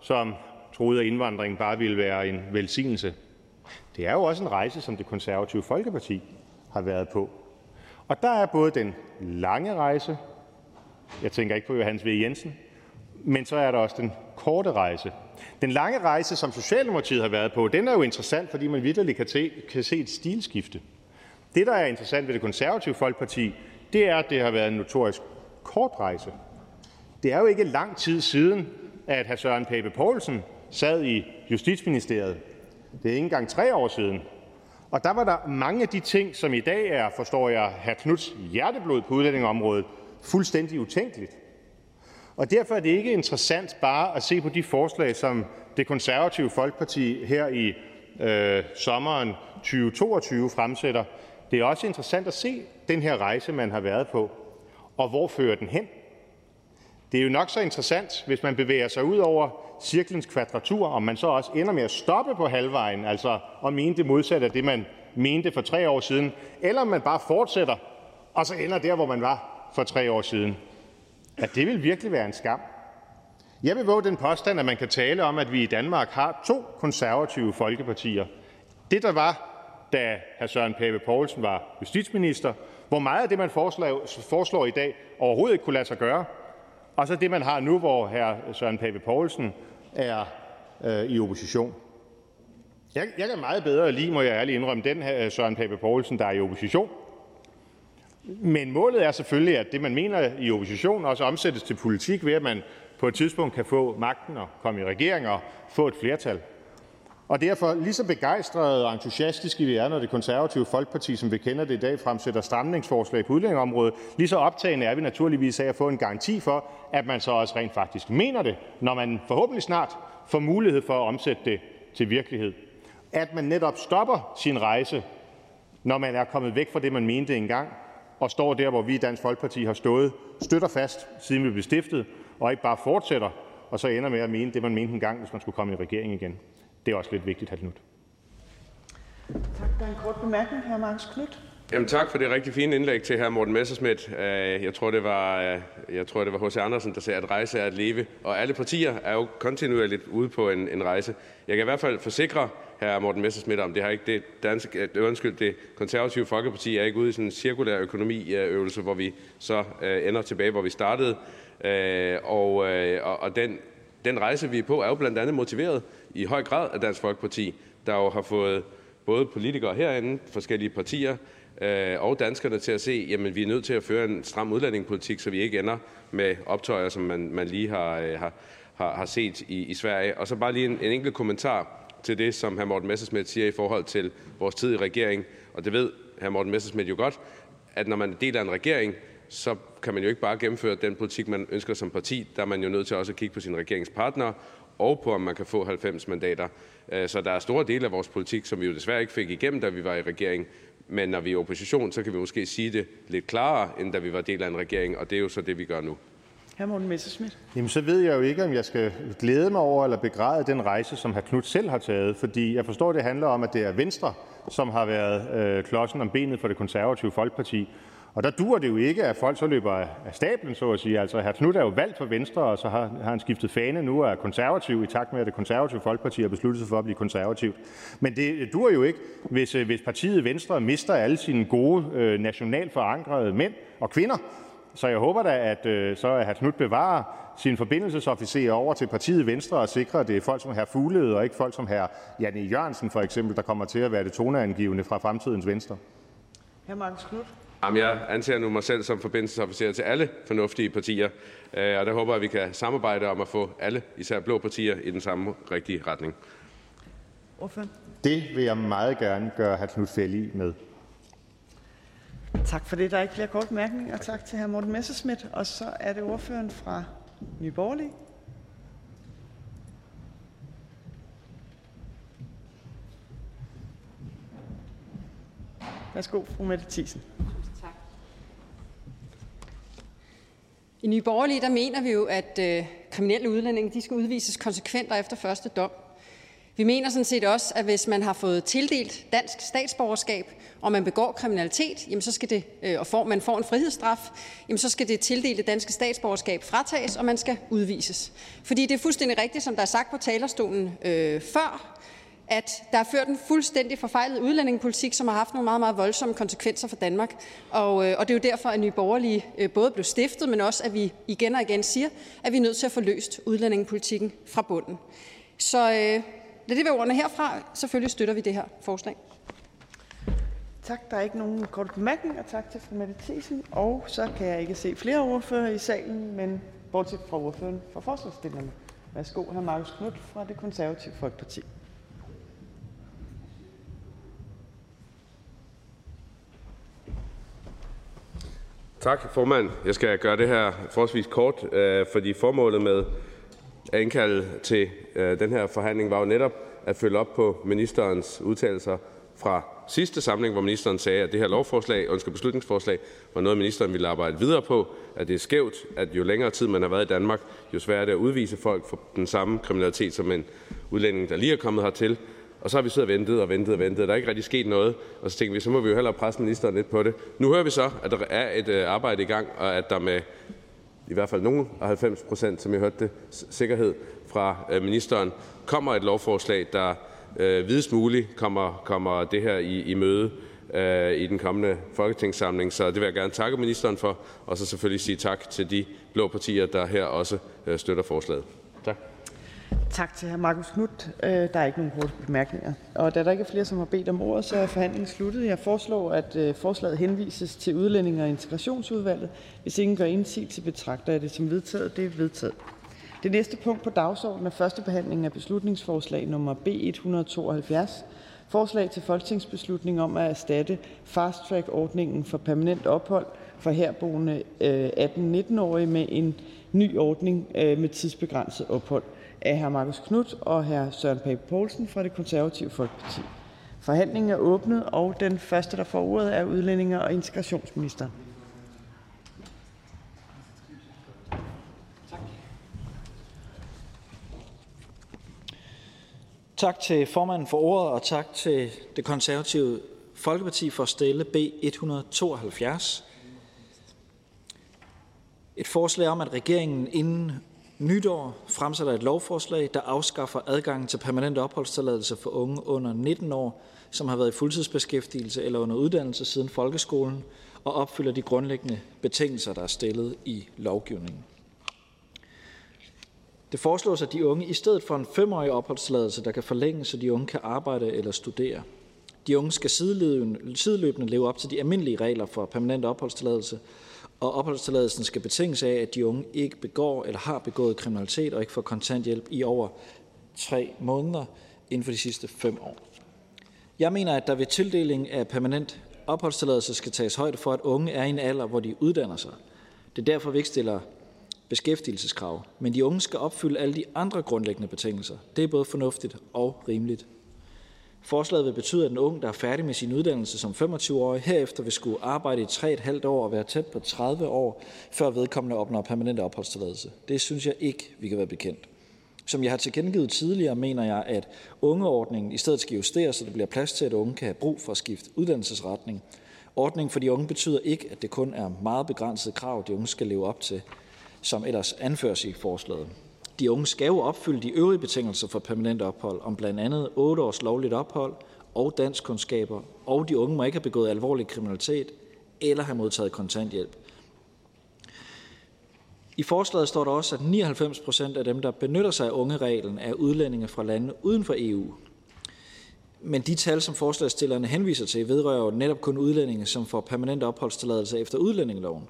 som troede, at indvandringen bare ville være en velsignelse. Det er jo også en rejse, som det konservative Folkeparti har været på. Og der er både den lange rejse, jeg tænker ikke på Johannes V. Jensen, men så er der også den korte rejse. Den lange rejse, som Socialdemokratiet har været på, den er jo interessant, fordi man virkelig kan, kan se et stilskifte. Det, der er interessant ved det konservative Folkeparti, er, at det har været en notorisk kort rejse. Det er jo ikke lang tid siden, at hr. Søren Pape Poulsen sad i Justitsministeriet. Det er ikke engang tre år siden. Og der var der mange af de ting, som i dag er, forstår jeg, hr. Knuds hjerteblod på udlændingområdet, fuldstændig utænkeligt. Og derfor er det ikke interessant bare at se på de forslag, som det konservative Folkeparti her i øh, sommeren 2022 fremsætter. Det er også interessant at se den her rejse, man har været på, og hvor fører den hen? Det er jo nok så interessant, hvis man bevæger sig ud over cirklens kvadratur, om man så også ender med at stoppe på halvvejen, altså at mene det modsatte af det, man mente for tre år siden, eller om man bare fortsætter, og så ender der, hvor man var for tre år siden. At det vil virkelig være en skam. Jeg vil våge den påstand, at man kan tale om, at vi i Danmark har to konservative folkepartier. Det, der var, da hr. Søren Pape Poulsen var justitsminister, hvor meget af det, man foreslår, foreslår i dag, overhovedet ikke kunne lade sig gøre, og så det, man har nu, hvor hr. Søren Pape Poulsen er øh, i opposition. Jeg, jeg kan meget bedre lide, må jeg ærligt indrømme, den her øh, Søren Pape Poulsen, der er i opposition. Men målet er selvfølgelig, at det, man mener i opposition, også omsættes til politik ved, at man på et tidspunkt kan få magten og komme i regering og få et flertal. Og derfor, lige så begejstrede og entusiastiske vi er, når det konservative Folkeparti, som vi kender det i dag, fremsætter stramningsforslag på udlændingområdet, lige så optagende er vi naturligvis af at få en garanti for, at man så også rent faktisk mener det, når man forhåbentlig snart får mulighed for at omsætte det til virkelighed. At man netop stopper sin rejse, når man er kommet væk fra det, man mente engang, og står der, hvor vi i Dansk Folkeparti har stået støtter fast, siden vi blev stiftet, og ikke bare fortsætter og så ender med at mene det, man mente engang, hvis man skulle komme i regering igen. Det er også lidt vigtigt, hr. Knudt. Tak. Der er en kort bemærkning. Hr. Marcus Knudt. Jamen, tak for det rigtig fine indlæg til hr. Morten Messerschmidt. Øh, jeg tror, det var, øh, jeg tror, det var H.C. Andersen, der sagde, at rejse er at leve. Og alle partier er jo kontinuerligt ude på en, en rejse. Jeg kan i hvert fald forsikre hr. Morten Messerschmidt om, det har ikke det danske, det, undskyld, det konservative Folkeparti er ikke ude i sådan en cirkulær økonomiøvelse, hvor vi så øh, ender tilbage, hvor vi startede. Øh, og, øh, og, og den, den rejse, vi er på, er jo blandt andet motiveret i høj grad af Dansk Folkeparti, der jo har fået både politikere herinde, forskellige partier øh, og danskerne til at se, jamen vi er nødt til at føre en stram udlændingepolitik, så vi ikke ender med optøjer, som man, man lige har, øh, har, har, set i, i Sverige. Og så bare lige en, en enkelt kommentar til det, som hr. Morten Messerschmidt siger i forhold til vores tid i regering. Og det ved hr. Morten Messerschmidt jo godt, at når man er del af en regering, så kan man jo ikke bare gennemføre den politik, man ønsker som parti. Der er man jo nødt til også at kigge på sine regeringspartnere og på, om man kan få 90 mandater. Øh, så der er store dele af vores politik, som vi jo desværre ikke fik igennem, da vi var i regering. Men når vi er i opposition, så kan vi måske sige det lidt klarere, end da vi var del af en regering, og det er jo så det, vi gør nu. Hr. Morten Messerschmidt. Jamen, så ved jeg jo ikke, om jeg skal glæde mig over eller begræde den rejse, som hr. Knudt selv har taget. Fordi jeg forstår, det handler om, at det er Venstre, som har været øh, klodsen om benet for det konservative Folkeparti. Og der duer det jo ikke, at folk så løber af stablen, så at sige. Altså, hr. Knud er jo valgt for Venstre, og så har, har han skiftet fane nu er konservativ, i takt med, at det konservative Folkeparti har besluttet sig for at blive konservativt. Men det duer jo ikke, hvis, øh, hvis partiet Venstre mister alle sine gode, øh, nationalt forankrede mænd og kvinder. Så jeg håber da, at øh, så at hr. Knudt bevarer sine forbindelsesofficerer over til partiet Venstre og sikrer, at det er folk som her Fuglede og ikke folk som her Janne Jørgensen for eksempel, der kommer til at være det toneangivende fra fremtidens Venstre. Hr. Magnus Knudt. Jamen, jeg anser nu mig selv som forbindelsesofficer til alle fornuftige partier, øh, og der håber jeg, at vi kan samarbejde om at få alle, især blå partier, i den samme rigtige retning. Ordføren. Det vil jeg meget gerne gøre hr. Knud Fællig med. Tak for det. Der er ikke flere korte bemærkninger. Tak til hr. Morten Messerschmidt. Og så er det ordføreren fra Nye Borgerlige. Værsgo, fru Mette Thiesen. I Nye Borgerlige der mener vi jo, at øh, kriminelle udlændinge de skal udvises konsekvent og efter første dom. Vi mener sådan set også, at hvis man har fået tildelt dansk statsborgerskab, og man begår kriminalitet, jamen så skal det, øh, og får, man får en frihedsstraf, jamen så skal det tildelte danske statsborgerskab fratages, og man skal udvises. Fordi det er fuldstændig rigtigt, som der er sagt på talerstolen øh, før, at der er ført en fuldstændig forfejlet udlændingepolitik, som har haft nogle meget, meget voldsomme konsekvenser for Danmark. Og, øh, og det er jo derfor, at Nye Borgerlige øh, både blev stiftet, men også, at vi igen og igen siger, at vi er nødt til at få løst udlændingepolitikken fra bunden. Så øh, det være ordene herfra. Selvfølgelig støtter vi det her forslag. Tak. Der er ikke nogen korte bemærkninger. Tak til fru Mette Thiesen. Og så kan jeg ikke se flere ordfører i salen, men bortset fra ordføreren for forslagsstillerne. Værsgo, hr. Markus Knudt fra det konservative Folkeparti. Tak, formand. Jeg skal gøre det her forholdsvis kort, øh, fordi formålet med at indkalde til øh, den her forhandling var jo netop at følge op på ministerens udtalelser fra sidste samling, hvor ministeren sagde, at det her lovforslag, undskyld, beslutningsforslag var noget, ministeren ville arbejde videre på, at det er skævt, at jo længere tid man har været i Danmark, jo sværere er det at udvise folk for den samme kriminalitet som en udlænding, der lige er kommet hertil, og så har vi siddet og ventet og ventet og ventet. Der er ikke rigtig sket noget. Og så tænkte vi, så må vi jo hellere presse ministeren lidt på det. Nu hører vi så, at der er et øh, arbejde i gang, og at der med i hvert fald nogen af 90 procent, som jeg hørte det, sikkerhed fra øh, ministeren, kommer et lovforslag, der øh, videst muligt kommer, kommer det her i, i møde øh, i den kommende folketingssamling. Så det vil jeg gerne takke ministeren for, og så selvfølgelig sige tak til de blå partier, der her også øh, støtter forslaget. Tak. Tak til hr. Markus Knudt. Øh, der er ikke nogen korte bemærkninger. Og da der ikke er flere, som har bedt om ordet, så er forhandlingen sluttet. Jeg foreslår, at øh, forslaget henvises til Udlændinge- og Integrationsudvalget. Hvis ingen gør indsigelse, betragter jeg det som vedtaget. Det er vedtaget. Det næste punkt på dagsordenen er første behandling af beslutningsforslag nummer B 172. Forslag til folketingsbeslutning om at erstatte fast-track-ordningen for permanent ophold for herboende øh, 18-19-årige med en ny ordning med tidsbegrænset ophold af hr. Marcus Knuth og hr. Søren Pape Poulsen fra Det Konservative Folkeparti. Forhandlingen er åbnet, og den første, der får ordet, er udlændinge- og integrationsministeren. Tak til formanden for ordet, og tak til Det Konservative Folkeparti for at stille B 172. Et forslag om, at regeringen inden nytår fremsætter et lovforslag, der afskaffer adgangen til permanent opholdstilladelse for unge under 19 år, som har været i fuldtidsbeskæftigelse eller under uddannelse siden folkeskolen, og opfylder de grundlæggende betingelser, der er stillet i lovgivningen. Det foreslås, at de unge i stedet for en femårig opholdstilladelse, der kan forlænges, så de unge kan arbejde eller studere. De unge skal sideløbende leve op til de almindelige regler for permanent opholdstilladelse, og opholdstilladelsen skal betinges af, at de unge ikke begår eller har begået kriminalitet og ikke får kontanthjælp i over tre måneder inden for de sidste fem år. Jeg mener, at der ved tildeling af permanent opholdstilladelse skal tages højde for, at unge er i en alder, hvor de uddanner sig. Det er derfor, vi ikke stiller beskæftigelseskrav, men de unge skal opfylde alle de andre grundlæggende betingelser. Det er både fornuftigt og rimeligt. Forslaget vil betyde, at en ung, der er færdig med sin uddannelse som 25-årig, herefter vil skulle arbejde i 3,5 år og være tæt på 30 år, før vedkommende opnår permanent opholdstilladelse. Det synes jeg ikke, vi kan være bekendt. Som jeg har tilkendegivet tidligere, mener jeg, at ungeordningen i stedet skal justeres, så der bliver plads til, at unge kan have brug for at skifte uddannelsesretning. Ordningen for de unge betyder ikke, at det kun er meget begrænsede krav, de unge skal leve op til, som ellers anføres i forslaget. De unge skal jo opfylde de øvrige betingelser for permanent ophold, om blandt andet 8 års lovligt ophold og danskkundskaber, og de unge må ikke have begået alvorlig kriminalitet eller have modtaget kontanthjælp. I forslaget står der også, at 99 procent af dem, der benytter sig af ungereglen, er udlændinge fra lande uden for EU. Men de tal, som forslagsstillerne henviser til, vedrører jo netop kun udlændinge, som får permanent opholdstilladelse efter udlændingeloven.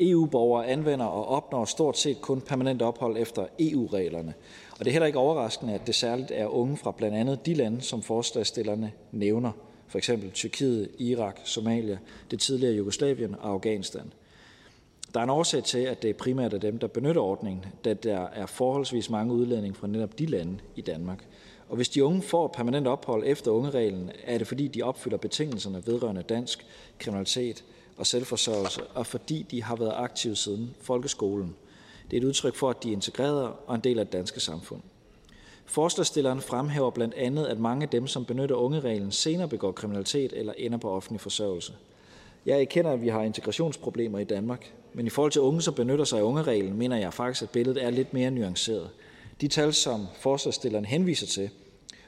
EU-borgere anvender og opnår stort set kun permanent ophold efter EU-reglerne. Og det er heller ikke overraskende, at det særligt er unge fra blandt andet de lande, som forslagsstillerne nævner, for eksempel Tyrkiet, Irak, Somalia, det tidligere Jugoslavien og Afghanistan. Der er en årsag til, at det primært er dem, der benytter ordningen, da der er forholdsvis mange udlændinge fra netop de lande i Danmark. Og hvis de unge får permanent ophold efter ungereglen, er det fordi, de opfylder betingelserne vedrørende dansk kriminalitet og selvforsørgelse, og fordi de har været aktive siden folkeskolen. Det er et udtryk for, at de er integreret og en del af det danske samfund. Forslagsstilleren fremhæver blandt andet, at mange af dem, som benytter ungereglen, senere begår kriminalitet eller ender på offentlig forsørgelse. Jeg erkender, at vi har integrationsproblemer i Danmark, men i forhold til unge, som benytter sig af ungereglen, mener jeg faktisk, at billedet er lidt mere nuanceret. De tal, som forslagsstilleren henviser til,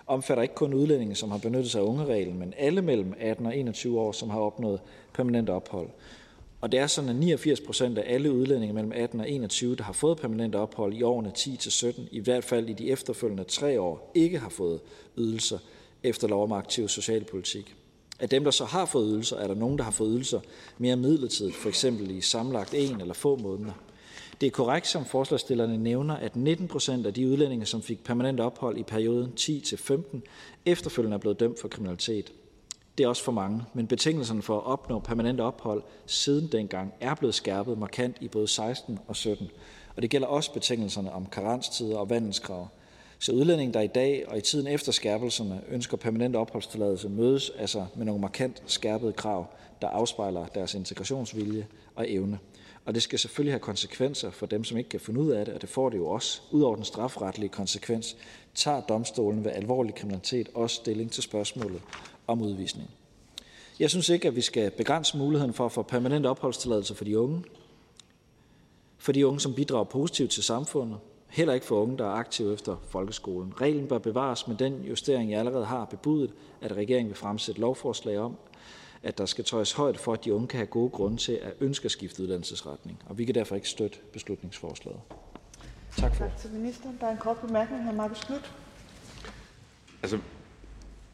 omfatter ikke kun udlændinge, som har benyttet sig af ungereglen, men alle mellem 18 og 21 år, som har opnået permanent ophold. Og det er sådan, at 89 procent af alle udlændinge mellem 18 og 21, der har fået permanent ophold i årene 10 til 17, i hvert fald i de efterfølgende tre år, ikke har fået ydelser efter lov om aktiv socialpolitik. Af dem, der så har fået ydelser, er der nogen, der har fået ydelser mere midlertidigt, for eksempel i samlagt en eller få måneder. Det er korrekt, som forslagsstillerne nævner, at 19 procent af de udlændinge, som fik permanent ophold i perioden 10-15, efterfølgende er blevet dømt for kriminalitet. Det er også for mange, men betingelserne for at opnå permanent ophold siden dengang er blevet skærpet markant i både 16 og 17. Og det gælder også betingelserne om karenstider og vandelskrav. Så udlændinge, der i dag og i tiden efter skærpelserne ønsker permanent opholdstilladelse, mødes altså med nogle markant skærpede krav, der afspejler deres integrationsvilje og evne. Og det skal selvfølgelig have konsekvenser for dem, som ikke kan finde ud af det, og det får det jo også. Udover den strafretlige konsekvens, tager domstolen ved alvorlig kriminalitet også stilling til spørgsmålet om udvisning. Jeg synes ikke, at vi skal begrænse muligheden for at få permanent opholdstilladelse for de unge. For de unge, som bidrager positivt til samfundet. Heller ikke for unge, der er aktive efter folkeskolen. Reglen bør bevares med den justering, jeg allerede har bebudet, at regeringen vil fremsætte lovforslag om, at der skal tøjes højt for, at de unge kan have gode grunde til at ønske at skifte uddannelsesretning. Og vi kan derfor ikke støtte beslutningsforslaget. Tak for. Tak til ministeren. Der er en kort bemærkning. Hr. Marcus Knudt. Altså,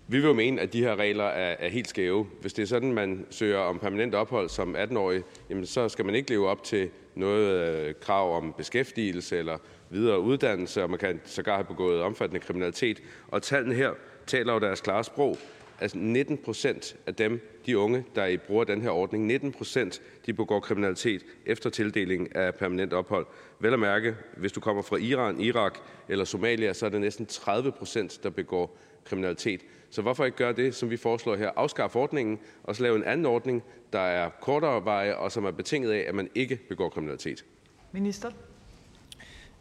vi vil jo mene, at de her regler er, er helt skæve. Hvis det er sådan, man søger om permanent ophold som 18-årig, jamen så skal man ikke leve op til noget øh, krav om beskæftigelse eller videre uddannelse, og man kan sågar have begået omfattende kriminalitet. Og tallene her taler jo deres klare sprog. Altså 19 procent af dem, de unge, der bruger den her ordning, 19 procent, de begår kriminalitet efter tildeling af permanent ophold. Vel at mærke, hvis du kommer fra Iran, Irak eller Somalia, så er det næsten 30 procent, der begår kriminalitet. Så hvorfor ikke gøre det, som vi foreslår her? Afskaffe ordningen, og så lave en anden ordning, der er kortere veje, og som er betinget af, at man ikke begår kriminalitet. Minister.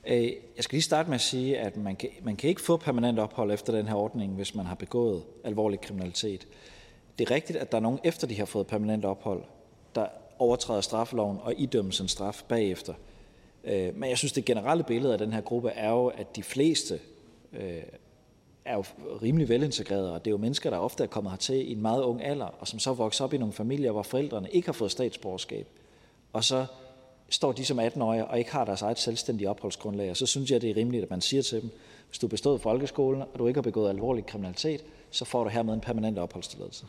Øh, jeg skal lige starte med at sige, at man kan, man kan ikke få permanent ophold efter den her ordning, hvis man har begået alvorlig kriminalitet. Det er rigtigt, at der er nogen efter de har fået permanent ophold, der overtræder straffeloven og idømmes en straf bagefter. Øh, men jeg synes, det generelle billede af den her gruppe er jo, at de fleste øh, er jo rimelig velintegrerede, og det er jo mennesker, der ofte er kommet hertil i en meget ung alder, og som så vokser op i nogle familier, hvor forældrene ikke har fået statsborgerskab. Og så står de som 18-årige og ikke har deres eget selvstændige opholdsgrundlag, og så synes jeg, det er rimeligt, at man siger til dem, hvis du bestod folkeskolen, og du ikke har begået alvorlig kriminalitet, så får du hermed en permanent opholdstilladelse.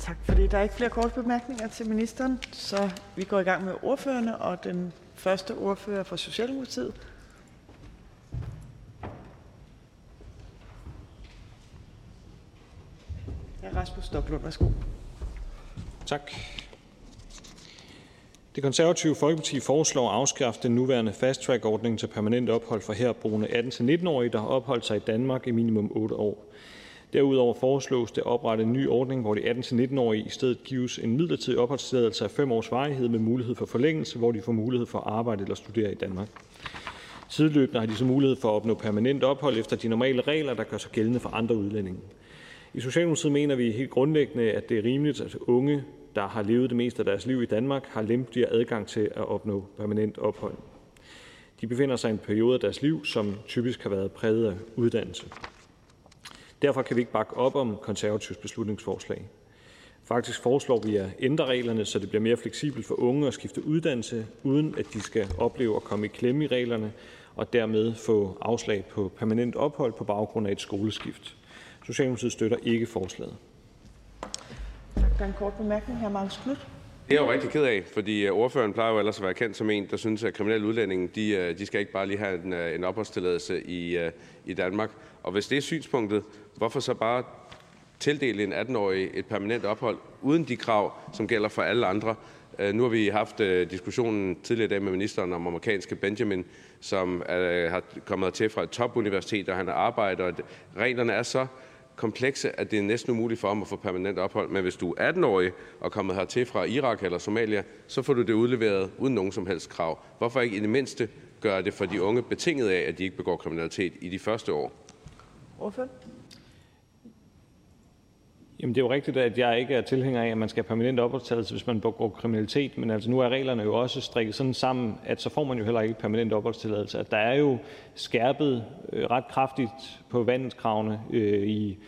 Tak for det. Der er ikke flere korte bemærkninger til ministeren, så vi går i gang med ordførerne, og den første ordfører fra Socialdemokratiet. Rasmus Stoklund, værsgo. Tak. Det konservative Folkeparti foreslår at afskaffe den nuværende fast-track-ordning til permanent ophold for herboende 18-19-årige, der har opholdt sig i Danmark i minimum 8 år. Derudover foreslås det at oprette en ny ordning, hvor de 18-19-årige i stedet gives en midlertidig opholdstilladelse af 5 års varighed med mulighed for forlængelse, hvor de får mulighed for at arbejde eller studere i Danmark. Sideløbende har de så mulighed for at opnå permanent ophold efter de normale regler, der gør sig gældende for andre udlændinge. I Socialdemokratiet mener vi helt grundlæggende, at det er rimeligt, at unge, der har levet det meste af deres liv i Danmark, har lempeligere adgang til at opnå permanent ophold. De befinder sig i en periode af deres liv, som typisk har været præget af uddannelse. Derfor kan vi ikke bakke op om konservativs beslutningsforslag. Faktisk foreslår vi at ændre reglerne, så det bliver mere fleksibelt for unge at skifte uddannelse, uden at de skal opleve at komme i klemme i reglerne og dermed få afslag på permanent ophold på baggrund af et skoleskift. Socialdemokratiet støtter ikke forslaget. Der er en kort bemærkning. Hr. Marcus Knudt. Det er jeg jo rigtig ked af, fordi øh, ordføreren plejer jo ellers at være kendt som en, der synes, at kriminelle udlændinge, de, øh, de skal ikke bare lige have en, øh, en opholdstilladelse i, i Danmark. Og hvis det er synspunktet, hvorfor så bare tildele en 18-årig et permanent ophold, uden de krav, som gælder for alle andre? Nu har vi haft diskussionen tidligere i dag med ministeren om amerikanske Benjamin, som er, har kommet til fra et topuniversitet, og han arbejder, og reglerne er så komplekse, at det er næsten umuligt for ham at få permanent ophold. Men hvis du er 18-årig og kommet hertil fra Irak eller Somalia, så får du det udleveret uden nogen som helst krav. Hvorfor ikke i det mindste gøre det for de unge betinget af, at de ikke begår kriminalitet i de første år? Jamen, det er jo rigtigt, at jeg ikke er tilhænger af, at man skal have permanent opholdstilladelse, hvis man begår kriminalitet. Men altså, nu er reglerne jo også strikket sådan sammen, at så får man jo heller ikke permanent opholdstilladelse. At der er jo skærpet øh, ret kraftigt på vandelskravene øh, i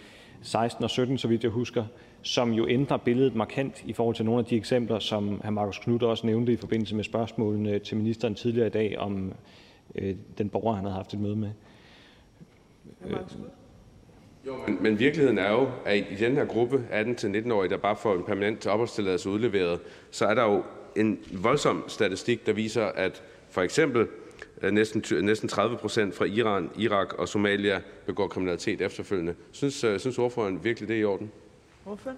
16 og 17, så vidt jeg husker, som jo ændrer billedet markant i forhold til nogle af de eksempler, som hr. Markus Knudt også nævnte i forbindelse med spørgsmålene til ministeren tidligere i dag om øh, den borger, han havde haft et møde med. Øh, men, men virkeligheden er jo, at i den her gruppe 18-19-årige, der bare får en permanent opholdstilladelse udleveret, så er der jo en voldsom statistik, der viser, at for eksempel øh, næsten, næsten 30 procent fra Iran, Irak og Somalia begår kriminalitet efterfølgende. Synes, øh, synes ordføreren virkelig, det er i orden? Ordfører?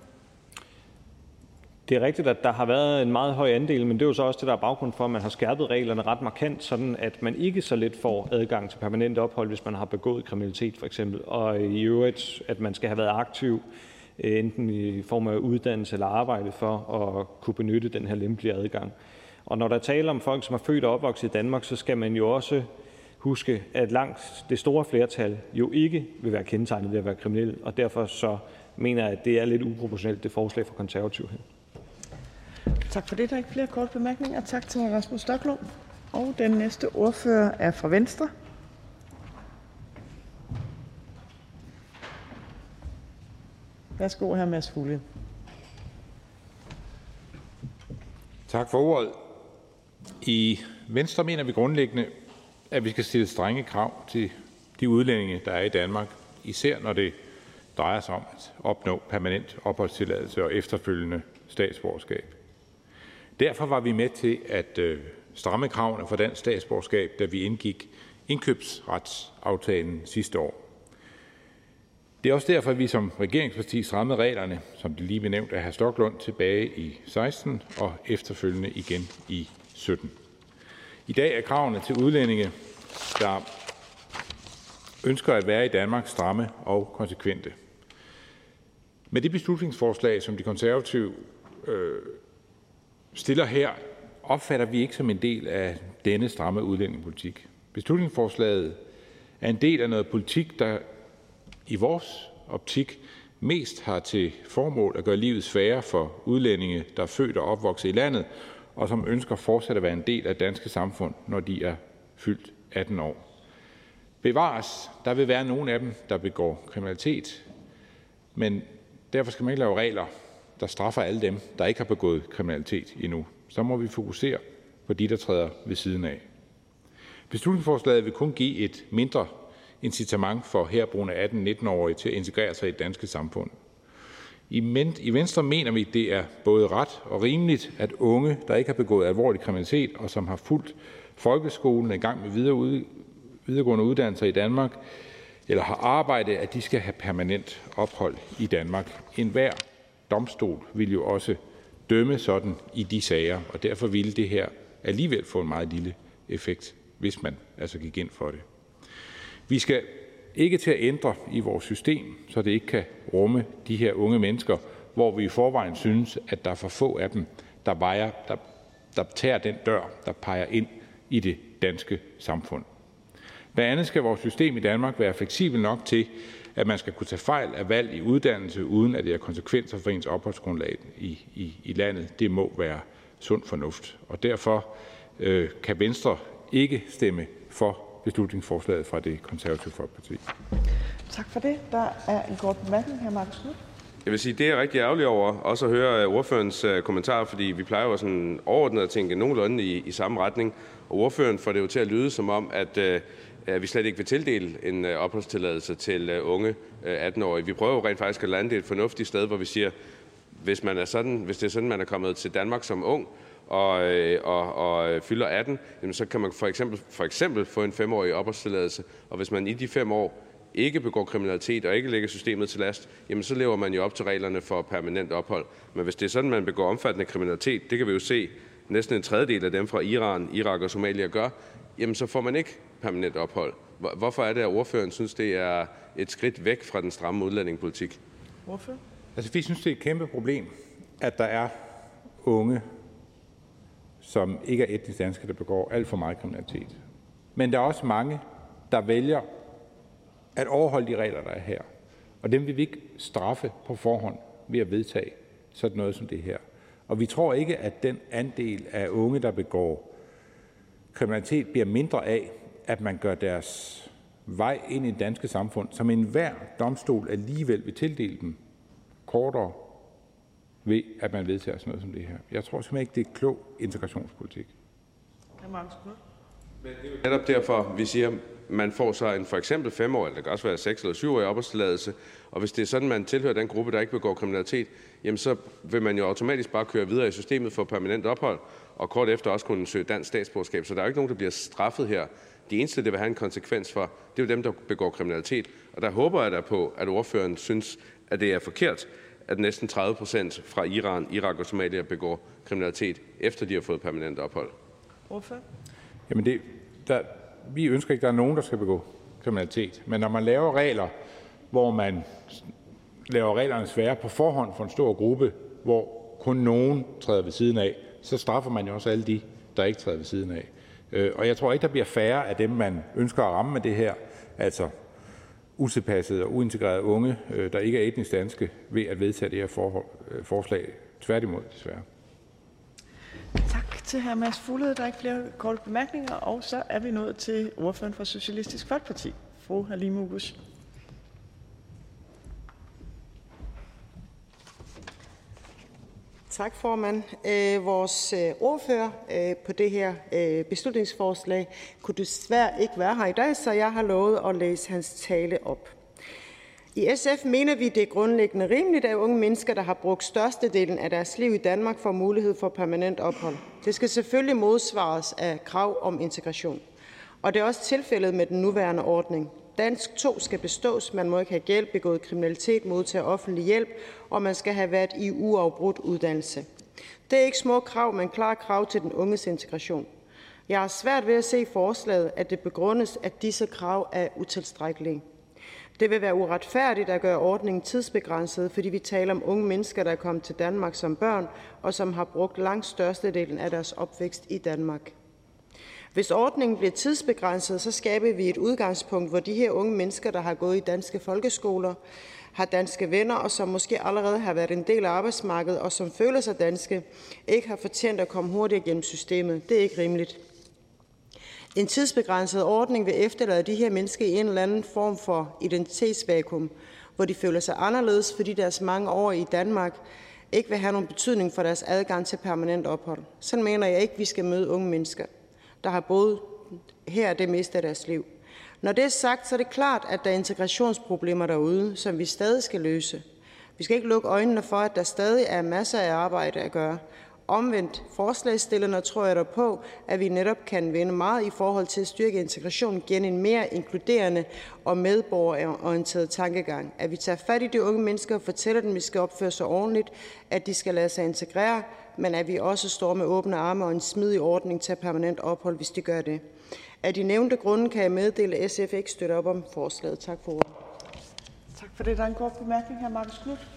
Det er rigtigt, at der har været en meget høj andel, men det er jo så også det, der er baggrund for, at man har skærpet reglerne ret markant, sådan at man ikke så let får adgang til permanent ophold, hvis man har begået kriminalitet for eksempel. Og i øvrigt, at man skal have været aktiv, øh, enten i form af uddannelse eller arbejde, for at kunne benytte den her lempelige adgang. Og når der taler om folk, som er født og opvokset i Danmark, så skal man jo også huske, at langt det store flertal jo ikke vil være kendetegnet ved at være kriminel, og derfor så mener jeg, at det er lidt uproportionelt, det forslag fra konservativ her. Tak for det. Der er ikke flere korte bemærkninger. Tak til hr. Rasmus Stoklund. Og den næste ordfører er fra Venstre. Værsgo, hr. Mads Fugle. Tak for ordet. I Venstre mener vi grundlæggende, at vi skal stille strenge krav til de udlændinge, der er i Danmark, især når det drejer sig om at opnå permanent opholdstilladelse og efterfølgende statsborgerskab. Derfor var vi med til at øh, stramme kravene for dansk statsborgerskab, da vi indgik indkøbsretsaftalen sidste år. Det er også derfor, at vi som regeringsparti strammede reglerne, som det lige blev nævnt af hr. Stoklund, tilbage i 16 og efterfølgende igen i 17. I dag er kravene til udlændinge, der ønsker at være i Danmark, stramme og konsekvente. Med det beslutningsforslag, som de konservative øh, stiller her, opfatter vi ikke som en del af denne stramme udlændingepolitik. Beslutningsforslaget er en del af noget politik, der i vores optik mest har til formål at gøre livet sværere for udlændinge, der er født og opvokset i landet, og som ønsker fortsat at være en del af det danske samfund, når de er fyldt 18 år. Bevares, der vil være nogle af dem, der begår kriminalitet, men derfor skal man ikke lave regler, der straffer alle dem, der ikke har begået kriminalitet endnu. Så må vi fokusere på de, der træder ved siden af. Beslutningsforslaget vil kun give et mindre incitament for herboende 18-19-årige til at integrere sig i det danske samfund. I Venstre mener vi, det er både ret og rimeligt, at unge, der ikke har begået alvorlig kriminalitet, og som har fulgt folkeskolen i gang med videregående uddannelser i Danmark, eller har arbejde, at de skal have permanent ophold i Danmark. En hver domstol vil jo også dømme sådan i de sager, og derfor ville det her alligevel få en meget lille effekt, hvis man altså gik ind for det. Vi skal ikke til at ændre i vores system, så det ikke kan rumme de her unge mennesker, hvor vi i forvejen synes, at der er for få af dem, der, vejer, der, der tager den dør, der peger ind i det danske samfund. Blandt andet skal vores system i Danmark være fleksibel nok til, at man skal kunne tage fejl af valg i uddannelse, uden at det har konsekvenser for ens opholdsgrundlag i, i, i landet. Det må være sund fornuft. Og derfor øh, kan Venstre ikke stemme for beslutningsforslaget fra det konservative Folkeparti. Tak for det. Der er en kort bemærkning, her Markus Knudt. Jeg vil sige, det er rigtig ærgerligt over også at høre øh, ordførens uh, kommentar, fordi vi plejer jo sådan overordnet at tænke nogenlunde i, i samme retning. Og ordføren får det jo til at lyde som om, at uh, at vi slet ikke vil tildele en øh, opholdstilladelse til øh, unge 18-årige. Vi prøver jo rent faktisk at lande det et fornuftigt sted, hvor vi siger, hvis, man er sådan, hvis det er sådan, man er kommet til Danmark som ung, og, og, og fylder 18, jamen så kan man for eksempel, for eksempel få en femårig opholdstilladelse. Og hvis man i de fem år ikke begår kriminalitet og ikke lægger systemet til last, jamen så lever man jo op til reglerne for permanent ophold. Men hvis det er sådan, man begår omfattende kriminalitet, det kan vi jo se, næsten en tredjedel af dem fra Iran, Irak og Somalia gør, jamen så får man ikke permanent ophold. Hvorfor er det, at ordføreren synes, det er et skridt væk fra den stramme udlændingepolitik? Hvorfor? Altså, vi synes, det er et kæmpe problem, at der er unge, som ikke er etnisk danske, der begår alt for meget kriminalitet. Men der er også mange, der vælger at overholde de regler, der er her. Og dem vil vi ikke straffe på forhånd ved at vedtage sådan noget som det her. Og vi tror ikke, at den andel af unge, der begår kriminalitet, bliver mindre af, at man gør deres vej ind i det danske samfund, som enhver domstol alligevel vil tildele dem, kortere ved, at man vedtager sådan noget som det her. Jeg tror simpelthen ikke, det er klog integrationspolitik. Men det er jo netop derfor, vi siger, man får så en for eksempel femårig, eller det kan også være seks eller syvårig opholdstilladelse, og hvis det er sådan, man tilhører den gruppe, der ikke begår kriminalitet, jamen så vil man jo automatisk bare køre videre i systemet for permanent ophold, og kort efter også kunne søge dansk statsborgerskab. Så der er jo ikke nogen, der bliver straffet her. De eneste, det vil have en konsekvens for, det er jo dem, der begår kriminalitet. Og der håber jeg da på, at ordføreren synes, at det er forkert, at næsten 30 procent fra Iran, Irak og Somalia begår kriminalitet, efter de har fået permanent ophold. Ordfører? Jamen det, der, vi ønsker ikke, at der er nogen, der skal begå kriminalitet. Men når man laver regler, hvor man laver reglerne svære på forhånd for en stor gruppe, hvor kun nogen træder ved siden af, så straffer man jo også alle de, der ikke træder ved siden af. Øh, og jeg tror ikke, der bliver færre af dem, man ønsker at ramme med det her, altså utilpassede og uintegrerede unge, øh, der ikke er etnisk danske, ved at vedtage det her forhold, øh, forslag. Tværtimod, desværre. Tak til hr. Mads Fuglede. Der er ikke flere korte bemærkninger, og så er vi nået til ordføreren for Socialistisk Folkeparti, fru Halime Oguz. Tak, formand. Øh, vores øh, ordfører øh, på det her øh, beslutningsforslag kunne desværre ikke være her i dag, så jeg har lovet at læse hans tale op. I SF mener vi, det er grundlæggende rimeligt, at unge mennesker, der har brugt størstedelen af deres liv i Danmark, får mulighed for permanent ophold. Det skal selvfølgelig modsvares af krav om integration. Og det er også tilfældet med den nuværende ordning. Dansk 2 skal bestås, man må ikke have gæld, begået kriminalitet, modtage offentlig hjælp, og man skal have været i uafbrudt uddannelse. Det er ikke små krav, men klare krav til den unges integration. Jeg har svært ved at se i forslaget, at det begrundes, at disse krav er utilstrækkelige. Det vil være uretfærdigt at gøre ordningen tidsbegrænset, fordi vi taler om unge mennesker, der er kommet til Danmark som børn, og som har brugt langt størstedelen af deres opvækst i Danmark. Hvis ordningen bliver tidsbegrænset, så skaber vi et udgangspunkt, hvor de her unge mennesker, der har gået i danske folkeskoler, har danske venner, og som måske allerede har været en del af arbejdsmarkedet, og som føler sig danske, ikke har fortjent at komme hurtigt gennem systemet. Det er ikke rimeligt. En tidsbegrænset ordning vil efterlade de her mennesker i en eller anden form for identitetsvakuum, hvor de føler sig anderledes, fordi deres mange år i Danmark ikke vil have nogen betydning for deres adgang til permanent ophold. Sådan mener jeg ikke, vi skal møde unge mennesker, der har boet her det meste af deres liv. Når det er sagt, så er det klart, at der er integrationsproblemer derude, som vi stadig skal løse. Vi skal ikke lukke øjnene for, at der stadig er masser af arbejde at gøre, Omvendt forslagsstillerne tror jeg der på, at vi netop kan vinde meget i forhold til at styrke integration gennem en mere inkluderende og medborgerorienteret tankegang. At vi tager fat i de unge mennesker og fortæller dem, at de skal opføre sig ordentligt, at de skal lade sig integrere, men at vi også står med åbne arme og en smidig ordning til permanent ophold, hvis de gør det. Af de nævnte grunde kan jeg meddele, at SF ikke støtter op om forslaget. Tak for ordet. Tak for det. Der er en kort bemærkning her, Markus Knudt.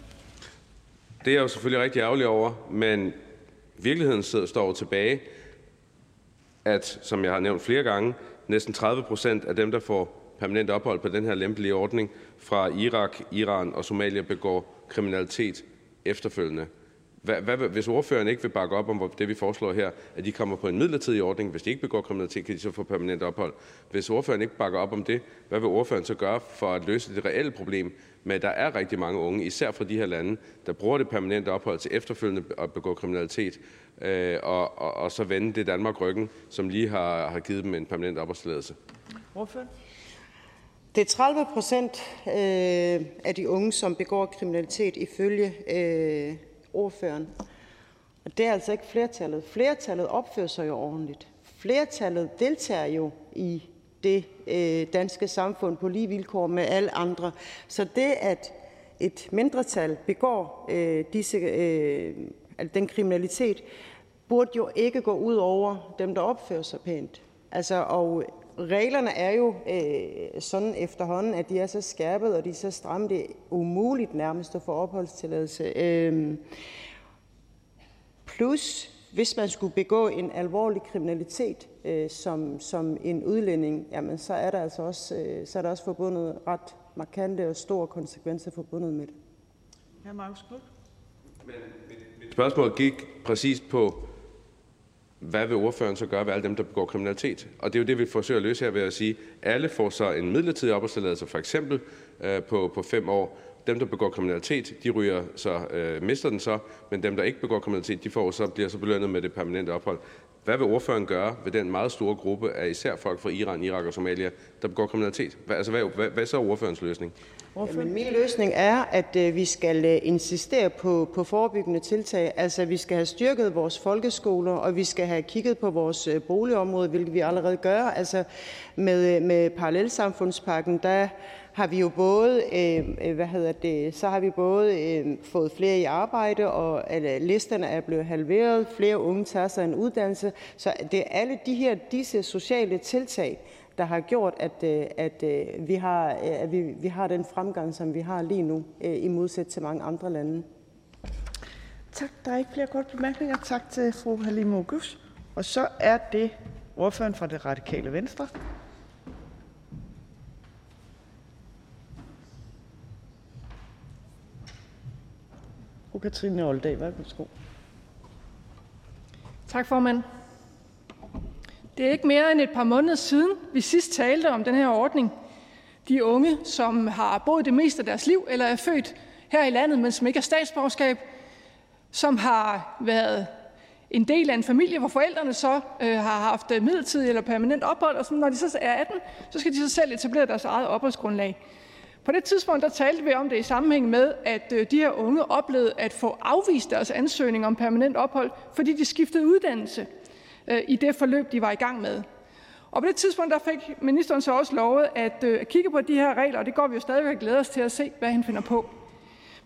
Det er jeg jo selvfølgelig rigtig ærgerlig over, men Virkeligheden står tilbage, at, som jeg har nævnt flere gange, næsten 30 procent af dem, der får permanent ophold på den her lempelige ordning fra Irak, Iran og Somalia, begår kriminalitet efterfølgende. Hvad, hvad, hvis ordføreren ikke vil bakke op om det, vi foreslår her, at de kommer på en midlertidig ordning, hvis de ikke begår kriminalitet, kan de så få permanent ophold. Hvis ordføreren ikke bakker op om det, hvad vil ordføreren så gøre for at løse det reelle problem at der er rigtig mange unge, især fra de her lande, der bruger det permanente ophold til efterfølgende at begå kriminalitet, øh, og, og, og så vende det Danmark ryggen, som lige har, har givet dem en permanent opholdstilladelse? Ordføreren? Det er 30 procent øh, af de unge, som begår kriminalitet ifølge øh, ordføreren. Og det er altså ikke flertallet. Flertallet opfører sig jo ordentligt. Flertallet deltager jo i det øh, danske samfund på lige vilkår med alle andre. Så det, at et mindretal begår øh, disse, øh, den kriminalitet, burde jo ikke gå ud over dem, der opfører sig pænt. Altså, og reglerne er jo øh, sådan efterhånden, at de er så skærpet, og de er så stramme, det er umuligt nærmest at få opholdstilladelse. Øh, plus hvis man skulle begå en alvorlig kriminalitet øh, som, som en udlænding, jamen så er der altså også, øh, så er der også forbundet ret markante og store konsekvenser forbundet med det. Hr. Marcus Knudt. Mit spørgsmål gik præcis på, hvad vil ordføreren så gøre ved alle dem, der begår kriminalitet? Og det er jo det, vi forsøger at løse her ved at sige, at alle får så en midlertidig opholdstilladelse, for eksempel øh, på, på fem år. Dem, der begår kriminalitet, de ryger så, øh, mister den så, men dem, der ikke begår kriminalitet, de får så, bliver så belønnet med det permanente ophold. Hvad vil ordføreren gøre ved den meget store gruppe af især folk fra Iran, Irak og Somalia, der begår kriminalitet? Hvad, altså, hvad, hvad, hvad er så ordførerens løsning? Jamen, min løsning er, at øh, vi skal øh, insistere på, på forebyggende tiltag. Altså, vi skal have styrket vores folkeskoler, og vi skal have kigget på vores øh, boligområde, hvilket vi allerede gør. Altså, med, øh, med parallelsamfundspakken, der har vi jo både, øh, øh, hvad hedder det, så har vi både øh, fået flere i arbejde, og øh, listerne er blevet halveret, flere unge tager sig en uddannelse. Så det er alle de her, disse sociale tiltag, der har gjort, at, øh, at, øh, vi, har, øh, at vi, vi har den fremgang, som vi har lige nu, øh, i modsætning til mange andre lande. Tak. Der er ikke flere korte bemærkninger. Tak til fru Halime Oguz. Og så er det ordføreren fra det radikale venstre. Fru Katrine Olldag, værsgo. Tak, formand. Det er ikke mere end et par måneder siden, vi sidst talte om den her ordning. De unge, som har boet det meste af deres liv eller er født her i landet, men som ikke har statsborgerskab, som har været en del af en familie, hvor forældrene så øh, har haft midlertidig eller permanent ophold, og så, når de så er 18, så skal de så selv etablere deres eget opholdsgrundlag. På det tidspunkt der talte vi om det i sammenhæng med, at øh, de her unge oplevede at få afvist deres ansøgning om permanent ophold, fordi de skiftede uddannelse øh, i det forløb, de var i gang med. Og på det tidspunkt der fik ministeren så også lovet øh, at kigge på de her regler, og det går vi jo stadigvæk og glæder os til at se, hvad han finder på.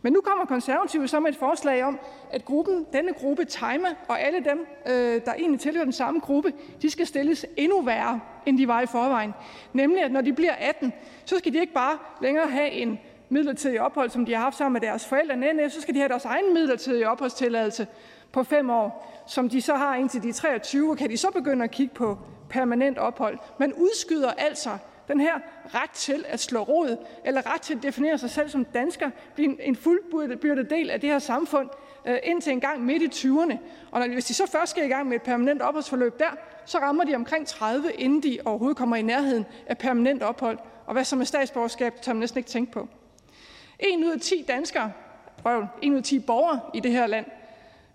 Men nu kommer konservative så med et forslag om, at gruppen, denne gruppe Time og alle dem, øh, der egentlig tilhører den samme gruppe, de skal stilles endnu værre, end de var i forvejen. Nemlig, at når de bliver 18, så skal de ikke bare længere have en midlertidig ophold, som de har haft sammen med deres forældre. Nej, nej, så skal de have deres egen midlertidige opholdstilladelse på fem år, som de så har indtil de er 23, og kan de så begynde at kigge på permanent ophold. Man udskyder altså den her ret til at slå rod, eller ret til at definere sig selv som dansker, blive en fuldbyrdet del af det her samfund, øh, indtil en gang midt i 20'erne. Og når, hvis de så først skal i gang med et permanent opholdsforløb der, så rammer de omkring 30, inden de overhovedet kommer i nærheden af permanent ophold. Og hvad så med statsborgerskab, tør man næsten ikke tænke på. En ud af 10 danskere, prøv, en ud af 10 borgere i det her land,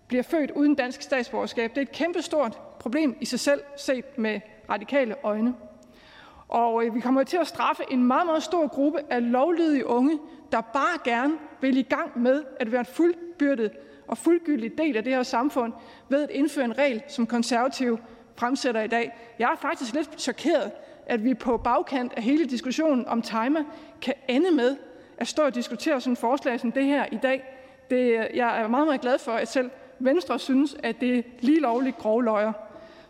bliver født uden dansk statsborgerskab. Det er et kæmpestort problem i sig selv, set med radikale øjne. Og øh, vi kommer til at straffe en meget, meget stor gruppe af lovlydige unge, der bare gerne vil i gang med at være en fuldbyrdet og fuldgyldig del af det her samfund ved at indføre en regel, som konservative fremsætter i dag. Jeg er faktisk lidt chokeret, at vi på bagkant af hele diskussionen om timer kan ende med at stå og diskutere sådan et forslag som det her i dag. Det, øh, jeg er meget, meget glad for, at selv Venstre synes, at det er lige lovligt grove løjer.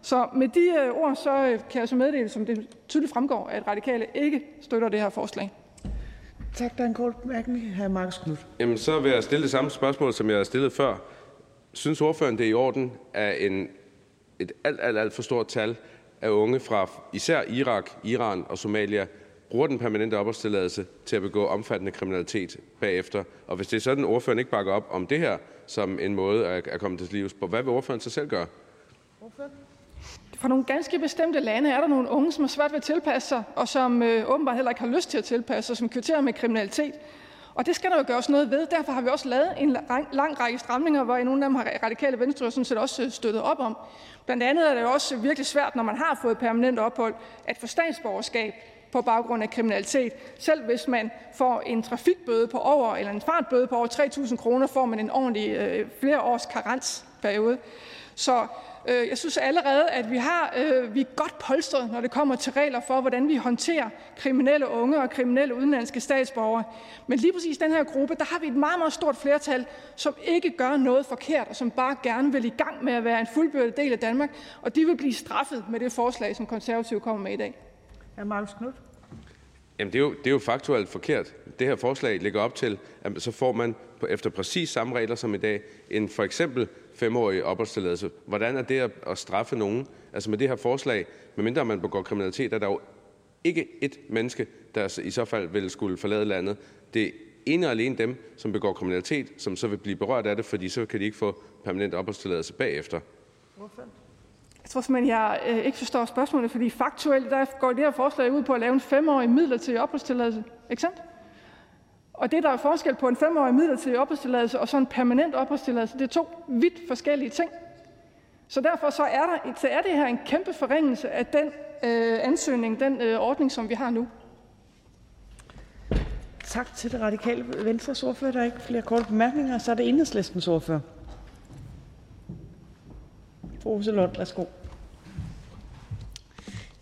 Så med de øh, ord så øh, kan jeg så meddele, som det tydeligt fremgår, at radikale ikke støtter det her forslag. Tak. Der er en kort bemærkning. Hr. Marcus Knudt. Jamen, så vil jeg stille det samme spørgsmål, som jeg har stillet før. Synes ordføreren, det er i orden, at en, et alt, alt, alt for stort tal af unge fra især Irak, Iran og Somalia bruger den permanente opholdstilladelse til at begå omfattende kriminalitet bagefter? Og hvis det er sådan, at ordføreren ikke bakker op om det her som en måde at komme til livs på, hvad vil ordføreren så selv gøre? Ordføreren? For nogle ganske bestemte lande er der nogle unge, som har svært ved at tilpasse sig, og som øh, åbenbart heller ikke har lyst til at tilpasse sig, som kvitterer med kriminalitet. Og det skal der jo gøres noget ved. Derfor har vi også lavet en lang, lang række stramninger, hvor nogle af dem har radikale venstre sådan set også øh, støttet op om. Blandt andet er det jo også virkelig svært, når man har fået permanent ophold, at få statsborgerskab på baggrund af kriminalitet. Selv hvis man får en trafikbøde på over, eller en fartbøde på over 3.000 kroner, får man en ordentlig øh, flere års karensperiode. Så jeg synes allerede, at vi, har, øh, vi er godt polstret, når det kommer til regler for, hvordan vi håndterer kriminelle unge og kriminelle udenlandske statsborgere. Men lige præcis den her gruppe, der har vi et meget, meget stort flertal, som ikke gør noget forkert, og som bare gerne vil i gang med at være en fuldbyrdet del af Danmark, og de vil blive straffet med det forslag, som konservative kommer med i dag. Hr. Marcus Knudt. Jamen, det er, jo, det er jo faktuelt forkert. Det her forslag ligger op til, at så får man efter præcis samme regler som i dag en for eksempel femårig opholdstilladelse. Hvordan er det at, at straffe nogen? Altså med det her forslag, medmindre man begår kriminalitet, er der jo ikke et menneske, der i så fald vil skulle forlade landet. Det er ene og alene dem, som begår kriminalitet, som så vil blive berørt af det, fordi så kan de ikke få permanent opholdstilladelse bagefter. Jeg tror simpelthen, jeg øh, ikke forstår spørgsmålet, fordi faktuelt der går det her forslag ud på at lave en femårig midlertidig opholdstilladelse. Ikke sandt? Og det, der er forskel på en femårig midlertidig opholdstilladelse og så en permanent opholdstilladelse, det er to vidt forskellige ting. Så derfor så er, der, så er det her en kæmpe forringelse af den øh, ansøgning, den øh, ordning, som vi har nu. Tak til det radikale Venstres ordfører. Der er ikke flere korte bemærkninger. Så er det enhedslistens ordfører. Fru Rosa Lund, værsgo.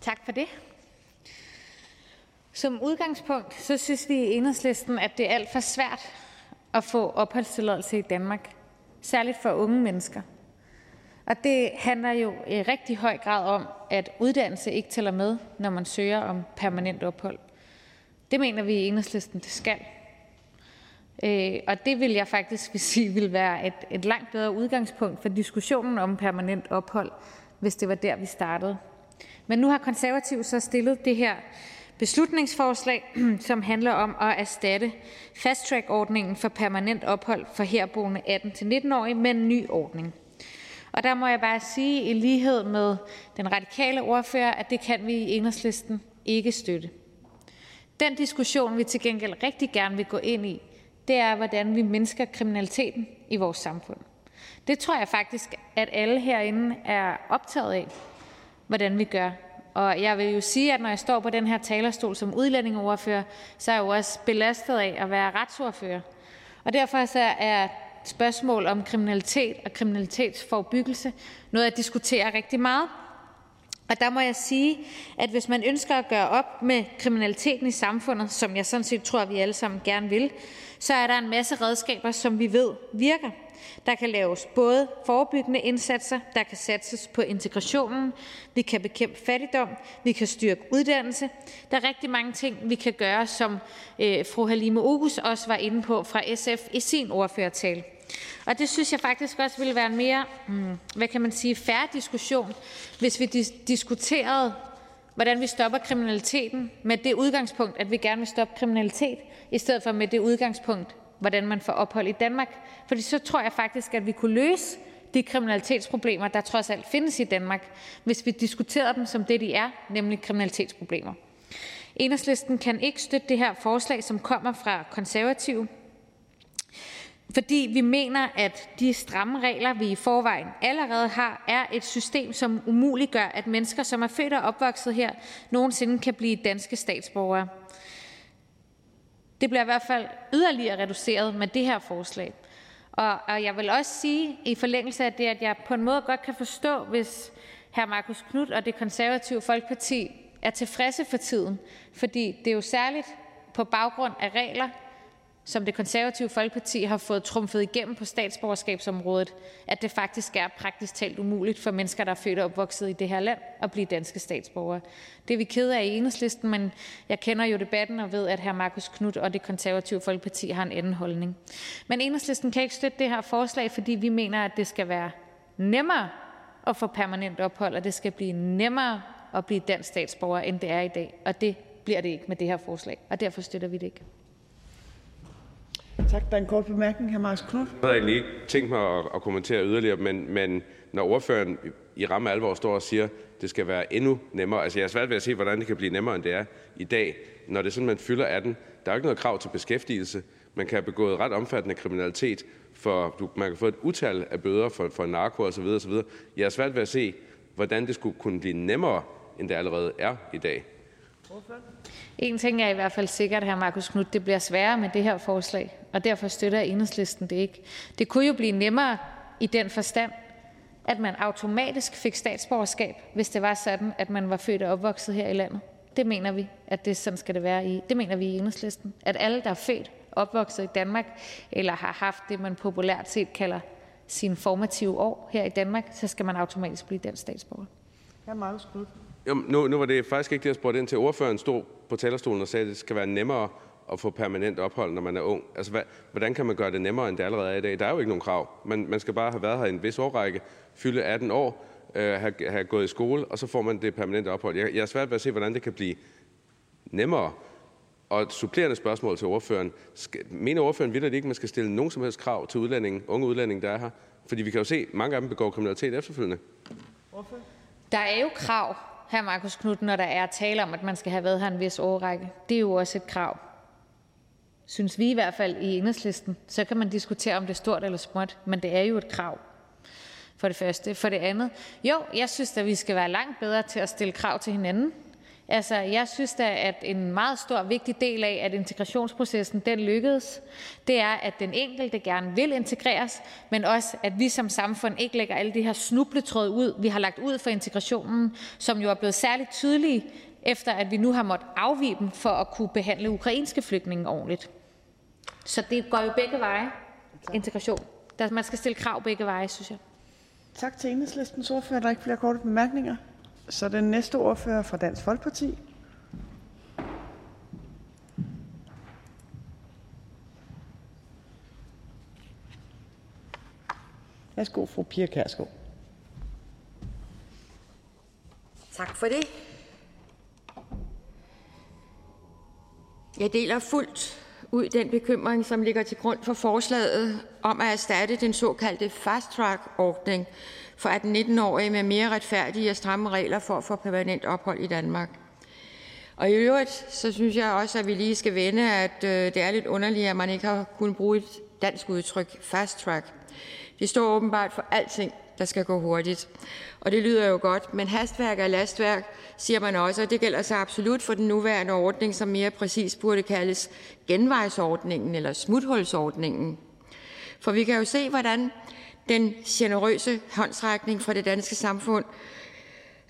Tak for det. Som udgangspunkt så synes vi i enhedslisten, at det er alt for svært at få opholdstilladelse i Danmark, særligt for unge mennesker. Og det handler jo i rigtig høj grad om, at uddannelse ikke tæller med, når man søger om permanent ophold. Det mener vi i enhedslisten, det skal. Øh, og det vil jeg faktisk vil sige vil være et, et langt bedre udgangspunkt for diskussionen om permanent ophold, hvis det var der, vi startede. Men nu har konservativ så stillet det her beslutningsforslag, som handler om at erstatte fast-track-ordningen for permanent ophold for herboende 18-19-årige med en ny ordning. Og der må jeg bare sige, i lighed med den radikale ordfører, at det kan vi i enhedslisten ikke støtte. Den diskussion, vi til gengæld rigtig gerne vil gå ind i, det er, hvordan vi mindsker kriminaliteten i vores samfund. Det tror jeg faktisk, at alle herinde er optaget af, hvordan vi gør. Og jeg vil jo sige, at når jeg står på den her talerstol som udlændingeordfører, så er jeg jo også belastet af at være retsordfører. Og derfor så er spørgsmål om kriminalitet og kriminalitetsforbyggelse noget, jeg diskuterer rigtig meget. Og der må jeg sige, at hvis man ønsker at gøre op med kriminaliteten i samfundet, som jeg sådan set tror, vi alle sammen gerne vil, så er der en masse redskaber, som vi ved virker. Der kan laves både forebyggende indsatser, der kan satses på integrationen, vi kan bekæmpe fattigdom, vi kan styrke uddannelse. Der er rigtig mange ting, vi kan gøre, som øh, fru Halime Oguz også var inde på fra SF i sin ordførertale. Og det synes jeg faktisk også ville være en mere, hmm, hvad kan man sige, færre diskussion, hvis vi dis- diskuterede, hvordan vi stopper kriminaliteten med det udgangspunkt, at vi gerne vil stoppe kriminalitet, i stedet for med det udgangspunkt, hvordan man får ophold i Danmark. For så tror jeg faktisk, at vi kunne løse de kriminalitetsproblemer, der trods alt findes i Danmark, hvis vi diskuterede dem som det, de er, nemlig kriminalitetsproblemer. Enhedslisten kan ikke støtte det her forslag, som kommer fra konservative, fordi vi mener, at de stramme regler, vi i forvejen allerede har, er et system, som umuliggør, at mennesker, som er født og opvokset her, nogensinde kan blive danske statsborgere. Det bliver i hvert fald yderligere reduceret med det her forslag. Og, og jeg vil også sige i forlængelse af det, at jeg på en måde godt kan forstå, hvis hr. Markus Knudt og det konservative Folkeparti er tilfredse for tiden, fordi det er jo særligt på baggrund af regler, som Det Konservative Folkeparti har fået trumfet igennem på statsborgerskabsområdet, at det faktisk er praktisk talt umuligt for mennesker, der er født og opvokset i det her land, at blive danske statsborgere. Det er vi kede af i Enhedslisten, men jeg kender jo debatten og ved, at hr. Markus Knudt og Det Konservative Folkeparti har en anden holdning. Men Enhedslisten kan ikke støtte det her forslag, fordi vi mener, at det skal være nemmere at få permanent ophold, og det skal blive nemmere at blive dansk statsborger, end det er i dag. Og det bliver det ikke med det her forslag, og derfor støtter vi det ikke. Tak. Der er en kort bemærkning, hr. Marcus Knuth. Jeg havde egentlig ikke tænkt mig at, at kommentere yderligere, men, men når ordføreren i ramme alvor står og siger, at det skal være endnu nemmere. Altså jeg er svært ved at se, hvordan det kan blive nemmere, end det er i dag. Når det er sådan, man fylder 18, der er jo ikke noget krav til beskæftigelse. Man kan have begået ret omfattende kriminalitet, for du, man kan få et utal af bøder for, for narko osv. osv. Jeg er svært ved at se, hvordan det skulle kunne blive nemmere, end det allerede er i dag. En ting er i hvert fald sikkert, hr. Markus Knudt, det bliver sværere med det her forslag, og derfor støtter Enhedslisten det ikke. Det kunne jo blive nemmere i den forstand, at man automatisk fik statsborgerskab, hvis det var sådan, at man var født og opvokset her i landet. Det mener vi, at det sådan skal det være i. Det mener vi i Enhedslisten, at alle, der er født opvokset i Danmark, eller har haft det, man populært set kalder sine formative år her i Danmark, så skal man automatisk blive dansk statsborger. Hr. Marcus. Jamen, nu, nu var det faktisk ikke det, jeg spurgte ind til. Ordføreren stod på talerstolen og sagde, at det skal være nemmere at få permanent ophold, når man er ung. Altså, hvad, hvordan kan man gøre det nemmere, end det allerede er i dag? Der er jo ikke nogen krav. Man, man skal bare have været her i en vis årrække, fylde 18 år, øh, have, have gået i skole, og så får man det permanente ophold. Jeg, er svært ved at se, hvordan det kan blive nemmere. Og et supplerende spørgsmål til ordføreren. Mener ordføreren vildt ikke, at man skal stille nogen som helst krav til udlændinge, unge udlændinge, der er her? Fordi vi kan jo se, at mange af dem begår kriminalitet efterfølgende. Der er jo krav, her Markus Knudt, når der er tale om, at man skal have været her en vis årrække. Det er jo også et krav. Synes vi i hvert fald i enhedslisten. Så kan man diskutere, om det er stort eller småt, men det er jo et krav. For det første. For det andet, jo, jeg synes at vi skal være langt bedre til at stille krav til hinanden. Altså, jeg synes da, at en meget stor vigtig del af, at integrationsprocessen den lykkedes, det er, at den enkelte gerne vil integreres, men også, at vi som samfund ikke lægger alle de her snubletråde ud, vi har lagt ud for integrationen, som jo er blevet særligt tydelige, efter at vi nu har måttet afvige dem for at kunne behandle ukrainske flygtninge ordentligt. Så det går jo begge veje, integration. Der, man skal stille krav begge veje, synes jeg. Tak til enhedslistens ordfører. Der er ikke flere korte bemærkninger. Så den næste ordfører fra Dansk Folkeparti. Værsgo, fru Pia Kærsgaard. Tak for det. Jeg deler fuldt ud den bekymring, som ligger til grund for forslaget om at erstatte den såkaldte fast track-ordning for 18-19-årige med mere retfærdige og stramme regler for at få permanent ophold i Danmark. Og i øvrigt så synes jeg også, at vi lige skal vende, at øh, det er lidt underligt, at man ikke har kunnet bruge et dansk udtryk, fast track. Det står åbenbart for alting, der skal gå hurtigt. Og det lyder jo godt, men hastværk er lastværk, siger man også, og det gælder så absolut for den nuværende ordning, som mere præcis burde kaldes genvejsordningen eller smuthulsordningen. For vi kan jo se, hvordan den generøse håndsrækning fra det danske samfund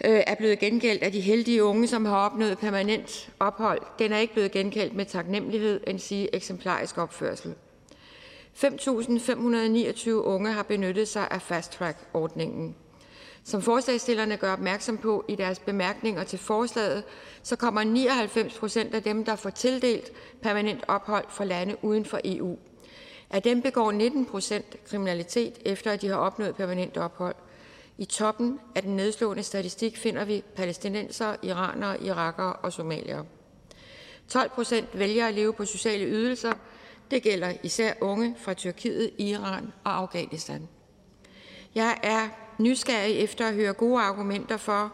øh, er blevet gengældt af de heldige unge, som har opnået permanent ophold. Den er ikke blevet gengældt med taknemmelighed, end sige eksemplarisk opførsel. 5.529 unge har benyttet sig af fast track-ordningen. Som forslagsstillerne gør opmærksom på i deres bemærkninger til forslaget, så kommer 99 procent af dem, der får tildelt permanent ophold fra lande uden for EU. Af dem begår 19 procent kriminalitet, efter at de har opnået permanent ophold. I toppen af den nedslående statistik finder vi palæstinenser, iranere, irakere og somaliere. 12 procent vælger at leve på sociale ydelser. Det gælder især unge fra Tyrkiet, Iran og Afghanistan. Jeg er nysgerrig efter at høre gode argumenter for,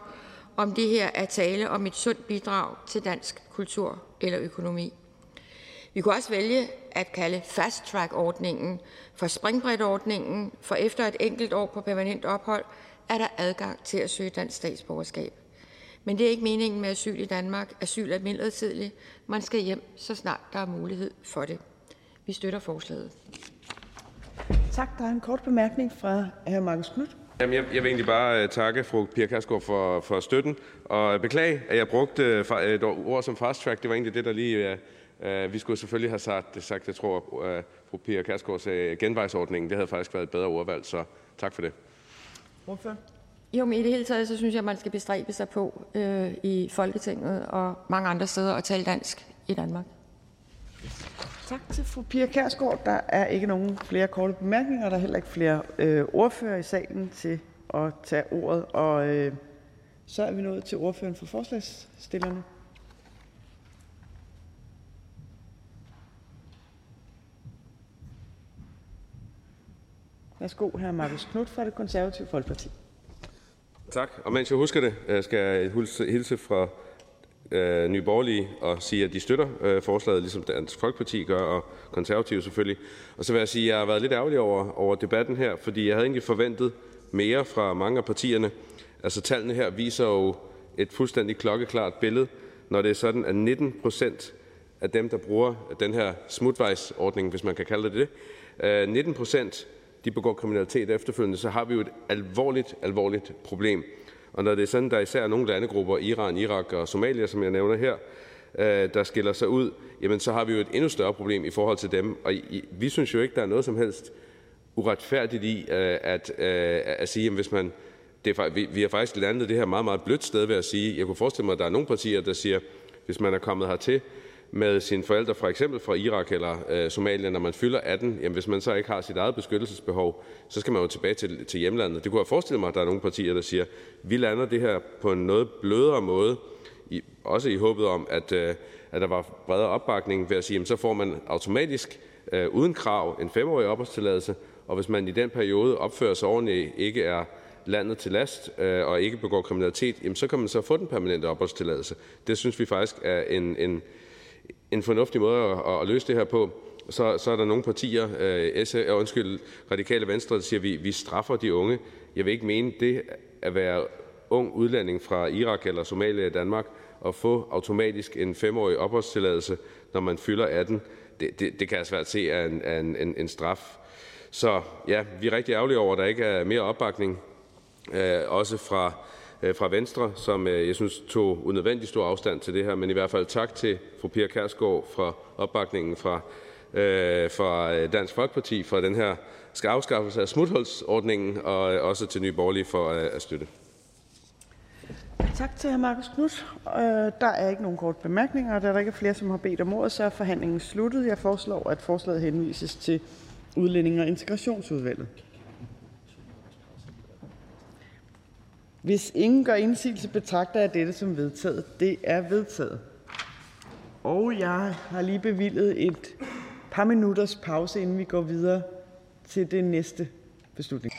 om det her er tale om et sundt bidrag til dansk kultur eller økonomi. Vi kunne også vælge at kalde fast track-ordningen for springbrætordningen, for efter et enkelt år på permanent ophold er der adgang til at søge dansk statsborgerskab. Men det er ikke meningen med asyl i Danmark. Asyl er midlertidigt. Man skal hjem, så snart der er mulighed for det. Vi støtter forslaget. Tak. Der er en kort bemærkning fra hr. Marcus Knudt. Jamen, jeg, jeg vil egentlig bare uh, takke fru Pia Kærsgaard for, for støtten, og beklage, at jeg brugte uh, et ord som fast track. Det var egentlig det, der lige... Uh, uh, vi skulle selvfølgelig have sagt, sagt jeg tror, uh, fru Pia Kærsgaard sagde genvejsordningen. Det havde faktisk været et bedre ordvalg, så tak for det. Hvorfor? Jo, men i det hele taget, så synes jeg, man skal bestræbe sig på øh, i Folketinget og mange andre steder at tale dansk i Danmark. Tak til fru Pia Kærsgaard. Der er ikke nogen flere korte bemærkninger, og der er heller ikke flere øh, ordfører i salen til at tage ordet. Og øh, så er vi nået til ordføreren for forslagsstillerne. Værsgo, hr. Marcus Knudt fra det konservative Folkeparti. Tak. Og mens jeg husker det, øh, skal jeg hilse fra øh, Nye Borgerlige og sige, at de støtter øh, forslaget, ligesom Dansk Folkeparti gør, og konservative selvfølgelig. Og så vil jeg sige, at jeg har været lidt ærgerlig over, over debatten her, fordi jeg havde egentlig forventet mere fra mange af partierne. Altså tallene her viser jo et fuldstændig klokkeklart billede, når det er sådan, at 19 procent af dem, der bruger den her smutvejsordning, hvis man kan kalde det det, øh, 19 procent de begår kriminalitet efterfølgende, så har vi jo et alvorligt, alvorligt problem. Og når det er sådan, der især nogle landegrupper, Iran, Irak og Somalia, som jeg nævner her, øh, der skiller sig ud, jamen så har vi jo et endnu større problem i forhold til dem. Og vi synes jo ikke, der er noget som helst uretfærdigt i øh, at, øh, at sige, at hvis man det er, vi, vi har faktisk landet det her meget, meget blødt sted ved at sige, jeg kunne forestille mig, at der er nogle partier, der siger, hvis man er kommet hertil med sine forældre, for eksempel fra Irak eller øh, Somalia, når man fylder 18, jamen hvis man så ikke har sit eget beskyttelsesbehov, så skal man jo tilbage til, til hjemlandet. Det kunne jeg forestille mig, at der er nogle partier, der siger, vi lander det her på en noget blødere måde, i, også i håbet om, at, øh, at der var bredere opbakning ved at sige, jamen så får man automatisk øh, uden krav en femårig opholdstilladelse, og hvis man i den periode opfører sig ordentligt, ikke er landet til last øh, og ikke begår kriminalitet, jamen så kan man så få den permanente opholdstilladelse. Det synes vi faktisk er en, en, en fornuftig måde at, at løse det her på. Så, så er der nogle partier, øh, SF, øh, undskyld, radikale venstre, der siger, at vi, vi straffer de unge. Jeg vil ikke mene det at være ung udlænding fra Irak eller Somalia i Danmark og få automatisk en femårig opholdstilladelse, når man fylder 18. Det, det, det kan jeg svært se er en, en, en, en straf. Så ja, vi er rigtig ærgerlige over, at der ikke er mere opbakning, øh, også fra Øh, Øh, fra Venstre, som øh, jeg synes tog unødvendig stor afstand til det her. Men i hvert fald tak til fru Pia Kærsgaard for opbakningen fra, øh, fra øh, Dansk Folkeparti for den her skal afskaffelse af smuthulsordningen, og også til Nye Borgerlige for at støtte. Tak til hr. Markus Knudt. Der er ikke nogen kort bemærkninger, og da der ikke er flere, som har bedt om ordet, så er forhandlingen sluttet. Jeg foreslår, at forslaget henvises til Udlænding- og Integrationsudvalget. Hvis ingen gør indsigelse, betragter jeg dette som vedtaget. Det er vedtaget. Og jeg har lige bevilget et par minutters pause, inden vi går videre til det næste beslutning.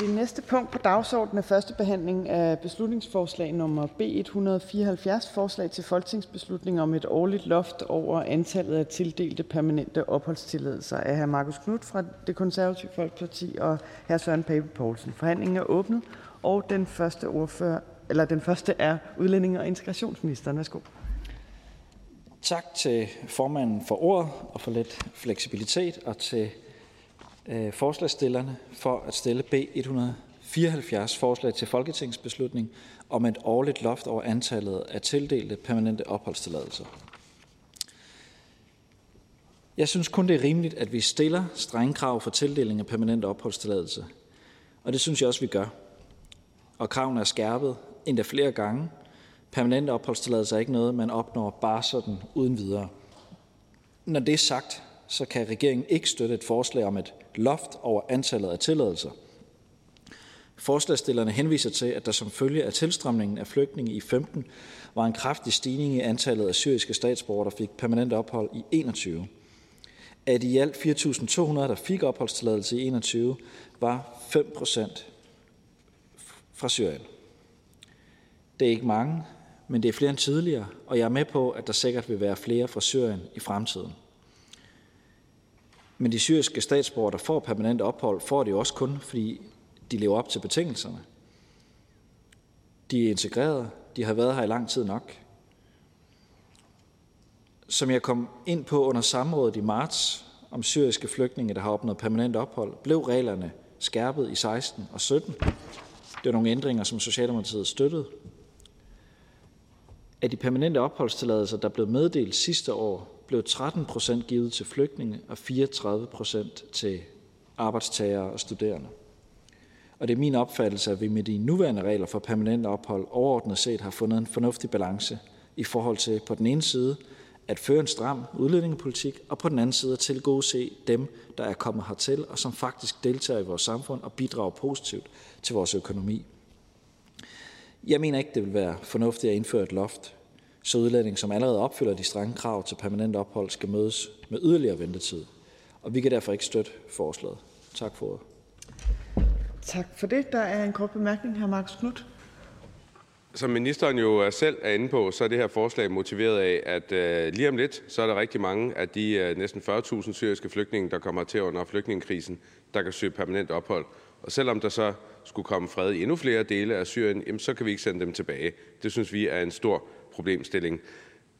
Det næste punkt på dagsordenen er første behandling af beslutningsforslag nummer B 174, forslag til folketingsbeslutning om et årligt loft over antallet af tildelte permanente opholdstilladelser af hr. Marcus Knudt fra Det Konservative Folkeparti og hr. Søren Pape Poulsen. Forhandlingen er åbnet, og den første, ordfører, eller den første er udlændinge- og integrationsministeren. Værsgo. Tak til formanden for ordet og for lidt fleksibilitet, og til Øh, forslagsstillerne for at stille B 174, forslag til folketingsbeslutning om et årligt loft over antallet af tildelte permanente opholdstilladelser. Jeg synes kun, det er rimeligt, at vi stiller strenge krav for tildeling af permanente opholdstilladelse. Og det synes jeg også, vi gør. Og kravene er skærpet endda flere gange. Permanente opholdstilladelse er ikke noget, man opnår bare sådan uden videre. Når det er sagt, kan regeringen ikke støtte et forslag om et loft over antallet af tilladelser. Forslagsstillerne henviser til, at der som følge af tilstrømningen af flygtninge i 15 var en kraftig stigning i antallet af syriske statsborgere, der fik permanent ophold i 21. Af de i alt 4.200, der fik opholdstilladelse i 21, var 5 procent fra Syrien. Det er ikke mange, men det er flere end tidligere, og jeg er med på, at der sikkert vil være flere fra Syrien i fremtiden. Men de syriske statsborgere, der får permanent ophold, får det jo også kun, fordi de lever op til betingelserne. De er integreret, de har været her i lang tid nok. Som jeg kom ind på under samrådet i marts om syriske flygtninge, der har opnået permanent ophold, blev reglerne skærpet i 16 og 17. Det var nogle ændringer, som Socialdemokratiet støttede. Af de permanente opholdstilladelser, der blev meddelt sidste år, blev 13 procent givet til flygtninge og 34 procent til arbejdstagere og studerende. Og det er min opfattelse, at vi med de nuværende regler for permanent ophold overordnet set har fundet en fornuftig balance i forhold til på den ene side at føre en stram udlændingepolitik, og på den anden side at tilgodese dem, der er kommet hertil, og som faktisk deltager i vores samfund og bidrager positivt til vores økonomi. Jeg mener ikke, det vil være fornuftigt at indføre et loft så udlændinge, som allerede opfylder de strenge krav til permanent ophold, skal mødes med yderligere ventetid. Og vi kan derfor ikke støtte forslaget. Tak for ordet. Tak for det. Der er en kort bemærkning, hr. Markus Knudt. Som ministeren jo selv er inde på, så er det her forslag motiveret af, at øh, lige om lidt, så er der rigtig mange af de øh, næsten 40.000 syriske flygtninge, der kommer til under flygtningekrisen, der kan søge permanent ophold. Og selvom der så skulle komme fred i endnu flere dele af Syrien, jamen, så kan vi ikke sende dem tilbage. Det synes vi er en stor problemstilling.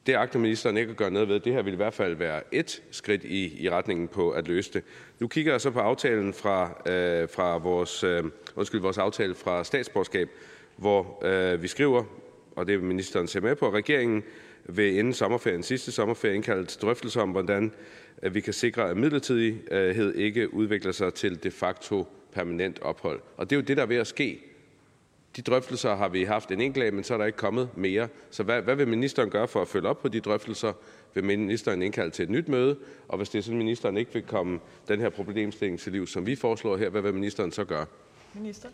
Det agter ministeren ikke at gøre noget ved. Det her vil i hvert fald være et skridt i, i retningen på at løse det. Nu kigger jeg så på aftalen fra, øh, fra vores, øh, undskyld, vores aftale fra statsborgerskab, hvor øh, vi skriver, og det vil ministeren se med på, at regeringen vil inden sommerferien, sidste sommerferie, indkalde til drøftelser om, hvordan øh, vi kan sikre, at midlertidighed ikke udvikler sig til de facto permanent ophold. Og det er jo det, der er ved at ske. De drøftelser har vi haft en enkelt af, men så er der ikke kommet mere. Så hvad, hvad vil ministeren gøre for at følge op på de drøftelser? Vil ministeren indkalde til et nyt møde? Og hvis det er sådan, at ministeren ikke vil komme den her problemstilling til liv, som vi foreslår her, hvad vil ministeren så gøre? Minister?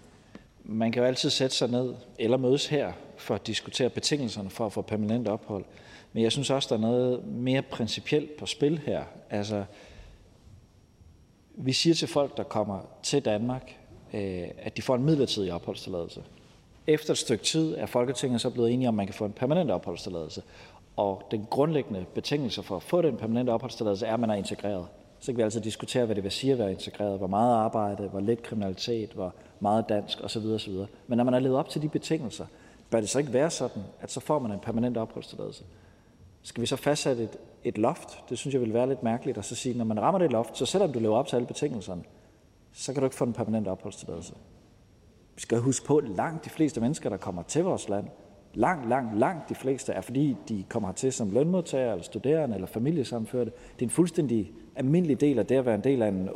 Man kan jo altid sætte sig ned eller mødes her for at diskutere betingelserne for at få permanent ophold. Men jeg synes også, der er noget mere principielt på spil her. Altså, vi siger til folk, der kommer til Danmark, øh, at de får en midlertidig opholdstilladelse. Efter et stykke tid er Folketinget så blevet enige om, at man kan få en permanent opholdstilladelse. Og den grundlæggende betingelse for at få den permanente opholdstilladelse er, at man er integreret. Så kan vi altid diskutere, hvad det vil sige at være integreret. Hvor meget arbejde, hvor lidt kriminalitet, hvor meget dansk osv. osv. Men når man har levet op til de betingelser, bør det så ikke være sådan, at så får man en permanent opholdstilladelse. Skal vi så fastsætte et, et loft? Det synes jeg vil være lidt mærkeligt at så sige, når man rammer det loft, så selvom du lever op til alle betingelserne, så kan du ikke få en permanent opholdstilladelse. Vi skal huske på, at langt de fleste mennesker, der kommer til vores land, langt, langt, langt de fleste, er fordi de kommer hertil som lønmodtagere, eller studerende, eller familiesamførte. Det er en fuldstændig almindelig del af det at være en del af en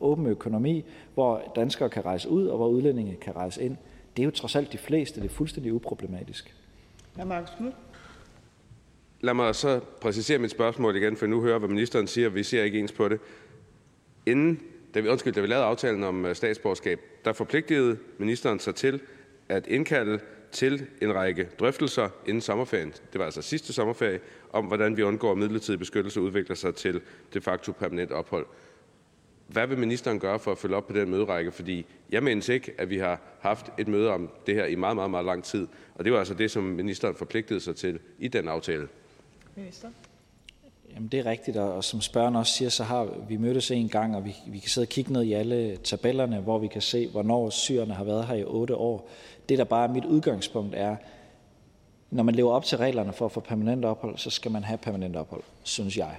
åben økonomi, hvor danskere kan rejse ud, og hvor udlændinge kan rejse ind. Det er jo trods alt de fleste. Det er fuldstændig uproblematisk. Hr. Marcus Knudt? Lad mig så præcisere mit spørgsmål igen, for nu hører hvad ministeren siger, vi ser ikke ens på det. Inden, da vi, undskyld, da vi lavede aftalen om øh, statsborgerskab, der forpligtede ministeren sig til at indkalde til en række drøftelser inden sommerferien, det var altså sidste sommerferie, om hvordan vi undgår midlertidig beskyttelse udvikler sig til de facto permanent ophold. Hvad vil ministeren gøre for at følge op på den møderække? Fordi jeg mindes ikke, at vi har haft et møde om det her i meget, meget, meget lang tid. Og det var altså det, som ministeren forpligtede sig til i den aftale. Minister? Jamen, det er rigtigt, og som spørgeren også siger, så har vi mødtes en gang, og vi, vi kan sidde og kigge ned i alle tabellerne, hvor vi kan se, hvornår syrerne har været her i otte år. Det, der bare er mit udgangspunkt, er, når man lever op til reglerne for at få permanent ophold, så skal man have permanent ophold, synes jeg.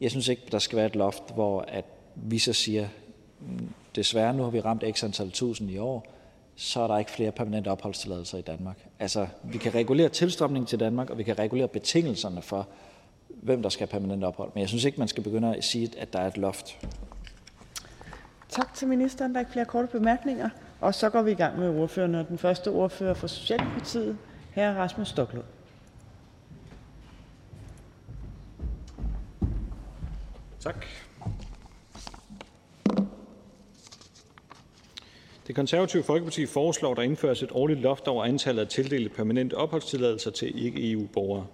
Jeg synes ikke, der skal være et loft, hvor at vi så siger, mm, desværre nu har vi ramt x antal tusind i år, så er der ikke flere permanente opholdstilladelser i Danmark. Altså, vi kan regulere tilstrømningen til Danmark, og vi kan regulere betingelserne for, hvem der skal have permanent ophold. Men jeg synes ikke, man skal begynde at sige, at der er et loft. Tak til ministeren. Der er ikke flere korte bemærkninger. Og så går vi i gang med ordførerne. Den første ordfører for Socialdemokratiet, hr. Rasmus Stoklund. Tak. Det konservative Folkeparti foreslår, at der indføres et årligt loft over antallet af tildelte permanente opholdstilladelser til ikke-EU-borgere.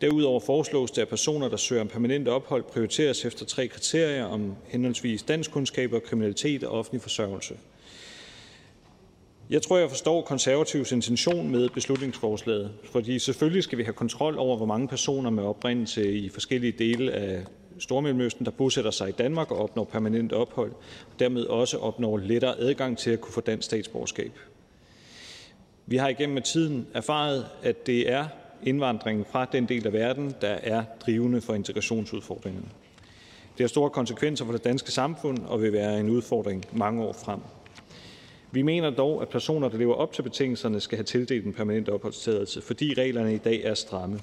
Derudover foreslås det, at personer, der søger om permanent ophold, prioriteres efter tre kriterier om henholdsvis danskkundskaber, kriminalitet og offentlig forsørgelse. Jeg tror, jeg forstår konservativs intention med beslutningsforslaget, fordi selvfølgelig skal vi have kontrol over, hvor mange personer med oprindelse i forskellige dele af Stormellemøsten, der bosætter sig i Danmark og opnår permanent ophold, og dermed også opnår lettere adgang til at kunne få dansk statsborgerskab. Vi har igennem tiden erfaret, at det er indvandringen fra den del af verden, der er drivende for integrationsudfordringerne. Det har store konsekvenser for det danske samfund og vil være en udfordring mange år frem. Vi mener dog, at personer, der lever op til betingelserne, skal have tildelt en permanent opholdstilladelse, fordi reglerne i dag er stramme.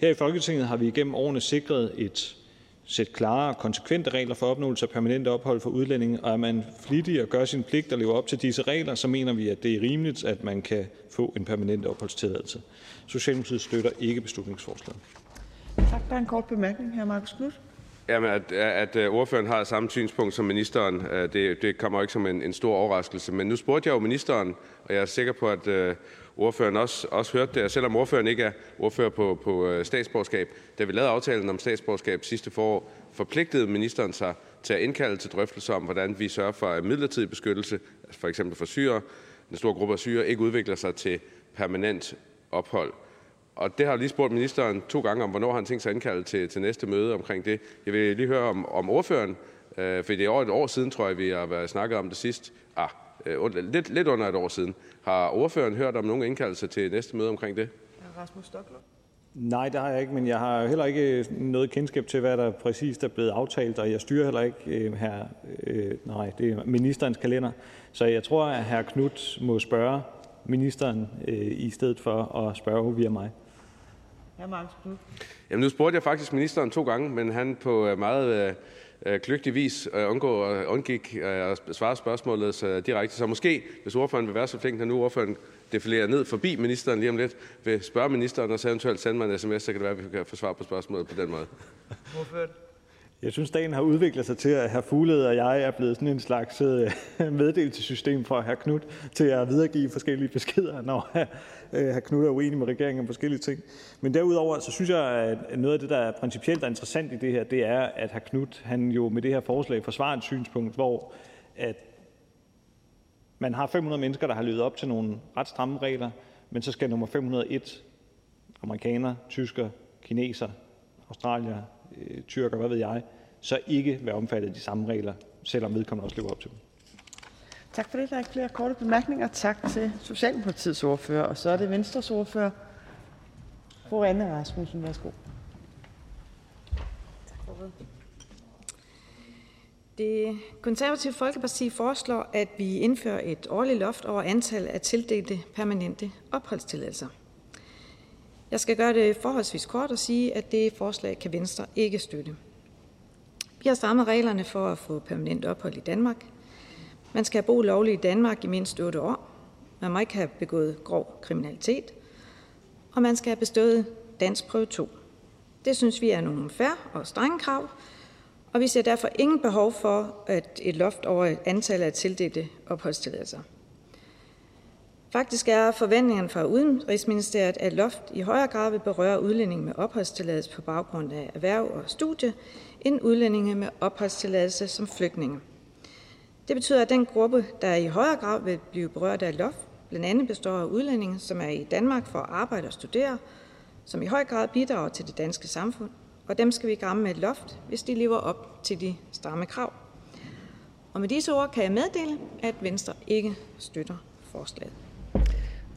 Her i Folketinget har vi igennem årene sikret et sæt klare og konsekvente regler for opnåelse af permanent ophold for udlændinge, og er man flittig og gør sin pligt og lever op til disse regler, så mener vi, at det er rimeligt, at man kan få en permanent opholdstilladelse. Socialdemokratiet støtter ikke beslutningsforslaget. Tak. Der er en kort bemærkning, hr. Marcus Knudt. Jamen, at, at øh, ordføreren har samme synspunkt som ministeren, øh, det, det kommer ikke som en, en stor overraskelse. Men nu spurgte jeg jo ministeren, og jeg er sikker på, at uh, ordføreren også, også hørte det. Og selvom ordføreren ikke er ordfører på, på uh, statsborgerskab, da vi lavede aftalen om statsborgerskab sidste forår, forpligtede ministeren sig til at indkalde til drøftelser om, hvordan vi sørger for, midlertidig beskyttelse, for eksempel for syre, en stor gruppe af syre, ikke udvikler sig til permanent ophold. Og det har jeg lige spurgt ministeren to gange om, hvornår han tænkt sig at indkalde til, til næste møde omkring det. Jeg vil lige høre om, om ordføren, øh, for det er over et år siden, tror jeg, vi har været snakket om det sidst. Ah, øh, lidt, lidt under et år siden. Har ordføreren hørt om nogen indkaldelse til næste møde omkring det? Rasmus Stoklund. Nej, det har jeg ikke, men jeg har heller ikke noget kendskab til, hvad der præcist er blevet aftalt, og jeg styrer heller ikke øh, her, øh, nej, det er ministerens kalender. Så jeg tror, at hr. Knut må spørge ministeren øh, i stedet for at spørge via mig. Hr. Marcus Knudt. Jamen, nu spurgte jeg faktisk ministeren to gange, men han på øh, meget øh, kløgtigvis øh, undgå, undgik at svare spørgsmålet så direkte. Så måske, hvis ordføreren vil være så flink, når nu ordføreren defilerer ned forbi ministeren lige om lidt, vil spørge ministeren og så eventuelt sende mig en sms, så kan det være, at vi kan få svar på spørgsmålet på den måde. Jeg synes, dagen har udviklet sig til, at herr Fuglede og jeg er blevet sådan en slags øh, meddelelsessystem for herr Knut til at videregive forskellige beskeder, når øh, herr Knut er uenig med regeringen om forskellige ting. Men derudover så synes jeg, at noget af det, der er principielt interessant i det her, det er, at herr Knut, han jo med det her forslag forsvarer et synspunkt, hvor at man har 500 mennesker, der har levet op til nogle ret stramme regler, men så skal nummer 501 amerikaner, tysker, kineser, australier, øh, tyrker, hvad ved jeg, så ikke være omfattet af de samme regler, selvom vedkommende også lever op til dem. Tak for det. Der er ikke flere korte bemærkninger. Tak til Socialdemokratiets ordfører. Og så er det Venstres ordfører, fru Anne Rasmussen. Værsgo. Det konservative Folkeparti foreslår, at vi indfører et årligt loft over antal af tildelte permanente opholdstilladelser. Jeg skal gøre det forholdsvis kort og sige, at det forslag kan Venstre ikke støtte. Vi har strammet reglerne for at få permanent ophold i Danmark. Man skal have boet lovligt i Danmark i mindst 8 år. Man må ikke have begået grov kriminalitet. Og man skal have bestået dansk prøve 2. Det synes vi er nogle færre og strenge krav, og vi ser derfor ingen behov for at et loft over et antal af tildelte opholdstilladelser. Faktisk er forventningen fra Udenrigsministeriet, at loft i højere grad vil berøre udlændinge med opholdstilladelse på baggrund af erhverv og studie, end udlændinge med opholdstilladelse som flygtninge. Det betyder, at den gruppe, der i højere grad vil blive berørt af loft, blandt andet består af udlændinge, som er i Danmark for at arbejde og studere, som i høj grad bidrager til det danske samfund, og dem skal vi ramme med et loft, hvis de lever op til de stramme krav. Og med disse ord kan jeg meddele, at Venstre ikke støtter forslaget.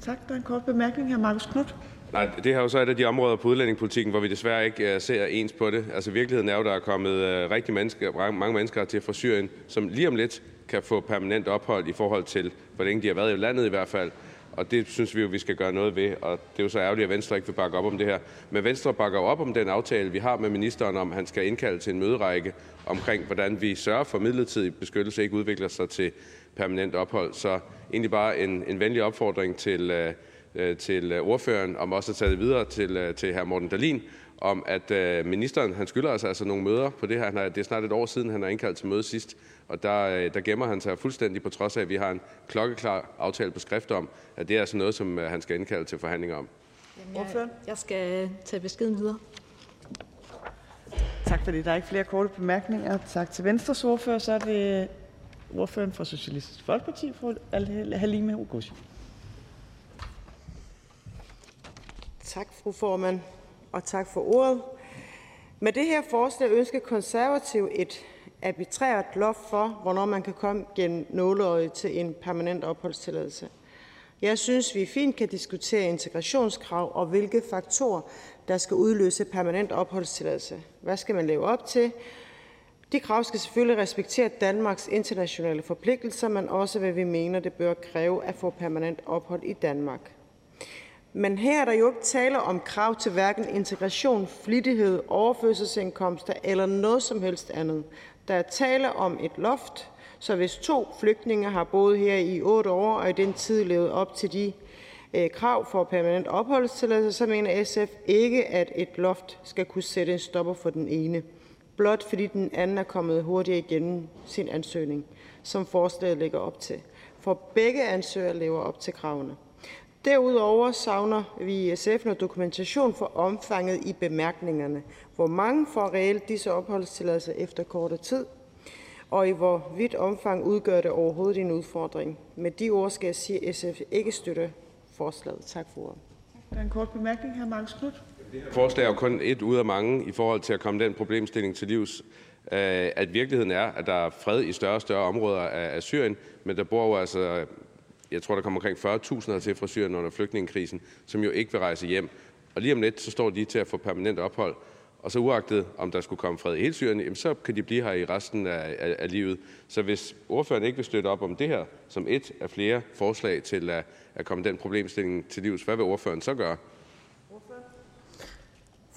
Tak. Der er en kort bemærkning her, Markus Knudt. Nej, det her er jo så et af de områder på udlændingepolitikken, hvor vi desværre ikke uh, ser ens på det. Altså virkeligheden er jo, der er kommet uh, rigtig mennesker, mange mennesker til fra Syrien, som lige om lidt kan få permanent ophold i forhold til, hvor længe de har været i landet i hvert fald. Og det synes vi jo, vi skal gøre noget ved, og det er jo så ærgerligt, at Venstre ikke vil bakke op om det her. Men Venstre bakker op om den aftale, vi har med ministeren om, at han skal indkalde til en møderække omkring, hvordan vi sørger for midlertidig beskyttelse ikke udvikler sig til permanent ophold. Så egentlig bare en, en venlig opfordring til, uh, til ordføreren om også at tage det videre til, uh, til hr. Morten Dalin, om at uh, ministeren han skylder os altså nogle møder på det her. Han er, det er snart et år siden, han har indkaldt til møde sidst, og der, der gemmer han sig fuldstændig på trods af, at vi har en klokkeklar aftale på skrift om, at det er altså noget, som han skal indkalde til forhandlinger om. Jamen, jeg, jeg skal tage beskeden videre. Tak for det. Der er ikke flere korte bemærkninger. Tak til Venstres ordfører. Så er det ordføreren fra Socialistisk Folkeparti, fru Halime Oguz. Tak, fru formand, og tak for ordet. Med det her forslag ønsker konservativ et arbitrært loft for, hvornår man kan komme gennem nåleøjet til en permanent opholdstilladelse. Jeg synes, vi fint kan diskutere integrationskrav og hvilke faktorer, der skal udløse permanent opholdstilladelse. Hvad skal man leve op til? De krav skal selvfølgelig respektere Danmarks internationale forpligtelser, men også hvad vi mener, det bør kræve at få permanent ophold i Danmark. Men her er der jo ikke tale om krav til hverken integration, flittighed, overførselsindkomster eller noget som helst andet. Der er tale om et loft, så hvis to flygtninge har boet her i otte år og i den tid levet op til de øh, krav for permanent opholdstilladelse, så mener SF ikke, at et loft skal kunne sætte en stopper for den ene, blot fordi den anden er kommet hurtigere igennem sin ansøgning, som forslaget lægger op til. For begge ansøgere lever op til kravene. Derudover savner vi i SF noget dokumentation for omfanget i bemærkningerne. Hvor mange får reelt disse opholdstilladelser efter kortere tid, og i hvor vidt omfang udgør det overhovedet en udfordring. Med de ord skal jeg sige, at SF ikke støtter forslaget. Tak for ordet. Der er en kort bemærkning her, Markus Knudt. Forslag er jo kun et ud af mange i forhold til at komme den problemstilling til livs, øh, at virkeligheden er, at der er fred i større og større områder af Syrien, men der bor jo altså jeg tror, der kommer omkring 40.000 hertil fra Syrien under flygtningekrisen, som jo ikke vil rejse hjem. Og lige om lidt, så står de til at få permanent ophold. Og så uagtet, om der skulle komme fred i hele Syrien, jamen så kan de blive her i resten af, af, af livet. Så hvis ordføreren ikke vil støtte op om det her, som et af flere forslag til at, at komme den problemstilling til livs, hvad vil ordføreren så gøre?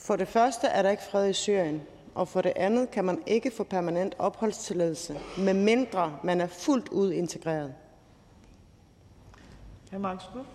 For det første er der ikke fred i Syrien. og for det andet kan man ikke få permanent opholdstilladelse, medmindre man er fuldt ud integreret. Hr. Knuth.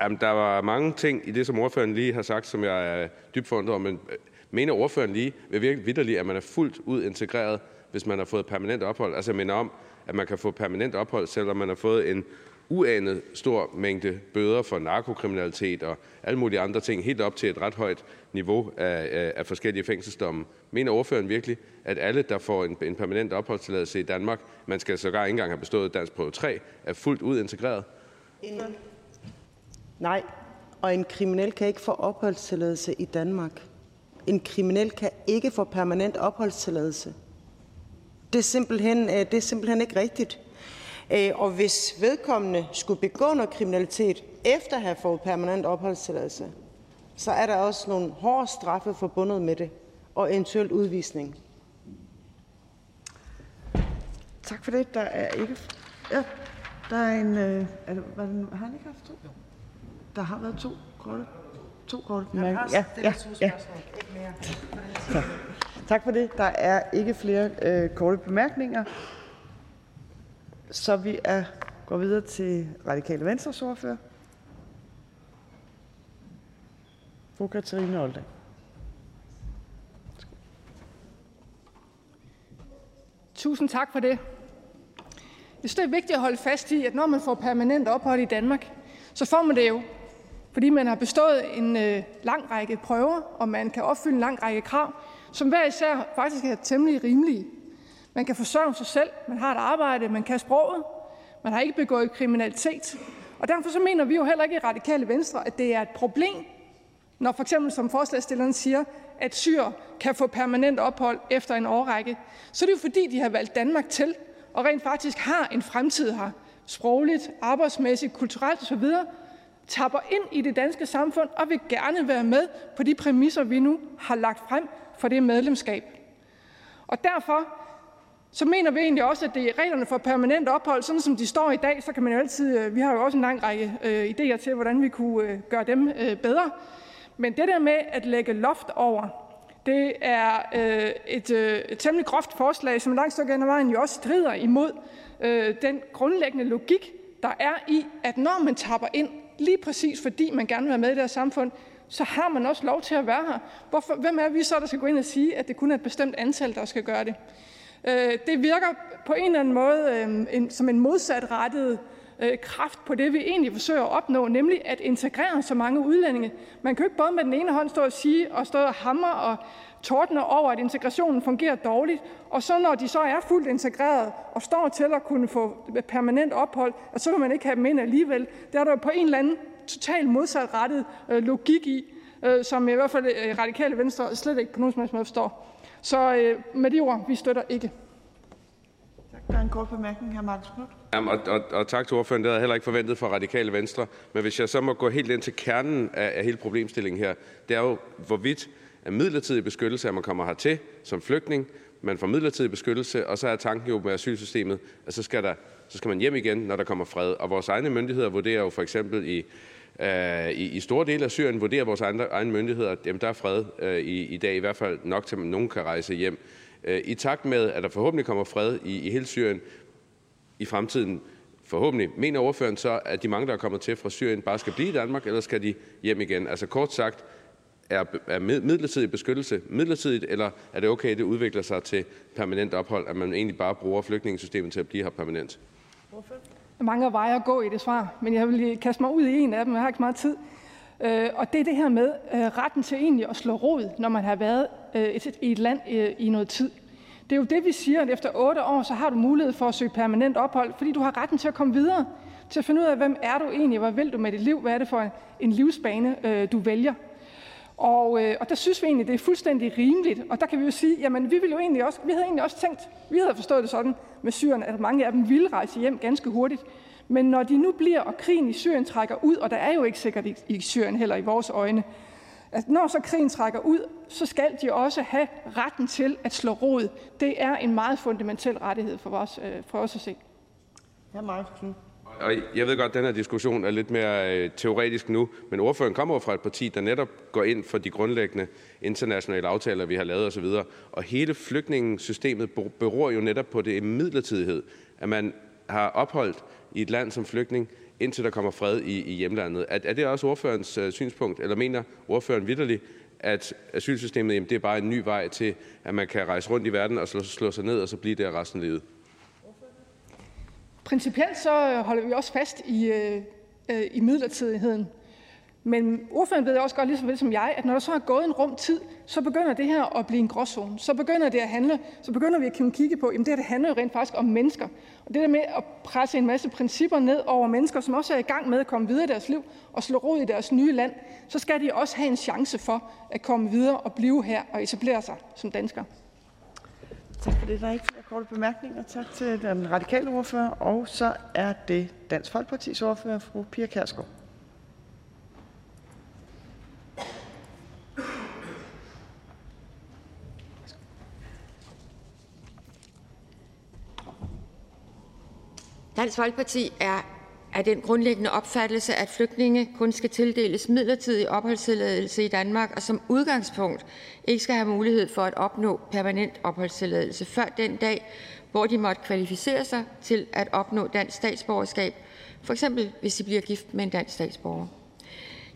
Jamen, der var mange ting i det, som ordføreren lige har sagt, som jeg er dybt forundret over. Men øh, mener ordføreren lige ved virkelig vidderligt, at man er fuldt ud integreret, hvis man har fået permanent ophold? Altså, jeg mener om, at man kan få permanent ophold, selvom man har fået en uanet stor mængde bøder for narkokriminalitet og alle mulige andre ting, helt op til et ret højt niveau af, af, forskellige fængselsdomme. Mener ordføreren virkelig, at alle, der får en, en permanent opholdstilladelse i Danmark, man skal sågar ikke engang have bestået dansk prøve 3, er fuldt ud integreret? Nej, og en kriminel kan ikke få opholdstilladelse i Danmark. En kriminel kan ikke få permanent opholdstilladelse. Det er simpelthen, øh, det er simpelthen ikke rigtigt. Øh, og hvis vedkommende skulle begå noget kriminalitet efter at have fået permanent opholdstilladelse, så er der også nogle hårde straffe forbundet med det, og eventuelt udvisning. Tak for det. Der er ikke... Ja, der er en... Øh, er det, var det, har han ikke haft to? Der har været to korte, to korte bemærkninger. Ja, ja, ja. Så, tak for det. Der er ikke flere øh, korte bemærkninger. Så vi er, går videre til Radikale Venstres ordfører. Fru Katarina Olding. Tusind tak for det. Jeg synes, det er vigtigt at holde fast i, at når man får permanent ophold i Danmark, så får man det jo, fordi man har bestået en øh, lang række prøver, og man kan opfylde en lang række krav, som hver især faktisk er temmelig rimelige. Man kan forsørge sig selv, man har et arbejde, man kan sproget, man har ikke begået kriminalitet. Og derfor så mener vi jo heller ikke i Radikale Venstre, at det er et problem, når for eksempel, som forslagstilleren siger, at syre kan få permanent ophold efter en årrække, så er det jo fordi, de har valgt Danmark til, og rent faktisk har en fremtid her, sprogligt, arbejdsmæssigt, kulturelt osv., tapper ind i det danske samfund og vil gerne være med på de præmisser, vi nu har lagt frem for det medlemskab. Og derfor så mener vi egentlig også, at det er reglerne for permanent ophold, sådan som de står i dag, så kan man jo altid, øh, vi har jo også en lang række øh, idéer til, hvordan vi kunne øh, gøre dem øh, bedre. Men det der med at lægge loft over, det er øh, et, øh, et temmelig groft forslag, som langt stykke af vejen jo også strider imod øh, den grundlæggende logik, der er i, at når man tapper ind, lige præcis fordi man gerne vil være med i det her samfund, så har man også lov til at være her. Hvorfor, hvem er vi så, der skal gå ind og sige, at det kun er et bestemt antal, der skal gøre det? Øh, det virker på en eller anden måde øh, en, som en modsatrettet øh, kraft på det, vi egentlig forsøger at opnå, nemlig at integrere så mange udlændinge. Man kan jo ikke både med den ene hånd stå og sige og stå og hamre og tordne over, at integrationen fungerer dårligt, og så når de så er fuldt integreret og står til at kunne få permanent ophold, at så vil man ikke have dem ind alligevel. Det er der jo på en eller anden totalt modsatrettet øh, logik i, øh, som i hvert fald øh, radikale venstre slet ikke på nogen som helst måde forstår. Så øh, med de ord, vi støtter ikke. Der er en kort bemærkning, hr. Marcus Knudt. Jamen, og, og, og tak til ordføreren. Det havde jeg heller ikke forventet fra Radikale Venstre. Men hvis jeg så må gå helt ind til kernen af, af hele problemstillingen her, det er jo, hvorvidt er midlertidig beskyttelse, at man kommer hertil som flygtning, man får midlertidig beskyttelse, og så er tanken jo med asylsystemet, at så skal, der, så skal man hjem igen, når der kommer fred. Og vores egne myndigheder vurderer jo for eksempel i, øh, i, i store dele af Syrien, vurderer vores andre, egne myndigheder, at jamen, der er fred øh, i, i dag, i hvert fald nok til, at nogen kan rejse hjem. Øh, I takt med, at der forhåbentlig kommer fred i, i hele Syrien i fremtiden, forhåbentlig, mener ordføreren så, at de mange, der er kommet til fra Syrien, bare skal blive i Danmark, eller skal de hjem igen? Altså kort sagt, er, er midlertidig beskyttelse midlertidigt, eller er det okay, at det udvikler sig til permanent ophold, at man egentlig bare bruger flygtningesystemet til at blive her permanent? Mange veje at gå i det svar, men jeg vil lige kaste mig ud i en af dem, jeg har ikke meget tid. Øh, og det er det her med øh, retten til egentlig at slå rod, når man har været øh, i et land øh, i noget tid. Det er jo det, vi siger, at efter otte år, så har du mulighed for at søge permanent ophold, fordi du har retten til at komme videre, til at finde ud af, hvem er du egentlig, hvad vil du med dit liv, hvad er det for en livsbane, øh, du vælger. Og, øh, og der synes vi egentlig, det er fuldstændig rimeligt. Og der kan vi jo sige, jamen vi, ville jo egentlig også, vi havde egentlig også tænkt, vi havde forstået det sådan med syrerne, at mange af dem ville rejse hjem ganske hurtigt. Men når de nu bliver, og krigen i Syrien trækker ud, og der er jo ikke sikkert i, i Syrien heller i vores øjne, at når så krigen trækker ud, så skal de også have retten til at slå rod. Det er en meget fundamental rettighed for os, øh, for os at se. Ja, Markus og jeg ved godt, at den her diskussion er lidt mere øh, teoretisk nu, men ordføreren kommer jo fra et parti, der netop går ind for de grundlæggende internationale aftaler, vi har lavet osv. Og hele flygtningesystemet beror jo netop på det midlertidighed, at man har opholdt i et land som flygtning, indtil der kommer fred i, i hjemlandet. Er, er det også ordførens øh, synspunkt, eller mener ordføreren vidderligt, at asylsystemet jamen, det er bare en ny vej til, at man kan rejse rundt i verden og slå, slå sig ned og så blive der resten af livet? Principielt så holder vi også fast i, øh, øh, i midlertidigheden. Men ordføreren ved også godt, lige så vel som jeg, at når der så er gået en rum tid, så begynder det her at blive en gråzone. Så begynder det at handle, så begynder vi at kunne kigge på, at det her det handler jo rent faktisk om mennesker. Og det der med at presse en masse principper ned over mennesker, som også er i gang med at komme videre i deres liv og slå rod i deres nye land, så skal de også have en chance for at komme videre og blive her og etablere sig som danskere. Tak for det. Der er ikke flere korte bemærkninger. Tak til den radikale ordfører. Og så er det Dansk Folkepartis ordfører, fru Pia Kærsgaard. Dansk Folkeparti er af den grundlæggende opfattelse, at flygtninge kun skal tildeles midlertidig opholdstilladelse i Danmark og som udgangspunkt ikke skal have mulighed for at opnå permanent opholdstilladelse før den dag, hvor de måtte kvalificere sig til at opnå dansk statsborgerskab, for eksempel hvis de bliver gift med en dansk statsborger.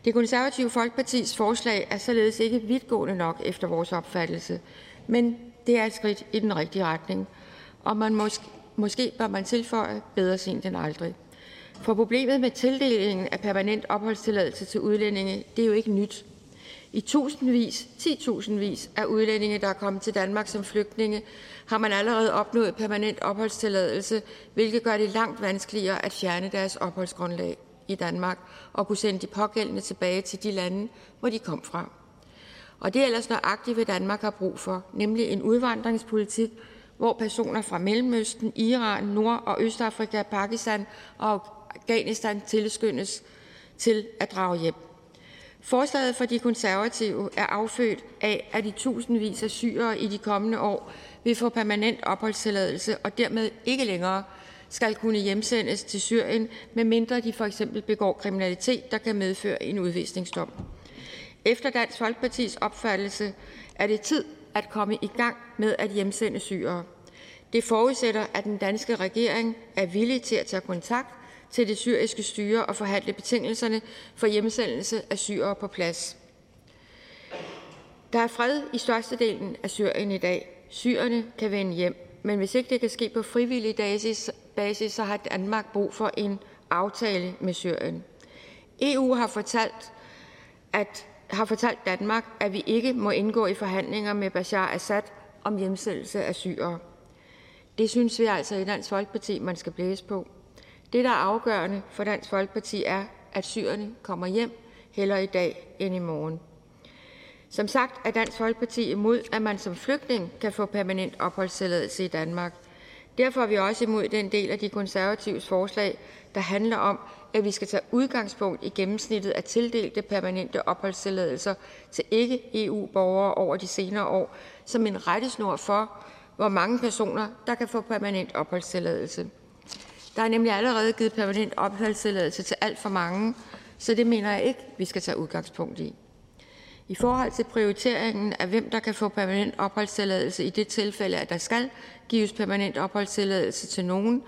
Det konservative Folkepartis forslag er således ikke vidtgående nok efter vores opfattelse, men det er et skridt i den rigtige retning, og man måske, måske bør man tilføje bedre sent end aldrig. For problemet med tildelingen af permanent opholdstilladelse til udlændinge det er jo ikke nyt. I tusindvis, titusindvis af udlændinge, der er kommet til Danmark som flygtninge, har man allerede opnået permanent opholdstilladelse, hvilket gør det langt vanskeligere at fjerne deres opholdsgrundlag i Danmark og kunne sende de pågældende tilbage til de lande, hvor de kom fra. Og det er ellers nøjagtigt, hvad Danmark har brug for, nemlig en udvandringspolitik, hvor personer fra Mellemøsten, Iran, Nord- og Østafrika, Pakistan og Afghanistan tilskyndes til at drage hjem. Forslaget for De Konservative er affødt af, at de tusindvis af syrere i de kommende år vil få permanent opholdstilladelse og dermed ikke længere skal kunne hjemsendes til Syrien, medmindre de for eksempel begår kriminalitet, der kan medføre en udvisningsdom. Efter Dansk Folkepartis opfattelse er det tid at komme i gang med at hjemsende syrere. Det forudsætter, at den danske regering er villig til at tage kontakt til det syriske styre og forhandle betingelserne for hjemsendelse af syrere på plads. Der er fred i størstedelen af Syrien i dag. Syrerne kan vende hjem, men hvis ikke det kan ske på frivillig basis, basis så har Danmark brug for en aftale med Syrien. EU har fortalt, at har fortalt Danmark, at vi ikke må indgå i forhandlinger med Bashar Assad om hjemsendelse af syrere. Det synes vi altså i Dansk Folkeparti, man skal blæse på. Det, der er afgørende for Dansk Folkeparti, er, at syrerne kommer hjem hellere i dag end i morgen. Som sagt er Dansk Folkeparti imod, at man som flygtning kan få permanent opholdstilladelse i Danmark. Derfor er vi også imod den del af de konservatives forslag, der handler om, at vi skal tage udgangspunkt i gennemsnittet af tildelte permanente opholdstilladelser til ikke-EU-borgere over de senere år som en rettesnor for, hvor mange personer der kan få permanent opholdstilladelse. Der er nemlig allerede givet permanent opholdstilladelse til alt for mange, så det mener jeg ikke, vi skal tage udgangspunkt i. I forhold til prioriteringen af, hvem der kan få permanent opholdstilladelse i det tilfælde, at der skal gives permanent opholdstilladelse til nogen,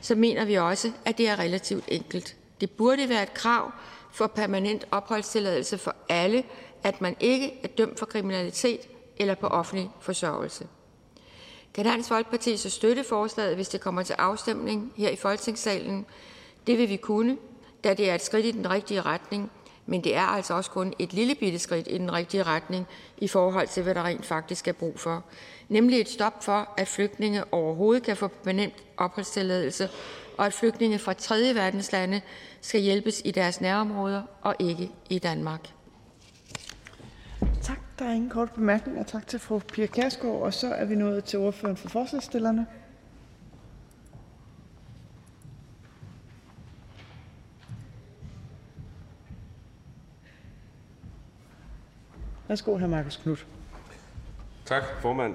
så mener vi også, at det er relativt enkelt. Det burde være et krav for permanent opholdstilladelse for alle, at man ikke er dømt for kriminalitet eller på offentlig forsørgelse. Kan Dansk Folkeparti så støtte forslaget, hvis det kommer til afstemning her i Folketingssalen? Det vil vi kunne, da det er et skridt i den rigtige retning, men det er altså også kun et lille bitte skridt i den rigtige retning i forhold til, hvad der rent faktisk er brug for. Nemlig et stop for, at flygtninge overhovedet kan få permanent opholdstilladelse, og at flygtninge fra tredje verdenslande skal hjælpes i deres nærområder og ikke i Danmark. Tak. Der er ingen korte bemærkninger. Tak til fru Pia Kærsgaard. Og så er vi nået til ordføreren for forslagsstillerne. Værsgo, hr. Marcus Knudt. Tak, formand.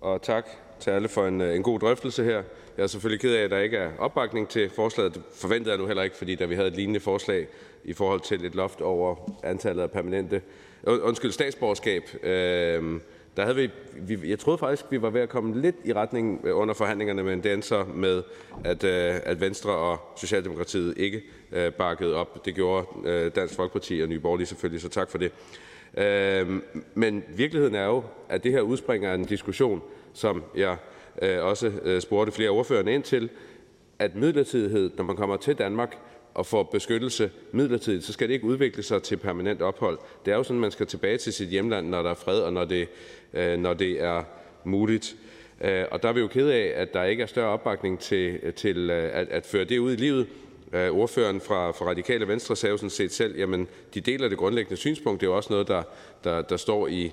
og tak til alle for en, øh, en god drøftelse her. Jeg er selvfølgelig ked af, at der ikke er opbakning til forslaget. Det forventede jeg nu heller ikke, fordi da vi havde et lignende forslag i forhold til et loft over antallet af permanente, Øh, undskyld, statsborgerskab, øh, der havde vi, vi, jeg troede faktisk, vi var ved at komme lidt i retning øh, under forhandlingerne, men det endte så med, at, øh, at Venstre og Socialdemokratiet ikke øh, bakkede op. Det gjorde øh, Dansk Folkeparti og Nye Borgerlige selvfølgelig, så tak for det. Øh, men virkeligheden er jo, at det her udspringer af en diskussion, som jeg øh, også øh, spurgte flere ordførende ind til, at midlertidighed, når man kommer til Danmark og får beskyttelse midlertidigt, så skal det ikke udvikle sig til permanent ophold. Det er jo sådan, at man skal tilbage til sit hjemland, når der er fred, og når det, øh, når det er muligt. Øh, og der er vi jo ked af, at der ikke er større opbakning til, til øh, at, at føre det ud i livet. Øh, ordføreren fra, fra Radikale Venstre sagde jo sådan set selv, jamen de deler det grundlæggende synspunkt. Det er jo også noget, der, der, der står i,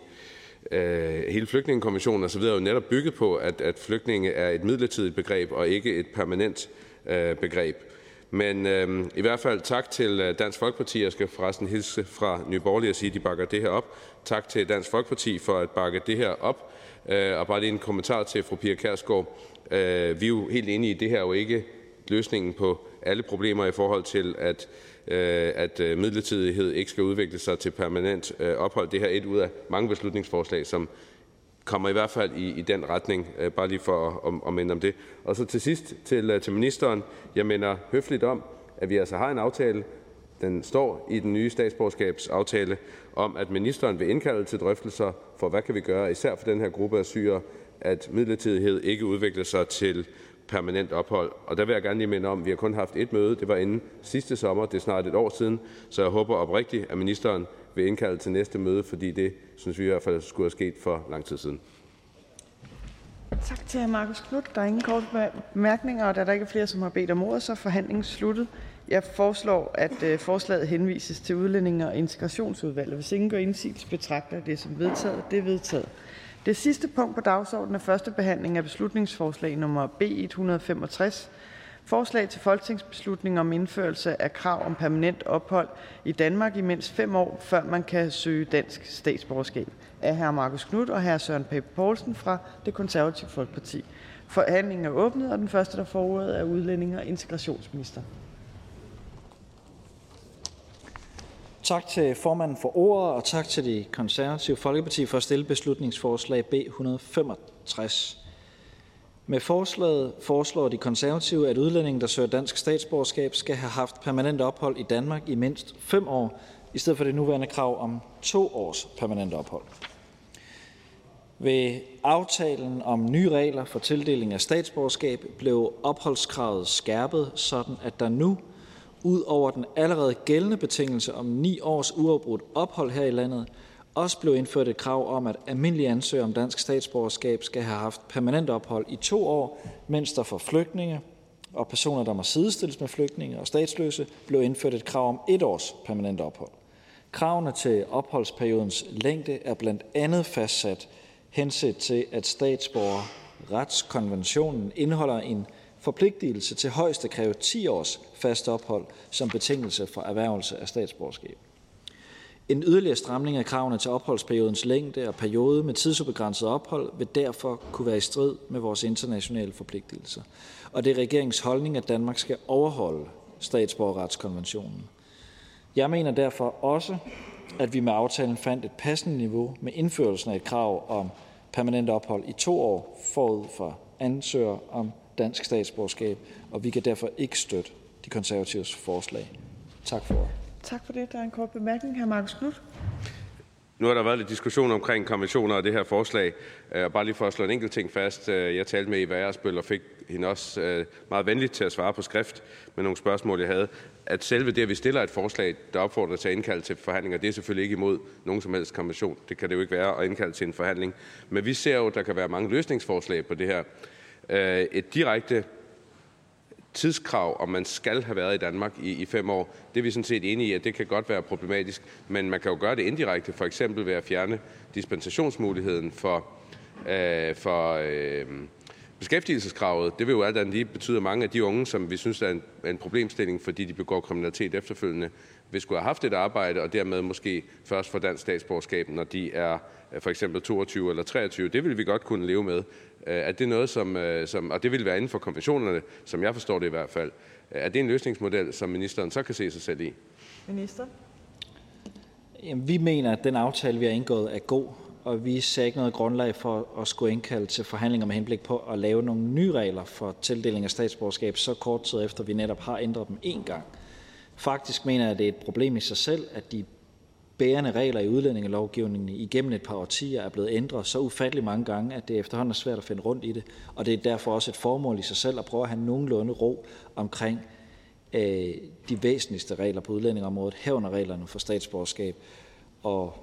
øh, hele flygtningekonventionen osv. er jo netop bygget på, at, at flygtninge er et midlertidigt begreb og ikke et permanent øh, begreb. Men øh, i hvert fald tak til øh, Dansk Folkeparti. Jeg skal forresten hilse fra Nye Borgerlige og sige, at de bakker det her op. Tak til Dansk Folkeparti for at bakke det her op. Øh, og bare lige en kommentar til fru Pia Kærsgaard. Øh, vi er jo helt enige i, at det her er jo ikke løsningen på alle problemer i forhold til, at Øh, at øh, midlertidighed ikke skal udvikle sig til permanent øh, ophold. Det her er et ud af mange beslutningsforslag, som kommer i hvert fald i, i den retning, øh, bare lige for at, at, at minde om det. Og så til sidst til, øh, til ministeren. Jeg minder høfligt om, at vi altså har en aftale, den står i den nye statsborgerskabsaftale, om at ministeren vil indkalde til drøftelser for, hvad kan vi gøre, især for den her gruppe af syre, at midlertidighed ikke udvikler sig til permanent ophold. Og der vil jeg gerne lige minde om, at vi har kun haft et møde. Det var inden sidste sommer. Det er snart et år siden. Så jeg håber oprigtigt, at ministeren vil indkalde til næste møde, fordi det synes vi i hvert fald skulle have sket for lang tid siden. Tak til hr. Markus Knudt. Der er ingen korte bemærkninger, og da der ikke er flere, som har bedt om ordet, så er forhandlingen sluttet. Jeg foreslår, at øh, forslaget henvises til Udlændinge- og Integrationsudvalget. Hvis ingen gør indsigelse, betragter det som vedtaget. Det er vedtaget. Det sidste punkt på dagsordenen er: første behandling af beslutningsforslag nummer B 165: Forslag til folketingsbeslutning om indførelse af krav om permanent ophold i Danmark i mindst 5 år, før man kan søge dansk statsborgerskab. Af hr. Marcus Knuth og hr. Søren Pape Poulsen fra Det Konservative Folkeparti. Forhandlingen er åbnet, og den første, der får ordet, er udlændinge- og integrationsministeren. Tak til formanden for ordet, og tak til Det Konservative Folkeparti for at stille beslutningsforslag B 165. Med forslaget foreslår De Konservative, at udlændinge, der søger dansk statsborgerskab, skal have haft permanent ophold i Danmark i mindst 5 år, i stedet for det nuværende krav om 2 års permanent ophold. Ved aftalen om nye regler for tildeling af statsborgerskab blev opholdskravet skærpet, sådan at der nu ud over den allerede gældende betingelse om 9 års uafbrudt ophold her i landet også blev indført et krav om, at almindelige ansøgere om dansk statsborgerskab skal have haft permanent ophold i to år, mens der for flygtninge og personer, der må sidestilles med flygtninge og statsløse, blev indført et krav om et års permanent ophold. Kravene til opholdsperiodens længde er blandt andet fastsat henset til, at statsborgerretskonventionen indeholder en forpligtelse til højst at kræve 10 års fast ophold som betingelse for erhvervelse af statsborgerskab. En yderligere stramning af kravene til opholdsperiodens længde og periode med tidsubegrænset ophold vil derfor kunne være i strid med vores internationale forpligtelser. Og det er regeringens holdning, at Danmark skal overholde statsborgerretskonventionen. Jeg mener derfor også, at vi med aftalen fandt et passende niveau med indførelsen af et krav om permanent ophold i to år forud for ansøger om dansk statsborgerskab, og vi kan derfor ikke støtte De Konservatives forslag. Tak for. Tak for det. Der er en kort bemærkning. Hr. Marcus Knudt. Nu har der været lidt diskussion omkring konventioner og det her forslag. Og bare lige for at slå en enkelt ting fast. Øh, jeg talte med Eva Ersbøl og fik hende også øh, meget venligt til at svare på skrift med nogle spørgsmål, jeg havde. At selve det, at vi stiller et forslag, der opfordrer til at indkalde til forhandlinger, det er selvfølgelig ikke imod nogen som helst konvention. Det kan det jo ikke være at indkalde til en forhandling. Men vi ser jo, at der kan være mange løsningsforslag på det her. Et direkte tidskrav, om man skal have været i Danmark i, i fem år, det er vi sådan set enige i, at det kan godt være problematisk. Men man kan jo gøre det indirekte, for eksempel ved at fjerne dispensationsmuligheden for, øh, for, øh, beskæftigelseskravet, det vil jo alt andet lige betyde, at mange af de unge, som vi synes er en, en problemstilling, fordi de begår kriminalitet efterfølgende, vil skulle have haft et arbejde, og dermed måske først få dansk statsborgerskab, når de er øh, for eksempel 22 eller 23. Det vil vi godt kunne leve med. Er det noget, som, som og det vil være inden for konventionerne, som jeg forstår det i hvert fald. Er det en løsningsmodel, som ministeren så kan se sig selv i? Minister? Jamen, vi mener, at den aftale, vi har indgået, er god, og vi ser ikke noget grundlag for at skulle indkalde til forhandlinger med henblik på at lave nogle nye regler for tildeling af statsborgerskab så kort tid efter, vi netop har ændret dem én gang. Faktisk mener jeg, at det er et problem i sig selv, at de bærende regler i udlændingelovgivningen igennem et par årtier er blevet ændret så ufattelig mange gange, at det efterhånden er svært at finde rundt i det. Og det er derfor også et formål i sig selv at prøve at have nogenlunde ro omkring øh, de væsentligste regler på udlændingeområdet, herunder reglerne for statsborgerskab. Og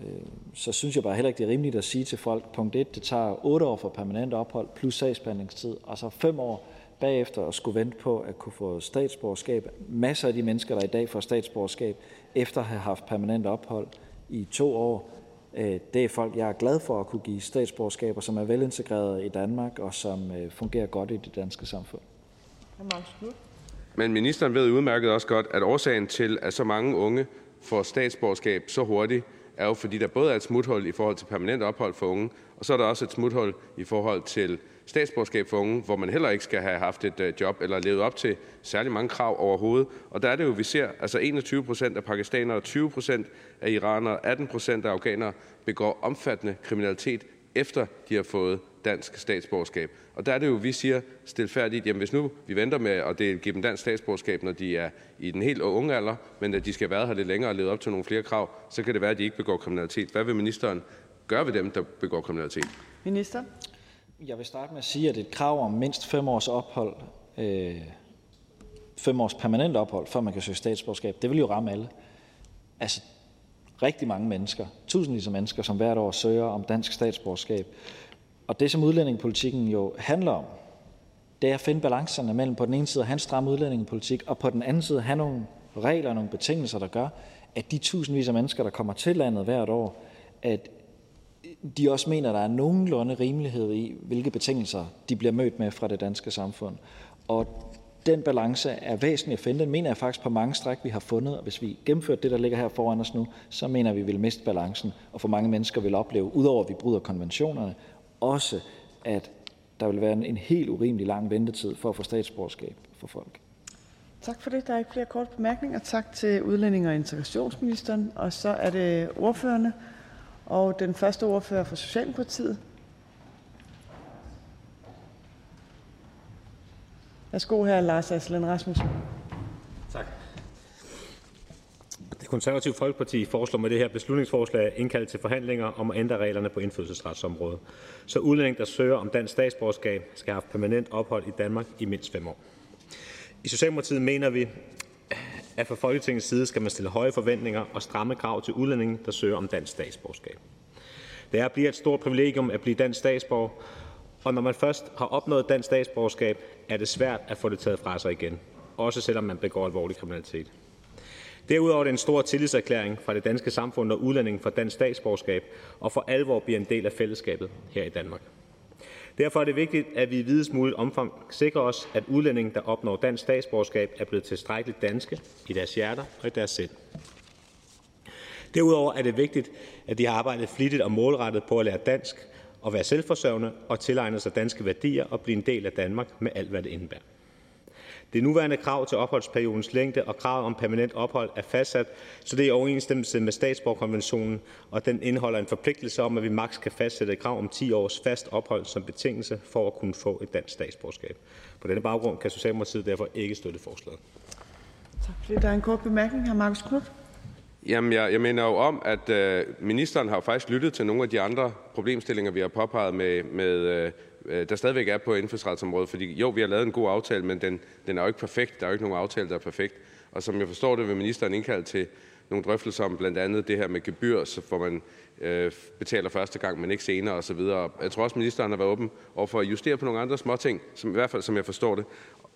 øh, så synes jeg bare heller ikke, det er rimeligt at sige til folk, punkt 1, det tager 8 år for permanent ophold plus sagsbehandlingstid, og så 5 år bagefter at skulle vente på at kunne få statsborgerskab. Masser af de mennesker, der i dag får statsborgerskab, efter at have haft permanent ophold i to år, øh, det er folk, jeg er glad for at kunne give statsborgerskaber, som er velintegreret i Danmark og som øh, fungerer godt i det danske samfund. Men ministeren ved udmærket også godt, at årsagen til, at så mange unge får statsborgerskab så hurtigt, er jo fordi, der både er et smuthul i forhold til permanent ophold for unge, og så er der også et smuthul i forhold til statsborgerskab for unge, hvor man heller ikke skal have haft et øh, job eller levet op til særlig mange krav overhovedet. Og der er det jo, vi ser, altså 21 procent af pakistanere, 20 procent af iranere, 18 procent af afghanere begår omfattende kriminalitet, efter de har fået dansk statsborgerskab. Og der er det jo, vi siger stilfærdigt, jamen hvis nu vi venter med at give dem dansk statsborgerskab, når de er i den helt unge alder, men at de skal være her lidt længere og leve op til nogle flere krav, så kan det være, at de ikke begår kriminalitet. Hvad vil ministeren gøre ved dem, der begår kriminalitet? Minister? Jeg vil starte med at sige, at et krav om mindst fem års ophold, øh, fem års permanent ophold, før man kan søge statsborgerskab, det vil jo ramme alle. Altså rigtig mange mennesker, tusindvis af mennesker, som hvert år søger om dansk statsborgerskab. Og det, som udlændingepolitikken jo handler om, det er at finde balancerne mellem på den ene side at have en stram udlændingepolitik, og på den anden side have nogle regler og nogle betingelser, der gør, at de tusindvis af mennesker, der kommer til landet hvert år, at de også mener, der er nogenlunde rimelighed i, hvilke betingelser de bliver mødt med fra det danske samfund. Og den balance er væsentlig at finde. Den mener jeg faktisk på mange stræk, vi har fundet. Og hvis vi gennemfører det, der ligger her foran os nu, så mener vi, vi vil miste balancen. Og for mange mennesker vil opleve, udover at vi bryder konventionerne, også at der vil være en helt urimelig lang ventetid for at få statsborgerskab for folk. Tak for det. Der er ikke flere korte bemærkninger. Tak til udlænding- og integrationsministeren. Og så er det ordførende. Og den første ordfører fra Socialdemokratiet. Værsgo her, Lars Aslan Rasmussen. Tak. Det konservative Folkeparti foreslår med det her beslutningsforslag indkalde til forhandlinger om at ændre reglerne på indfødsretsområdet, så udlændinge, der søger om dansk statsborgerskab, skal have permanent ophold i Danmark i mindst fem år. I Socialdemokratiet mener vi, at fra Folketingets side skal man stille høje forventninger og stramme krav til udlændinge, der søger om dansk statsborgerskab. Det er at blive et stort privilegium at blive dansk statsborger, og når man først har opnået dansk statsborgerskab, er det svært at få det taget fra sig igen, også selvom man begår alvorlig kriminalitet. Derudover er det en stor tillidserklæring fra det danske samfund, når udlændingen får dansk statsborgerskab og for alvor bliver en del af fællesskabet her i Danmark. Derfor er det vigtigt, at vi i videst muligt omfang sikrer os, at udlændinge, der opnår dansk statsborgerskab, er blevet tilstrækkeligt danske i deres hjerter og i deres sind. Derudover er det vigtigt, at de har arbejdet flittigt og målrettet på at lære dansk og være selvforsørgende og tilegne sig danske værdier og blive en del af Danmark med alt, hvad det indebærer. Det nuværende krav til opholdsperiodens længde og krav om permanent ophold er fastsat, så det er i overensstemmelse med statsborgerkonventionen, og den indeholder en forpligtelse om, at vi maks kan fastsætte et krav om 10 års fast ophold som betingelse for at kunne få et dansk statsborgerskab. På denne baggrund kan Socialdemokratiet derfor ikke støtte forslaget. Jamen, jeg, jeg mener jo om, at øh, ministeren har jo faktisk lyttet til nogle af de andre problemstillinger, vi har påpeget med, med øh, øh, der stadigvæk er på indfødsretsområdet. Fordi jo, vi har lavet en god aftale, men den, den er jo ikke perfekt. Der er jo ikke nogen aftale, der er perfekt. Og som jeg forstår det, vil ministeren indkalde til nogle drøftelser om blandt andet det her med gebyr, så får man øh, betaler første gang, men ikke senere osv. Jeg tror også, ministeren har været åben over for at justere på nogle andre småting, som, i hvert fald som jeg forstår det.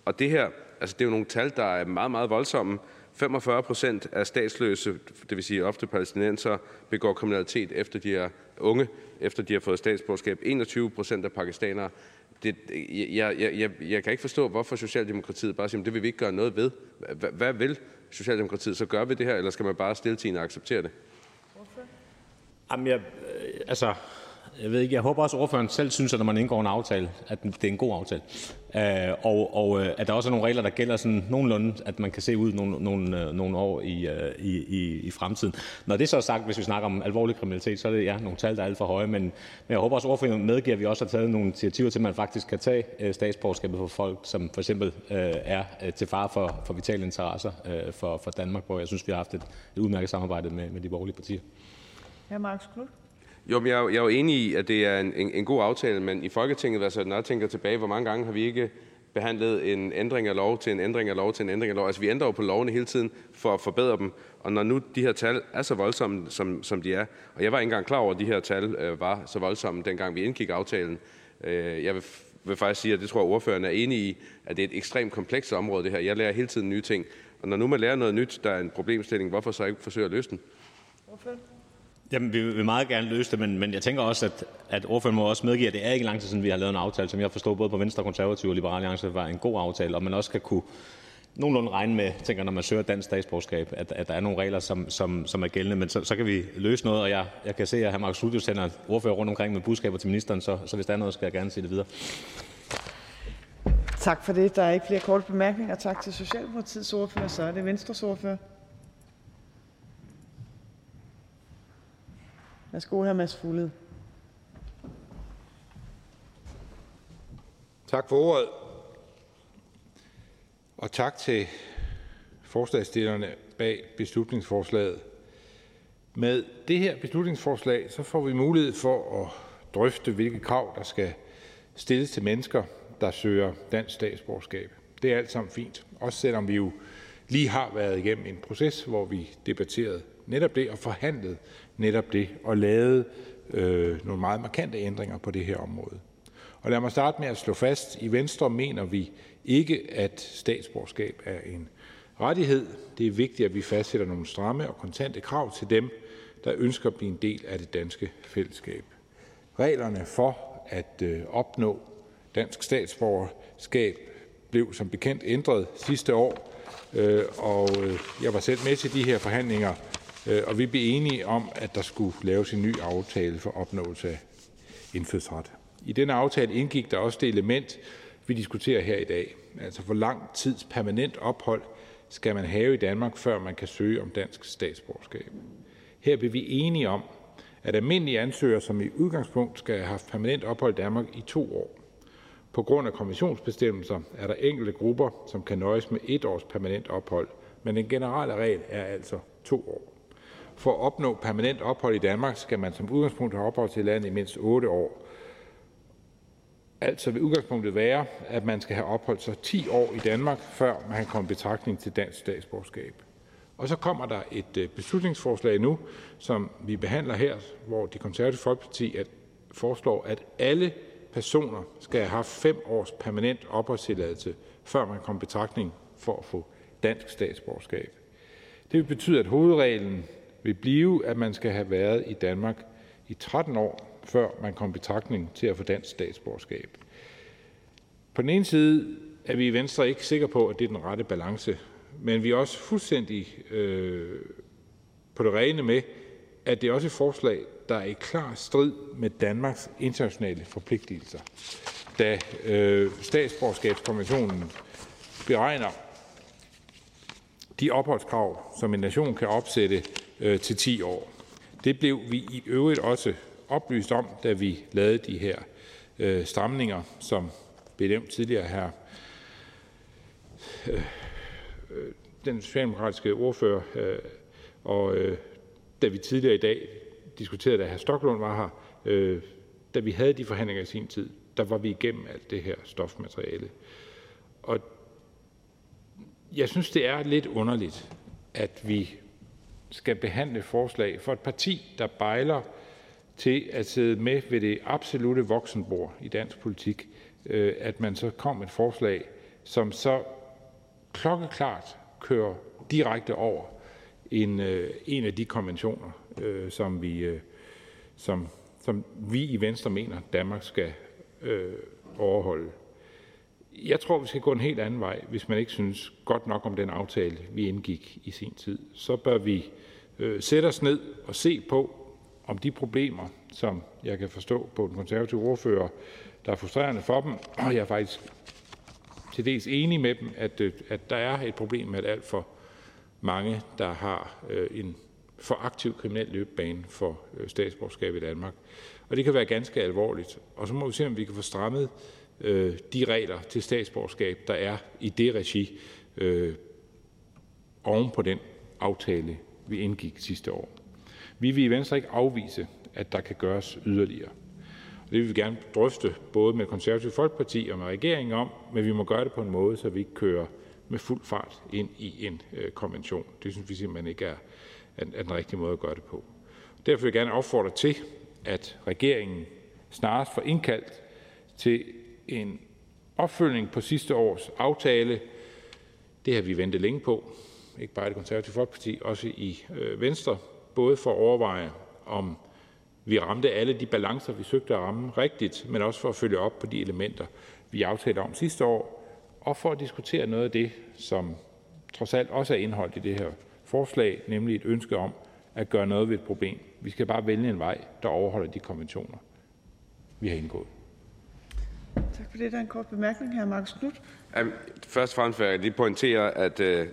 Og det her, altså det er jo nogle tal, der er meget, meget voldsomme. 45 procent af statsløse, det vil sige ofte palæstinenser, begår kriminalitet efter de er unge, efter de har fået statsborgerskab. 21 procent af pakistanere. Det, jeg, jeg, jeg, jeg kan ikke forstå, hvorfor Socialdemokratiet bare siger, det vil vi ikke gøre noget ved. Hvad, hvad vil Socialdemokratiet så gøre ved det her, eller skal man bare stiltigende acceptere det? Jamen, jeg, øh, altså, jeg ved ikke, jeg håber også, at ordføreren selv synes, at når man indgår en aftale, at det er en god aftale. Øh, og, og øh, at der også er nogle regler, der gælder sådan nogenlunde, at man kan se ud nogle, nogle, øh, nogle år i, øh, i, i, i fremtiden. Når det så er sagt, hvis vi snakker om alvorlig kriminalitet, så er det ja, nogle tal, der er alt for høje. Men, men jeg håber også, at ordføreren medgiver, at vi også har taget nogle initiativer til, at man faktisk kan tage statsborgerskabet for folk, som for eksempel øh, er til fare for, for vitale interesser øh, for, for Danmark, hvor jeg synes, vi har haft et, et udmærket samarbejde med, med de borgerlige partier. Hr. Marks Knudt. Jo, men jeg, er, jeg er jo enig i, at det er en, en, en god aftale, men i Folketinget, altså, når jeg tænker tilbage, hvor mange gange har vi ikke behandlet en ændring af lov til en ændring af lov til en ændring af lov. Altså vi ændrer jo på lovene hele tiden for at forbedre dem, og når nu de her tal er så voldsomme, som, som de er, og jeg var ikke engang klar over, at de her tal øh, var så voldsomme, dengang vi indgik aftalen. Øh, jeg vil, vil faktisk sige, at det tror jeg, ordføreren er enig i, at det er et ekstremt komplekst område, det her. Jeg lærer hele tiden nye ting, og når nu man lærer noget nyt, der er en problemstilling, hvorfor så ikke forsøge at løse den? Ordfører? Jamen, vi vil meget gerne løse det, men, men jeg tænker også, at, at ordføreren må også medgive, at det er ikke lang tid siden, vi har lavet en aftale, som jeg forstår både på Venstre, Konservative og Liberale Alliance var en god aftale, og man også kan kunne nogenlunde regne med, tænker, når man søger dansk statsborgerskab, at, at der er nogle regler, som, som, som er gældende, men så, så kan vi løse noget, og jeg, jeg kan se, at hr. Markus Studio sender ordfører rundt omkring med budskaber til ministeren, så, så hvis der er noget, skal jeg gerne sige det videre. Tak for det. Der er ikke flere korte bemærkninger. Tak til Socialdemokratiets ordfører. Så er det Venstres ordfører. Værsgo, hr. Mads Fuglede. Tak for ordet. Og tak til forslagsstillerne bag beslutningsforslaget. Med det her beslutningsforslag så får vi mulighed for at drøfte, hvilke krav der skal stilles til mennesker, der søger dansk statsborgerskab. Det er alt sammen fint, også selvom vi jo lige har været igennem en proces, hvor vi debatterede netop det og forhandlede netop det og lavede øh, nogle meget markante ændringer på det her område. Og lad mig starte med at slå fast, i Venstre mener vi ikke, at statsborgerskab er en rettighed. Det er vigtigt, at vi fastsætter nogle stramme og kontante krav til dem, der ønsker at blive en del af det danske fællesskab. Reglerne for at øh, opnå dansk statsborgerskab blev som bekendt ændret sidste år, øh, og øh, jeg var selv med til de her forhandlinger Øh, og vi blev enige om, at der skulle laves en ny aftale for opnåelse af indfødsret. I denne aftale indgik der også det element, vi diskuterer her i dag, altså hvor lang tids permanent ophold skal man have i Danmark, før man kan søge om dansk statsborgerskab. Her blev vi enige om, at almindelige ansøgere, som i udgangspunkt skal have haft permanent ophold i Danmark i to år. På grund af konventionsbestemmelser er der enkelte grupper, som kan nøjes med et års permanent ophold, men den generelle regel er altså to år. For at opnå permanent ophold i Danmark skal man som udgangspunkt have opholdt i landet i mindst 8 år. Altså vil udgangspunktet være, at man skal have opholdt sig 10 år i Danmark, før man kan komme i betragtning til dansk statsborgerskab. Og så kommer der et øh, beslutningsforslag nu, som vi behandler her, hvor de konservative folkeparti at foreslår, at alle personer skal have haft fem års permanent opholdstilladelse, før man kommer i betragtning for at få dansk statsborgerskab. Det vil betyde, at hovedreglen vil blive, at man skal have været i Danmark i 13 år, før man kom i betragtning til at få dansk statsborgerskab. På den ene side er vi i Venstre ikke sikre på, at det er den rette balance, men vi er også fuldstændig øh, på det rene med, at det er også et forslag, der er i klar strid med Danmarks internationale forpligtelser. Da øh, statsborgerskabskonventionen beregner de opholdskrav, som en nation kan opsætte Øh, til 10 år. Det blev vi i øvrigt også oplyst om, da vi lavede de her øh, stramninger, som blev nævnt tidligere her. Øh, øh den socialdemokratiske ordfører, øh, og øh, da vi tidligere i dag diskuterede, da hr. Stoklund var her, øh, da vi havde de forhandlinger i sin tid, der var vi igennem alt det her stofmateriale. Og jeg synes, det er lidt underligt, at vi skal behandle forslag for et parti, der bejler til at sidde med ved det absolute voksenbord i dansk politik, øh, at man så kom et forslag, som så klokkeklart kører direkte over en, øh, en af de konventioner, øh, som vi, som, som vi i Venstre mener, Danmark skal overholde. Jeg tror, vi skal gå en helt anden vej, hvis man ikke synes godt nok om den aftale, vi indgik i sin tid. Så bør vi øh, sætte os ned og se på, om de problemer, som jeg kan forstå på den konservative ordfører, der er frustrerende for dem, og jeg er faktisk til dels enig med dem, at, øh, at der er et problem med, at alt for mange, der har øh, en for aktiv kriminel løbebane for øh, statsborgerskab i Danmark. Og det kan være ganske alvorligt. Og så må vi se, om vi kan få strammet øh, de regler til statsborgerskab, der er i det regi øh, oven på den aftale, vi indgik sidste år. Vi vil i Venstre ikke afvise, at der kan gøres yderligere. Det vil vi gerne drøfte både med Konservative Folkeparti og med regeringen om, men vi må gøre det på en måde, så vi ikke kører med fuld fart ind i en øh, konvention. Det synes vi simpelthen ikke er, er den rigtige måde at gøre det på. Derfor vil jeg gerne opfordre til, at regeringen snarest får indkaldt til en opfølgning på sidste års aftale. Det har vi ventet længe på, ikke bare i det konservative folkeparti, også i øh, Venstre, både for at overveje, om vi ramte alle de balancer, vi søgte at ramme rigtigt, men også for at følge op på de elementer, vi aftalte om sidste år, og for at diskutere noget af det, som trods alt også er indeholdt i det her forslag, nemlig et ønske om at gøre noget ved et problem. Vi skal bare vælge en vej, der overholder de konventioner, vi har indgået. Tak for det. Der er en kort bemærkning her, Markus Knudt. Først og fremmest vil jeg lige pointere, at øh,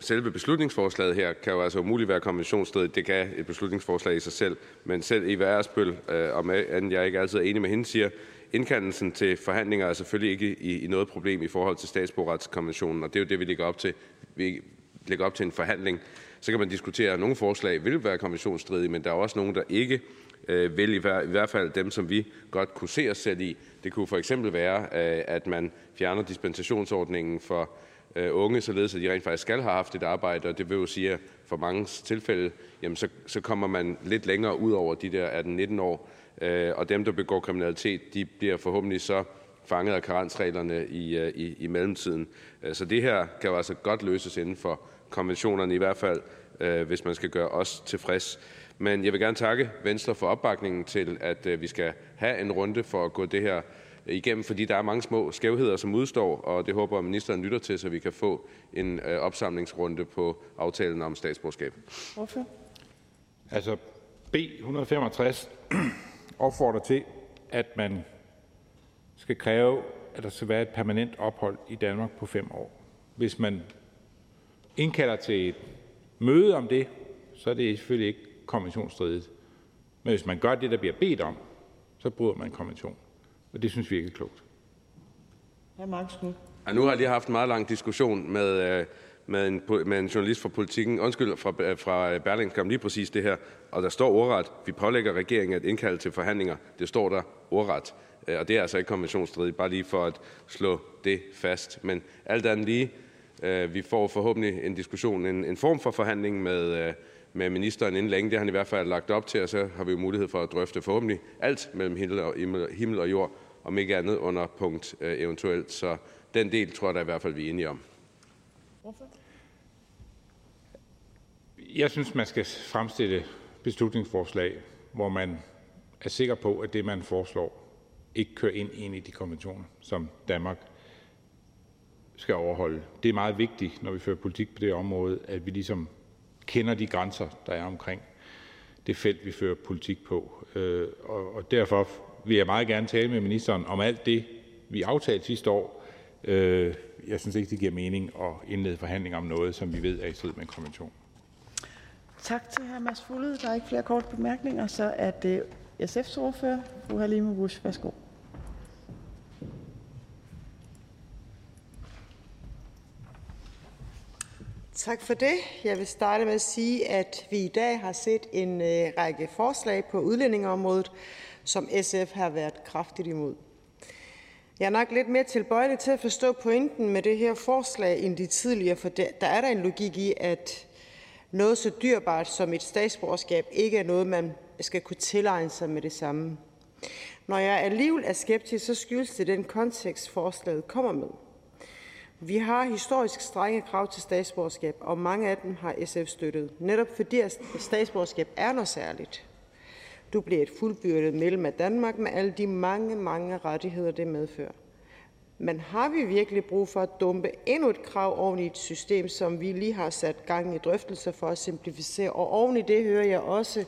selve beslutningsforslaget her kan jo altså umuligt være konventionsstridigt. Det kan et beslutningsforslag i sig selv. Men selv Eva Ersbøl, og øh, om end jeg ikke altid er enig med hende, siger, indkaldelsen til forhandlinger er selvfølgelig ikke i, i noget problem i forhold til statsborgerretskonventionen, og det er jo det, vi lægger op til. Vi lægger op til en forhandling. Så kan man diskutere, at nogle forslag vil være konventionsstridige, men der er også nogle, der ikke øh, vil, i, hver, i hvert fald dem, som vi godt kunne se os selv i. Det kunne for eksempel være, øh, at man fjerner dispensationsordningen for øh, unge, således at de rent faktisk skal have haft et arbejde, og det vil jo sige, at for mange tilfælde, jamen så, så kommer man lidt længere ud over de der 18-19 år, øh, og dem, der begår kriminalitet, de bliver forhåbentlig så fanget af karensreglerne i, øh, i, i mellemtiden. Øh, så det her kan jo altså godt løses inden for konventionerne, i hvert fald øh, hvis man skal gøre os tilfreds. Men jeg vil gerne takke Venstre for opbakningen til, at øh, vi skal have en runde for at gå det her igennem, fordi der er mange små skævheder, som udstår, og det håber ministeren lytter til, så vi kan få en øh, opsamlingsrunde på aftalen om statsborgerskab. Hvorfor? Altså, B 165 opfordrer til, at man skal kræve, at der skal være et permanent ophold i Danmark på fem år. Hvis man indkalder til et møde om det, så er det selvfølgelig ikke konventionsstridigt. Men hvis man gør det, der bliver bedt om, så bryder man konvention. Og det synes vi ikke er klogt. Hr. Marcus Knudt. Ja, nu har jeg lige haft en meget lang diskussion med, øh, med, en, med en journalist fra politikken, undskyld, fra, øh, fra Berlingske om lige præcis det her. Og der står ordret, vi pålægger regeringen at indkalde til forhandlinger. Det står der ordret. Øh, og det er altså ikke konventionsstridigt, bare lige for at slå det fast. Men alt andet lige, vi får forhåbentlig en diskussion, en, en form for forhandling med, med ministeren inden længe. Det har han i hvert fald lagt op til, og så har vi jo mulighed for at drøfte forhåbentlig alt mellem himmel og, himmel og jord, om ikke andet under punkt øh, eventuelt. Så den del tror jeg da i hvert fald, vi er enige om. Jeg synes, man skal fremstille beslutningsforslag, hvor man er sikker på, at det, man foreslår, ikke kører ind, ind i de konventioner, som Danmark skal overholde. Det er meget vigtigt, når vi fører politik på det område, at vi ligesom kender de grænser, der er omkring det felt, vi fører politik på. Øh, og derfor vil jeg meget gerne tale med ministeren om alt det, vi aftalte sidste år. Øh, jeg synes ikke, det giver mening at indlede forhandlinger om noget, som vi ved er i strid med en konvention. Tak til hr. Mads Fuglede. Der er ikke flere korte bemærkninger. Så er det SF's ordfører, fru Halime Busch. Værsgo. Tak for det. Jeg vil starte med at sige, at vi i dag har set en øh, række forslag på udlændingeområdet, som SF har været kraftigt imod. Jeg er nok lidt mere tilbøjelig til at forstå pointen med det her forslag end de tidligere, for der er der en logik i, at noget så dyrbart som et statsborgerskab ikke er noget, man skal kunne tilegne sig med det samme. Når jeg alligevel er skeptisk, så skyldes det den kontekst, forslaget kommer med. Vi har historisk strenge krav til statsborgerskab, og mange af dem har SF støttet, netop fordi statsborgerskab er noget særligt. Du bliver et fuldbyrdet medlem af Danmark med alle de mange, mange rettigheder, det medfører. Men har vi virkelig brug for at dumpe endnu et krav oven i et system, som vi lige har sat gang i drøftelser for at simplificere? Og oven i det hører jeg også,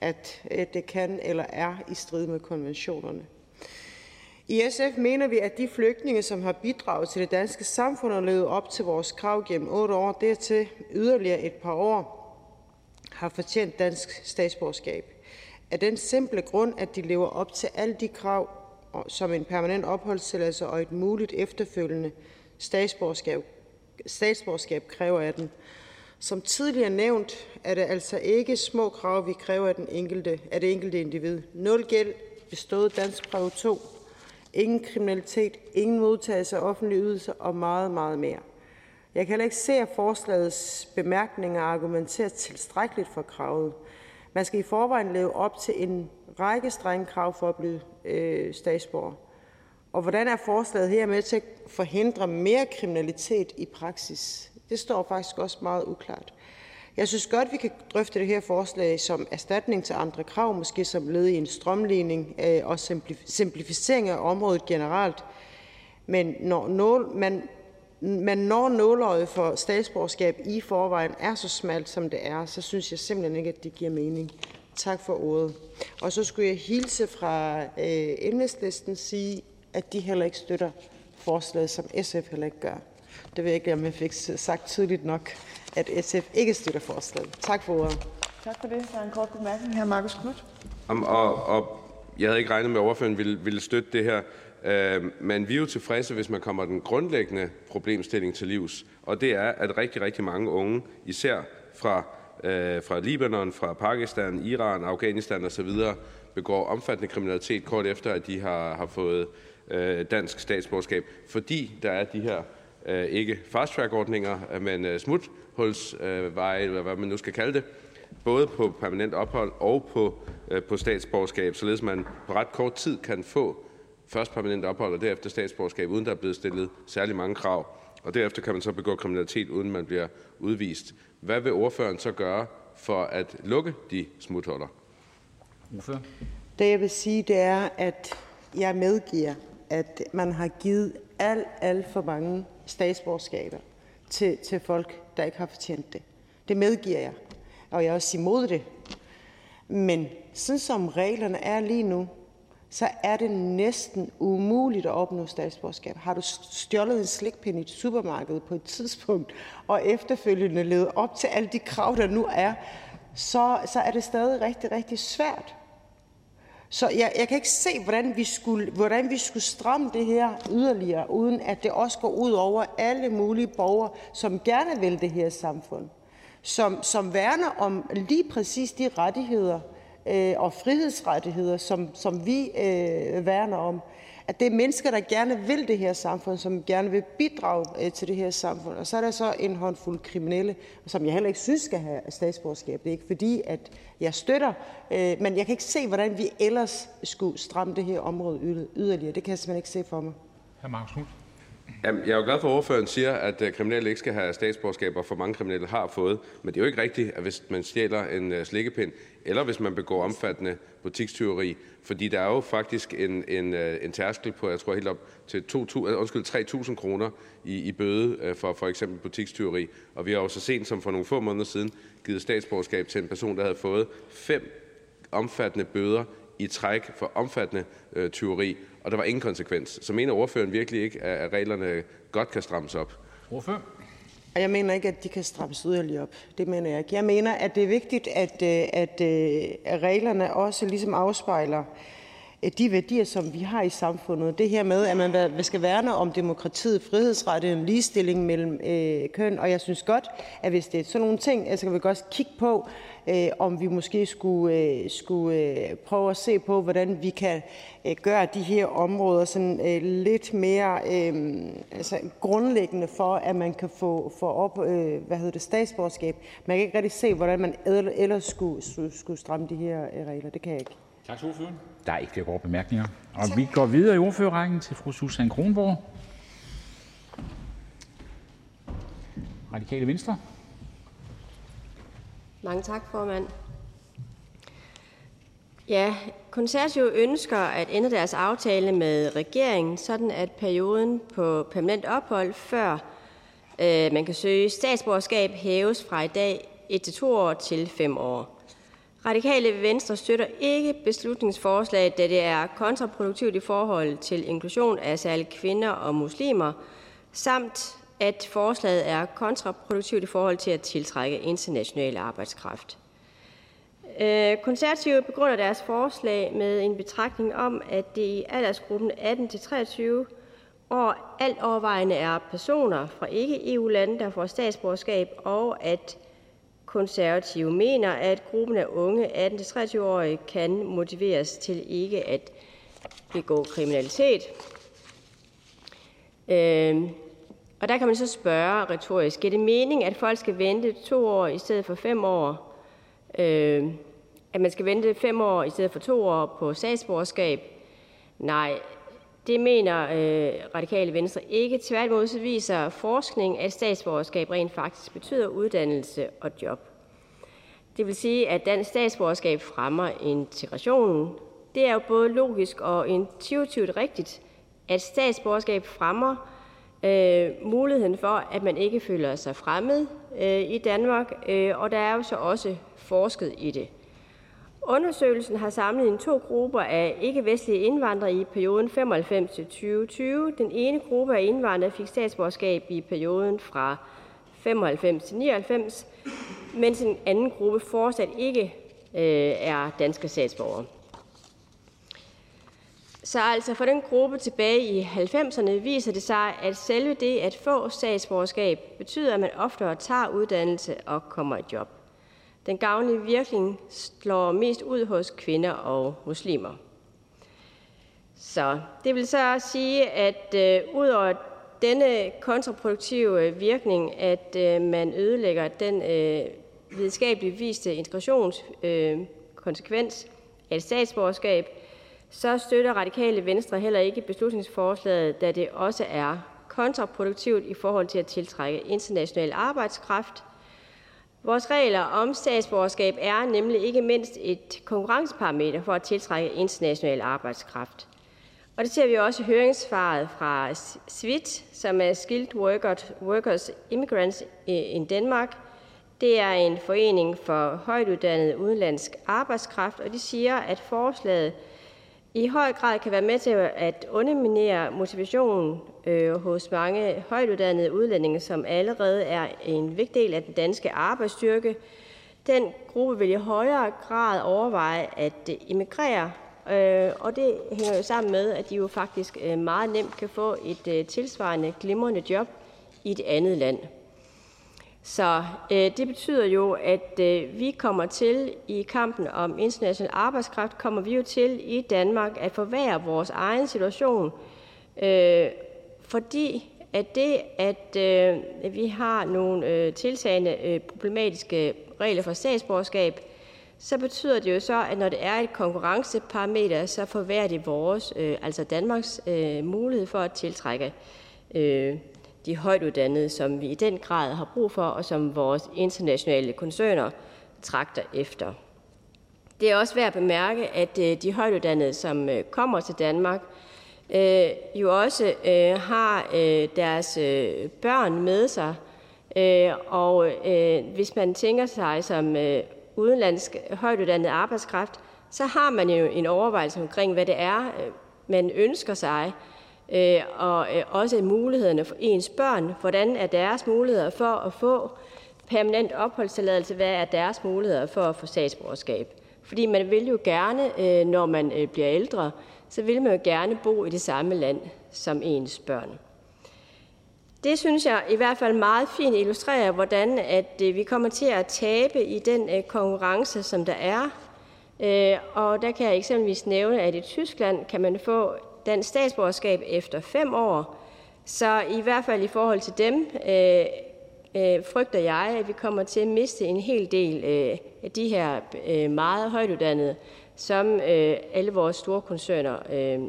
at øh, det kan eller er i strid med konventionerne. I SF mener vi, at de flygtninge, som har bidraget til det danske samfund og levet op til vores krav gennem otte år, dertil yderligere et par år, har fortjent dansk statsborgerskab. Af den simple grund, at de lever op til alle de krav, som en permanent opholdstilladelse og et muligt efterfølgende statsborgerskab, statsborgerskab kræver af dem. Som tidligere nævnt er det altså ikke små krav, vi kræver af, den enkelte, af det enkelte individ. Nul gæld, bestået dansk prøve 2, ingen kriminalitet, ingen modtagelse af offentlige ydelser og meget, meget mere. Jeg kan heller ikke se, at forslagets bemærkninger argumenterer tilstrækkeligt for kravet. Man skal i forvejen leve op til en række strenge krav for at blive øh, statsborger. Og hvordan er forslaget her med til at forhindre mere kriminalitet i praksis? Det står faktisk også meget uklart. Jeg synes godt, vi kan drøfte det her forslag som erstatning til andre krav, måske som led i en strømligning øh, og simplificering af området generelt. Men når, man, men når nåløjet for statsborgerskab i forvejen er så smalt, som det er, så synes jeg simpelthen ikke, at det giver mening. Tak for ordet. Og så skulle jeg hilse fra øh, enhedslisten sige, at de heller ikke støtter forslaget, som SF heller ikke gør. Det ved jeg ikke, om jeg fik sagt tydeligt nok, at SF ikke støtter forslaget. Tak for ordet. Tak for det. Der er en kort bemærkning her, Markus Knudt. Og, og jeg havde ikke regnet med, at overføren ville, ville støtte det her. Øh, men vi er jo tilfredse, hvis man kommer den grundlæggende problemstilling til livs. Og det er, at rigtig, rigtig mange unge, især fra øh, fra Libanon, fra Pakistan, Iran, Afghanistan osv. begår omfattende kriminalitet kort efter, at de har, har fået øh, dansk statsborgerskab, fordi der er de her øh, ikke fast-track-ordninger, øh, men øh, smuthulsveje, eller hvad man nu skal kalde det, både på permanent ophold og på, øh, på statsborgerskab, således man på ret kort tid kan få først permanent ophold og derefter statsborgerskab, uden der er blevet stillet særlig mange krav. Og derefter kan man så begå kriminalitet, uden man bliver udvist. Hvad vil ordføreren så gøre for at lukke de smuthuller? Ordfører. Det jeg vil sige, det er, at jeg medgiver, at man har givet alt, alt for mange statsborgerskaber til, til folk, der ikke har fortjent det. Det medgiver jeg, og jeg er også imod det. Men sådan som reglerne er lige nu, så er det næsten umuligt at opnå statsborgerskab. Har du stjålet en slikpind i et supermarked på et tidspunkt, og efterfølgende levet op til alle de krav, der nu er, så, så er det stadig rigtig, rigtig svært. Så jeg, jeg kan ikke se, hvordan vi, skulle, hvordan vi skulle stramme det her yderligere, uden at det også går ud over alle mulige borgere, som gerne vil det her samfund. Som, som værner om lige præcis de rettigheder, øh, og frihedsrettigheder, som, som vi øh, værner om. At det er mennesker, der gerne vil det her samfund, som gerne vil bidrage øh, til det her samfund. Og så er der så en håndfuld kriminelle, som jeg heller ikke synes skal have statsborgerskab. Det er ikke fordi, at jeg støtter, øh, men jeg kan ikke se, hvordan vi ellers skulle stramme det her område yderligere. Det kan jeg simpelthen ikke se for mig. Hr. Marcus Knudt. Jamen, jeg er jo glad for, at ordføreren siger, at øh, kriminelle ikke skal have statsborgerskaber, for mange kriminelle har fået. Men det er jo ikke rigtigt, at hvis man stjæler en uh, slikkepind, eller hvis man begår omfattende butikstyveri, fordi der er jo faktisk en, en, øh, en tærskel på, jeg tror helt op til 3.000 øh, kroner i, i bøde øh, for for eksempel butikstyveri. Og vi har jo så sent som for nogle få måneder siden givet statsborgerskab til en person, der havde fået fem omfattende bøder i træk for omfattende øh, tyveri, og der var ingen konsekvens. Så mener ordføreren virkelig ikke, at reglerne godt kan strammes op? Ordfører? Jeg mener ikke, at de kan strammes yderligere op. Det mener jeg ikke. Jeg mener, at det er vigtigt, at, øh, at, øh, at reglerne også ligesom afspejler de værdier, som vi har i samfundet. Det her med, at man skal værne om demokratiet, frihedsrettigheden, ligestilling mellem øh, køn. Og jeg synes godt, at hvis det er sådan nogle ting, så kan vi godt kigge på, øh, om vi måske skulle, øh, skulle øh, prøve at se på, hvordan vi kan øh, gøre de her områder sådan øh, lidt mere øh, altså grundlæggende for, at man kan få, få op, øh, hvad hedder det, statsborgerskab. Man kan ikke rigtig se, hvordan man ellers skulle, skulle, skulle stramme de her øh, regler. Det kan jeg ikke. Tak til ordføreren. Der er ikke flere gode bemærkninger. Og vi går videre i ordførerrækken til fru Susanne Kronborg. Radikale Venstre. Mange tak, formand. Ja, konservative ønsker at ændre deres aftale med regeringen, sådan at perioden på permanent ophold, før øh, man kan søge statsborgerskab, hæves fra i dag 1-2 år til 5 år. Radikale Venstre støtter ikke beslutningsforslaget, da det er kontraproduktivt i forhold til inklusion af særligt kvinder og muslimer, samt at forslaget er kontraproduktivt i forhold til at tiltrække international arbejdskraft. Øh, konservative begrunder deres forslag med en betragtning om, at det i aldersgruppen 18-23 år alt overvejende er personer fra ikke-EU-lande, der får statsborgerskab, og at konservative mener, at gruppen af unge 18-23-årige kan motiveres til ikke at begå kriminalitet. Øh, og der kan man så spørge retorisk, er det mening, at folk skal vente to år i stedet for fem år? Øh, at man skal vente fem år i stedet for to år på statsborgerskab? Nej, det mener øh, Radikale Venstre ikke. Tværtimod så viser forskning, at statsborgerskab rent faktisk betyder uddannelse og job. Det vil sige, at dansk statsborgerskab fremmer integrationen. Det er jo både logisk og intuitivt rigtigt, at statsborgerskab fremmer øh, muligheden for, at man ikke føler sig fremmed øh, i Danmark, øh, og der er jo så også forsket i det. Undersøgelsen har samlet en to grupper af ikke-vestlige indvandrere i perioden 95 til 2020. Den ene gruppe af indvandrere fik statsborgerskab i perioden fra 95 til 99, mens en anden gruppe fortsat ikke øh, er danske statsborgere. Så altså for den gruppe tilbage i 90'erne viser det sig, at selve det at få statsborgerskab betyder, at man oftere tager uddannelse og kommer i job. Den gavnlige virkning slår mest ud hos kvinder og muslimer. Så det vil så sige, at øh, ud over denne kontraproduktive øh, virkning, at øh, man ødelægger den øh, videnskabeligt viste integrationskonsekvens øh, af et statsborgerskab, så støtter Radikale Venstre heller ikke beslutningsforslaget, da det også er kontraproduktivt i forhold til at tiltrække international arbejdskraft. Vores regler om statsborgerskab er nemlig ikke mindst et konkurrenceparameter for at tiltrække international arbejdskraft. Og det ser vi også i høringssvaret fra SWIT, som er Skilled Workers Immigrants eh, in Denmark. Det er en forening for højtuddannet udenlandsk arbejdskraft, og de siger, at forslaget i høj grad kan være med til at underminere motivationen øh, hos mange højtuddannede udlændinge, som allerede er en vigtig del af den danske arbejdsstyrke. Den gruppe vil i højere grad overveje at emigrere, øh, og det hænger jo sammen med, at de jo faktisk øh, meget nemt kan få et øh, tilsvarende glimrende job i et andet land. Så øh, det betyder jo, at øh, vi kommer til i kampen om international arbejdskraft, kommer vi jo til i Danmark at forværre vores egen situation, øh, fordi at det, at øh, vi har nogle øh, tiltagende øh, problematiske regler for statsborgerskab, så betyder det jo så, at når det er et konkurrenceparameter, så forværrer det vores, øh, altså Danmarks øh, mulighed for at tiltrække øh, de højtuddannede, som vi i den grad har brug for, og som vores internationale koncerner trakter efter. Det er også værd at bemærke, at øh, de højtuddannede, som øh, kommer til Danmark, øh, jo også øh, har deres børn med sig. Og hvis man tænker sig som udenlandsk højtuddannet arbejdskraft, så har man jo en overvejelse omkring, hvad det er, man ønsker sig, Øh, og øh, også mulighederne for ens børn. Hvordan er deres muligheder for at få permanent opholdstilladelse? Hvad er deres muligheder for at få statsborgerskab? Fordi man vil jo gerne, øh, når man øh, bliver ældre, så vil man jo gerne bo i det samme land som ens børn. Det synes jeg i hvert fald meget fint illustrerer, hvordan at øh, vi kommer til at tabe i den konkurrence, som der er. Og der kan jeg eksempelvis nævne, at i Tyskland kan man få dansk statsborgerskab efter 5 år. Så i hvert fald i forhold til dem øh, øh, frygter jeg, at vi kommer til at miste en hel del øh, af de her øh, meget højtuddannede, som øh, alle vores store koncerner øh,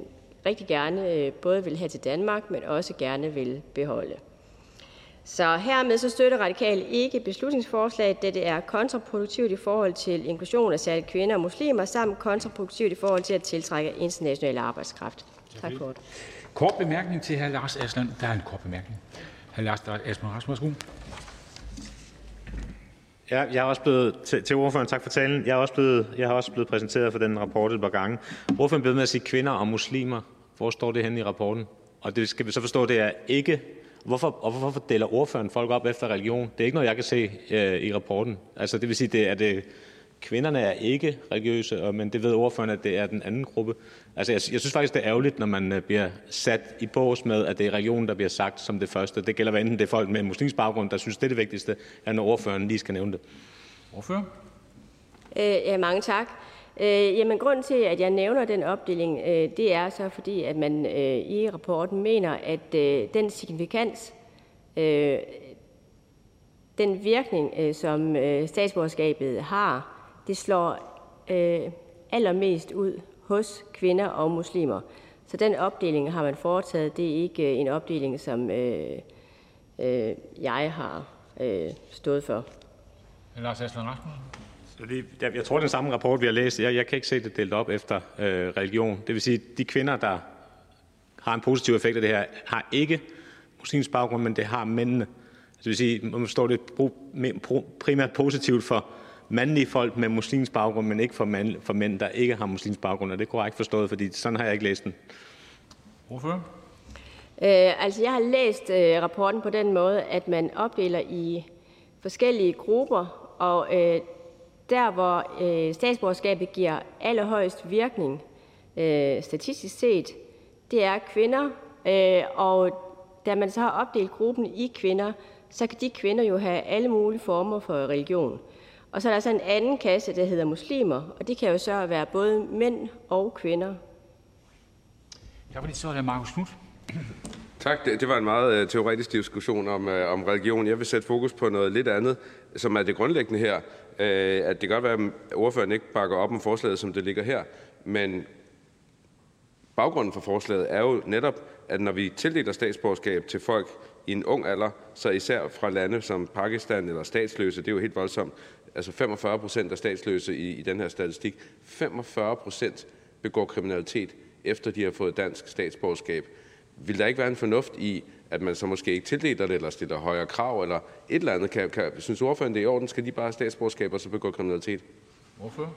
rigtig gerne øh, både vil have til Danmark, men også gerne vil beholde. Så hermed så støtter Radikale ikke beslutningsforslaget, da det er kontraproduktivt i forhold til inklusion af særligt kvinder og muslimer, samt kontraproduktivt i forhold til at tiltrække international arbejdskraft. Tak for det. Kort bemærkning til hr. Lars Aslan. Der er en kort bemærkning. Hr. Lars Aslan Rasmussen, Ja, jeg er også blevet, til, til ordføreren, tak for talen. Jeg er også blevet, jeg har også blevet præsenteret for den rapport et par gange. Ordføreren blev med at sige kvinder og muslimer. Hvor står det henne i rapporten? Og det skal vi så forstå, det er ikke Hvorfor, og hvorfor deler ordføreren folk op efter religion? Det er ikke noget, jeg kan se øh, i rapporten. Altså, det vil sige, det er det, kvinderne er ikke religiøse, men det ved ordføreren, at det er den anden gruppe. Altså, jeg, jeg synes faktisk, det er ærgerligt, når man øh, bliver sat i bås med, at det er religionen, der bliver sagt som det første. Det gælder hvad enten det er folk med muslimsk baggrund, der synes, det er det vigtigste, eller når ordføreren lige skal nævne det. Ordfører? Øh, ja, mange tak. Øh, jamen, grunden til, at jeg nævner den opdeling, øh, det er så fordi, at man øh, i rapporten mener, at øh, den signifikans, øh, den virkning, øh, som øh, statsborgerskabet har, det slår øh, allermest ud hos kvinder og muslimer. Så den opdeling har man foretaget. Det er ikke øh, en opdeling, som øh, øh, jeg har øh, stået for. Lars Aslan Rasmussen? Jeg tror, det er den samme rapport, vi har læst. Jeg, jeg kan ikke se det delt op efter øh, religion. Det vil sige, at de kvinder, der har en positiv effekt af det her, har ikke muslimsk baggrund, men det har mændene. Det vil sige, man står det primært positivt for mandlige folk med muslimsk baggrund, men ikke for, mand, for mænd, der ikke har muslimsk baggrund. Er det korrekt forstået? Fordi sådan har jeg ikke læst den. Hvorfor? Øh, altså, jeg har læst øh, rapporten på den måde, at man opdeler i forskellige grupper, og øh, der, hvor øh, statsborgerskabet giver allerhøjst virkning øh, statistisk set, det er kvinder, øh, og da man så har opdelt gruppen i kvinder, så kan de kvinder jo have alle mulige former for religion. Og så er der så en anden kasse, der hedder muslimer, og det kan jo så være både mænd og kvinder. Tak for det. Så er det Markus Knudt. Tak. Det, det var en meget uh, teoretisk diskussion om, uh, om religion. Jeg vil sætte fokus på noget lidt andet, som er det grundlæggende her. Uh, at det kan godt være, at ordføreren ikke bakker op om forslaget, som det ligger her, men baggrunden for forslaget er jo netop, at når vi tildeler statsborgerskab til folk i en ung alder, så især fra lande som Pakistan eller statsløse, det er jo helt voldsomt, altså 45 procent af statsløse i, i den her statistik, 45 procent begår kriminalitet, efter de har fået dansk statsborgerskab. Vil der ikke være en fornuft i, at man så måske ikke tildeler det, eller stiller højere krav, eller et eller andet? Kan, kan, synes ordføreren, det er i orden? Skal de bare have statsborgerskab, og så begå kriminalitet? Hvorfor?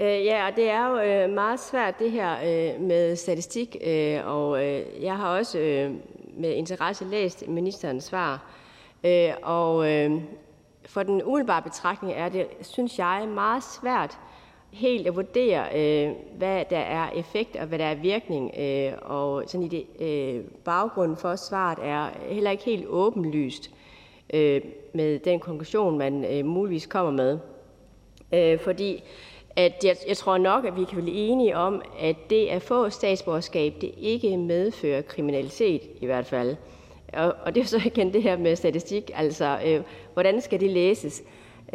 Øh, ja, og det er jo øh, meget svært det her øh, med statistik, øh, og øh, jeg har også øh, med interesse læst ministerens svar. Øh, og øh, for den umiddelbare betragtning er det, synes jeg, meget svært helt at vurdere, øh, hvad der er effekt og hvad der er virkning. Øh, og sådan i det, øh, baggrunden for svaret er heller ikke helt åbenlyst øh, med den konklusion, man øh, muligvis kommer med. Øh, fordi at jeg, jeg tror nok, at vi kan blive enige om, at det at få statsborgerskab, det ikke medfører kriminalitet i hvert fald. Og, og det er så igen det her med statistik, altså øh, hvordan skal det læses?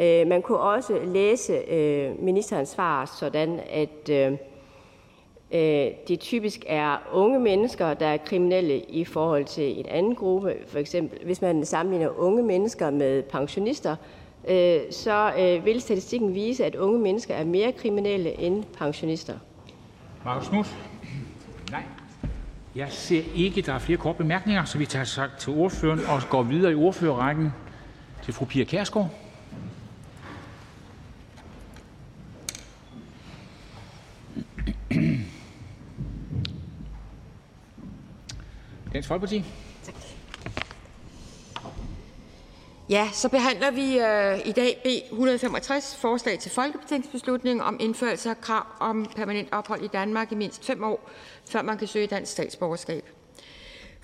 Øh, man kunne også læse øh, ministerens svar sådan, at øh, øh, det typisk er unge mennesker, der er kriminelle i forhold til en anden gruppe. For eksempel, hvis man sammenligner unge mennesker med pensionister, øh, så øh, vil statistikken vise, at unge mennesker er mere kriminelle end pensionister. Markus Knudt? Nej. Jeg ser ikke, der er flere korte bemærkninger, så vi tager sagt til ordføreren og går videre i ordførerrækken til fru Pia Kærsgaard. Dansk Folkeparti. Tak. Ja, så behandler vi øh, i dag B 165, forslag til folketingsbeslutning om indførelse af krav om permanent ophold i Danmark i mindst fem år, før man kan søge dansk statsborgerskab.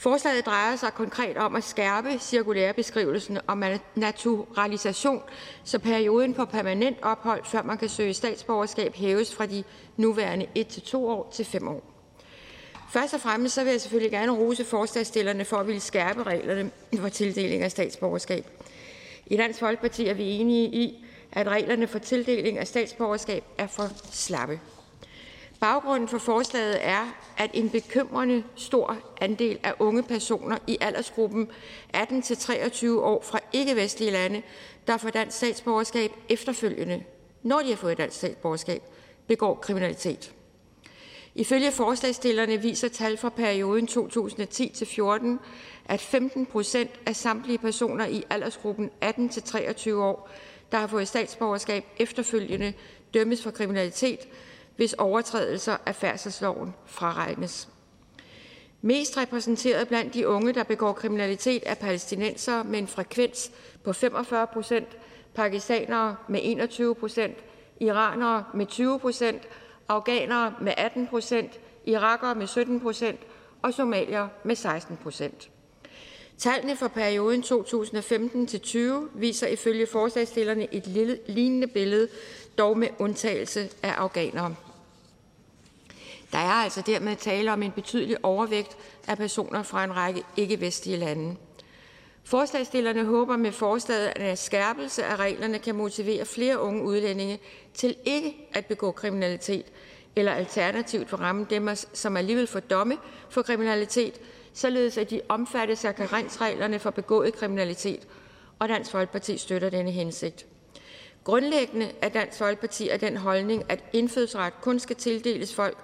Forslaget drejer sig konkret om at skærpe cirkulærebeskrivelsen om naturalisation, så perioden på permanent ophold, før man kan søge statsborgerskab, hæves fra de nuværende 1-2 år til 5 år. Først og fremmest så vil jeg selvfølgelig gerne rose forslagsstillerne for at ville skærpe reglerne for tildeling af statsborgerskab. I Dansk Folkeparti er vi enige i, at reglerne for tildeling af statsborgerskab er for slappe. Baggrunden for forslaget er, at en bekymrende stor andel af unge personer i aldersgruppen 18-23 år fra ikke-vestlige lande, der får dansk statsborgerskab efterfølgende, når de har fået dansk statsborgerskab, begår kriminalitet. Ifølge forslagsstillerne viser tal fra perioden 2010-14, at 15 procent af samtlige personer i aldersgruppen 18-23 år, der har fået statsborgerskab efterfølgende, dømmes for kriminalitet, hvis overtrædelser af færdselsloven fraregnes. Mest repræsenteret blandt de unge, der begår kriminalitet, er palæstinensere med en frekvens på 45 procent, pakistanere med 21 procent, iranere med 20 procent, afghanere med 18 procent, irakere med 17 procent og somalier med 16 procent. Tallene for perioden 2015-20 viser ifølge forslagsstillerne et lille, lignende billede, dog med undtagelse af afghanere. Der er altså dermed tale om en betydelig overvægt af personer fra en række ikke-vestlige lande. Forslagsstillerne håber med forslaget, at en skærpelse af reglerne kan motivere flere unge udlændinge til ikke at begå kriminalitet, eller alternativt for ramme dem, som alligevel får domme for kriminalitet, således at de omfattes af karensreglerne for begået kriminalitet, og Dansk Folkeparti støtter denne hensigt. Grundlæggende er Dansk Folkeparti af den holdning, at indfødsret kun skal tildeles folk,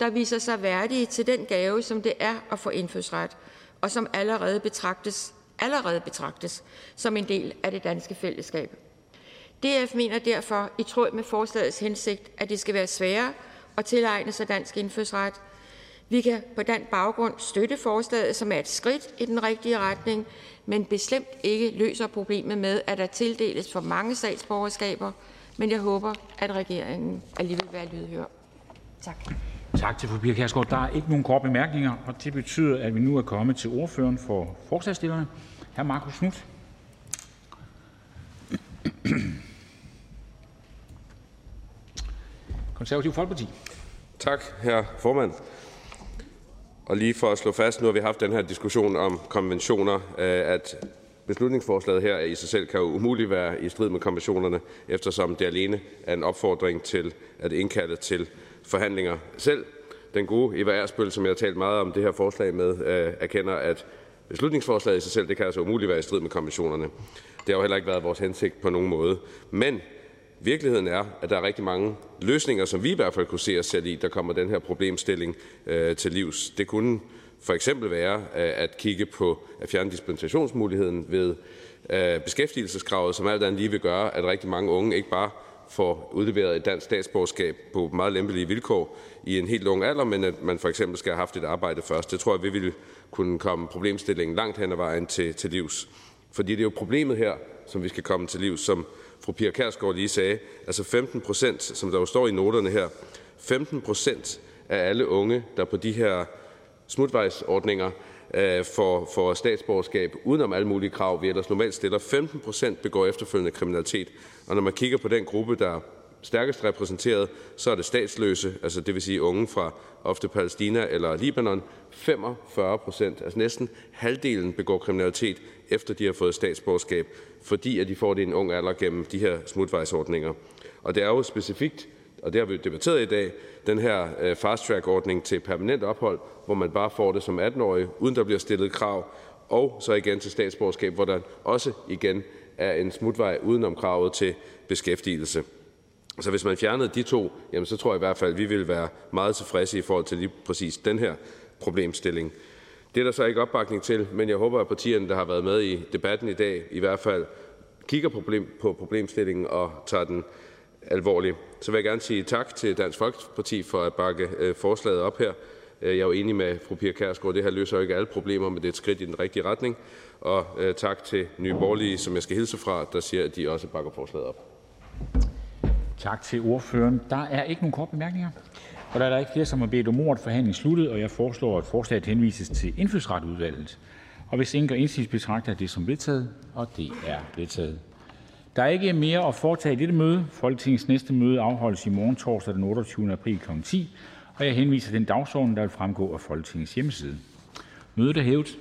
der viser sig værdige til den gave, som det er at få indfødsret, og som allerede betragtes, allerede betragtes som en del af det danske fællesskab. DF mener derfor, i tråd med forslagets hensigt, at det skal være sværere at tilegne sig dansk indfødsret. Vi kan på den baggrund støtte forslaget, som er et skridt i den rigtige retning, men bestemt ikke løser problemet med, at der tildeles for mange statsborgerskaber. Men jeg håber, at regeringen alligevel vil være lydhør. Tak. Tak til fru Pia Kjærsgaard. Der er ikke nogen korte bemærkninger, og det betyder, at vi nu er kommet til ordføreren for forslagsstillerne, hr. Markus Knudt. Konservativ Folkeparti. Tak, herr formand. Og lige for at slå fast, nu har vi haft den her diskussion om konventioner, øh, at beslutningsforslaget her i sig selv kan jo umuligt være i strid med konventionerne, eftersom det alene er en opfordring til at indkalde til forhandlinger. Selv den gode Eva Ersbøl, som jeg har talt meget om det her forslag med, øh, erkender, at beslutningsforslaget i sig selv det kan altså umuligt være i strid med konventionerne. Det har jo heller ikke været vores hensigt på nogen måde. Men Virkeligheden er, at der er rigtig mange løsninger, som vi i hvert fald kunne se os selv i, der kommer den her problemstilling øh, til livs. Det kunne for eksempel være øh, at kigge på at fjerne dispensationsmuligheden ved øh, beskæftigelseskravet, som alt andet lige vil gøre, at rigtig mange unge ikke bare får udleveret et dansk statsborgerskab på meget lempelige vilkår i en helt ung alder, men at man for eksempel skal have haft et arbejde først. Det tror jeg, vi ville kunne komme problemstillingen langt hen ad vejen til, til livs. Fordi det er jo problemet her, som vi skal komme til livs, som fru Pia Kærsgaard lige sagde, altså 15 procent, som der jo står i noterne her, 15 procent af alle unge, der på de her smutvejsordninger øh, får, får statsborgerskab udenom alle mulige krav, vi ellers normalt stiller. 15 procent begår efterfølgende kriminalitet. Og når man kigger på den gruppe, der er stærkest repræsenteret, så er det statsløse, altså det vil sige unge fra ofte Palæstina eller Libanon. 45 procent, altså næsten halvdelen, begår kriminalitet, efter de har fået statsborgerskab, fordi at de får det i en ung alder gennem de her smutvejsordninger. Og det er jo specifikt, og det har vi debatteret i dag, den her øh, fast-track-ordning til permanent ophold, hvor man bare får det som 18-årig, uden der bliver stillet krav, og så igen til statsborgerskab, hvor der også igen er en smutvej udenom kravet til beskæftigelse. Så hvis man fjernede de to, jamen så tror jeg i hvert fald, at vi ville være meget tilfredse i forhold til lige præcis den her problemstilling. Det er der så ikke opbakning til, men jeg håber, at partierne, der har været med i debatten i dag, i hvert fald kigger problem, på problemstillingen og tager den alvorlig. Så vil jeg gerne sige tak til Dansk Folkeparti for at bakke øh, forslaget op her. Øh, jeg er jo enig med fru Pia Kærsgaard, det her løser jo ikke alle problemer, men det er et skridt i den rigtige retning. Og øh, tak til Nye Borgerlige, som jeg skal hilse fra, der siger, at de også bakker forslaget op. Tak til ordføreren. Der er ikke nogen kort bemærkninger. Og da der er ikke flere, som har bedt om ordet, forhandling sluttet, og jeg foreslår, at forslaget henvises til Indfødsretudvalget. Og hvis ingen gør indsigelse, betragter jeg det som vedtaget, og det er vedtaget. Der er ikke mere at foretage i dette møde. Folketingets næste møde afholdes i morgen torsdag den 28. april kl. 10, og jeg henviser til den dagsorden, der vil fremgå af Folketingets hjemmeside. Mødet er hævet.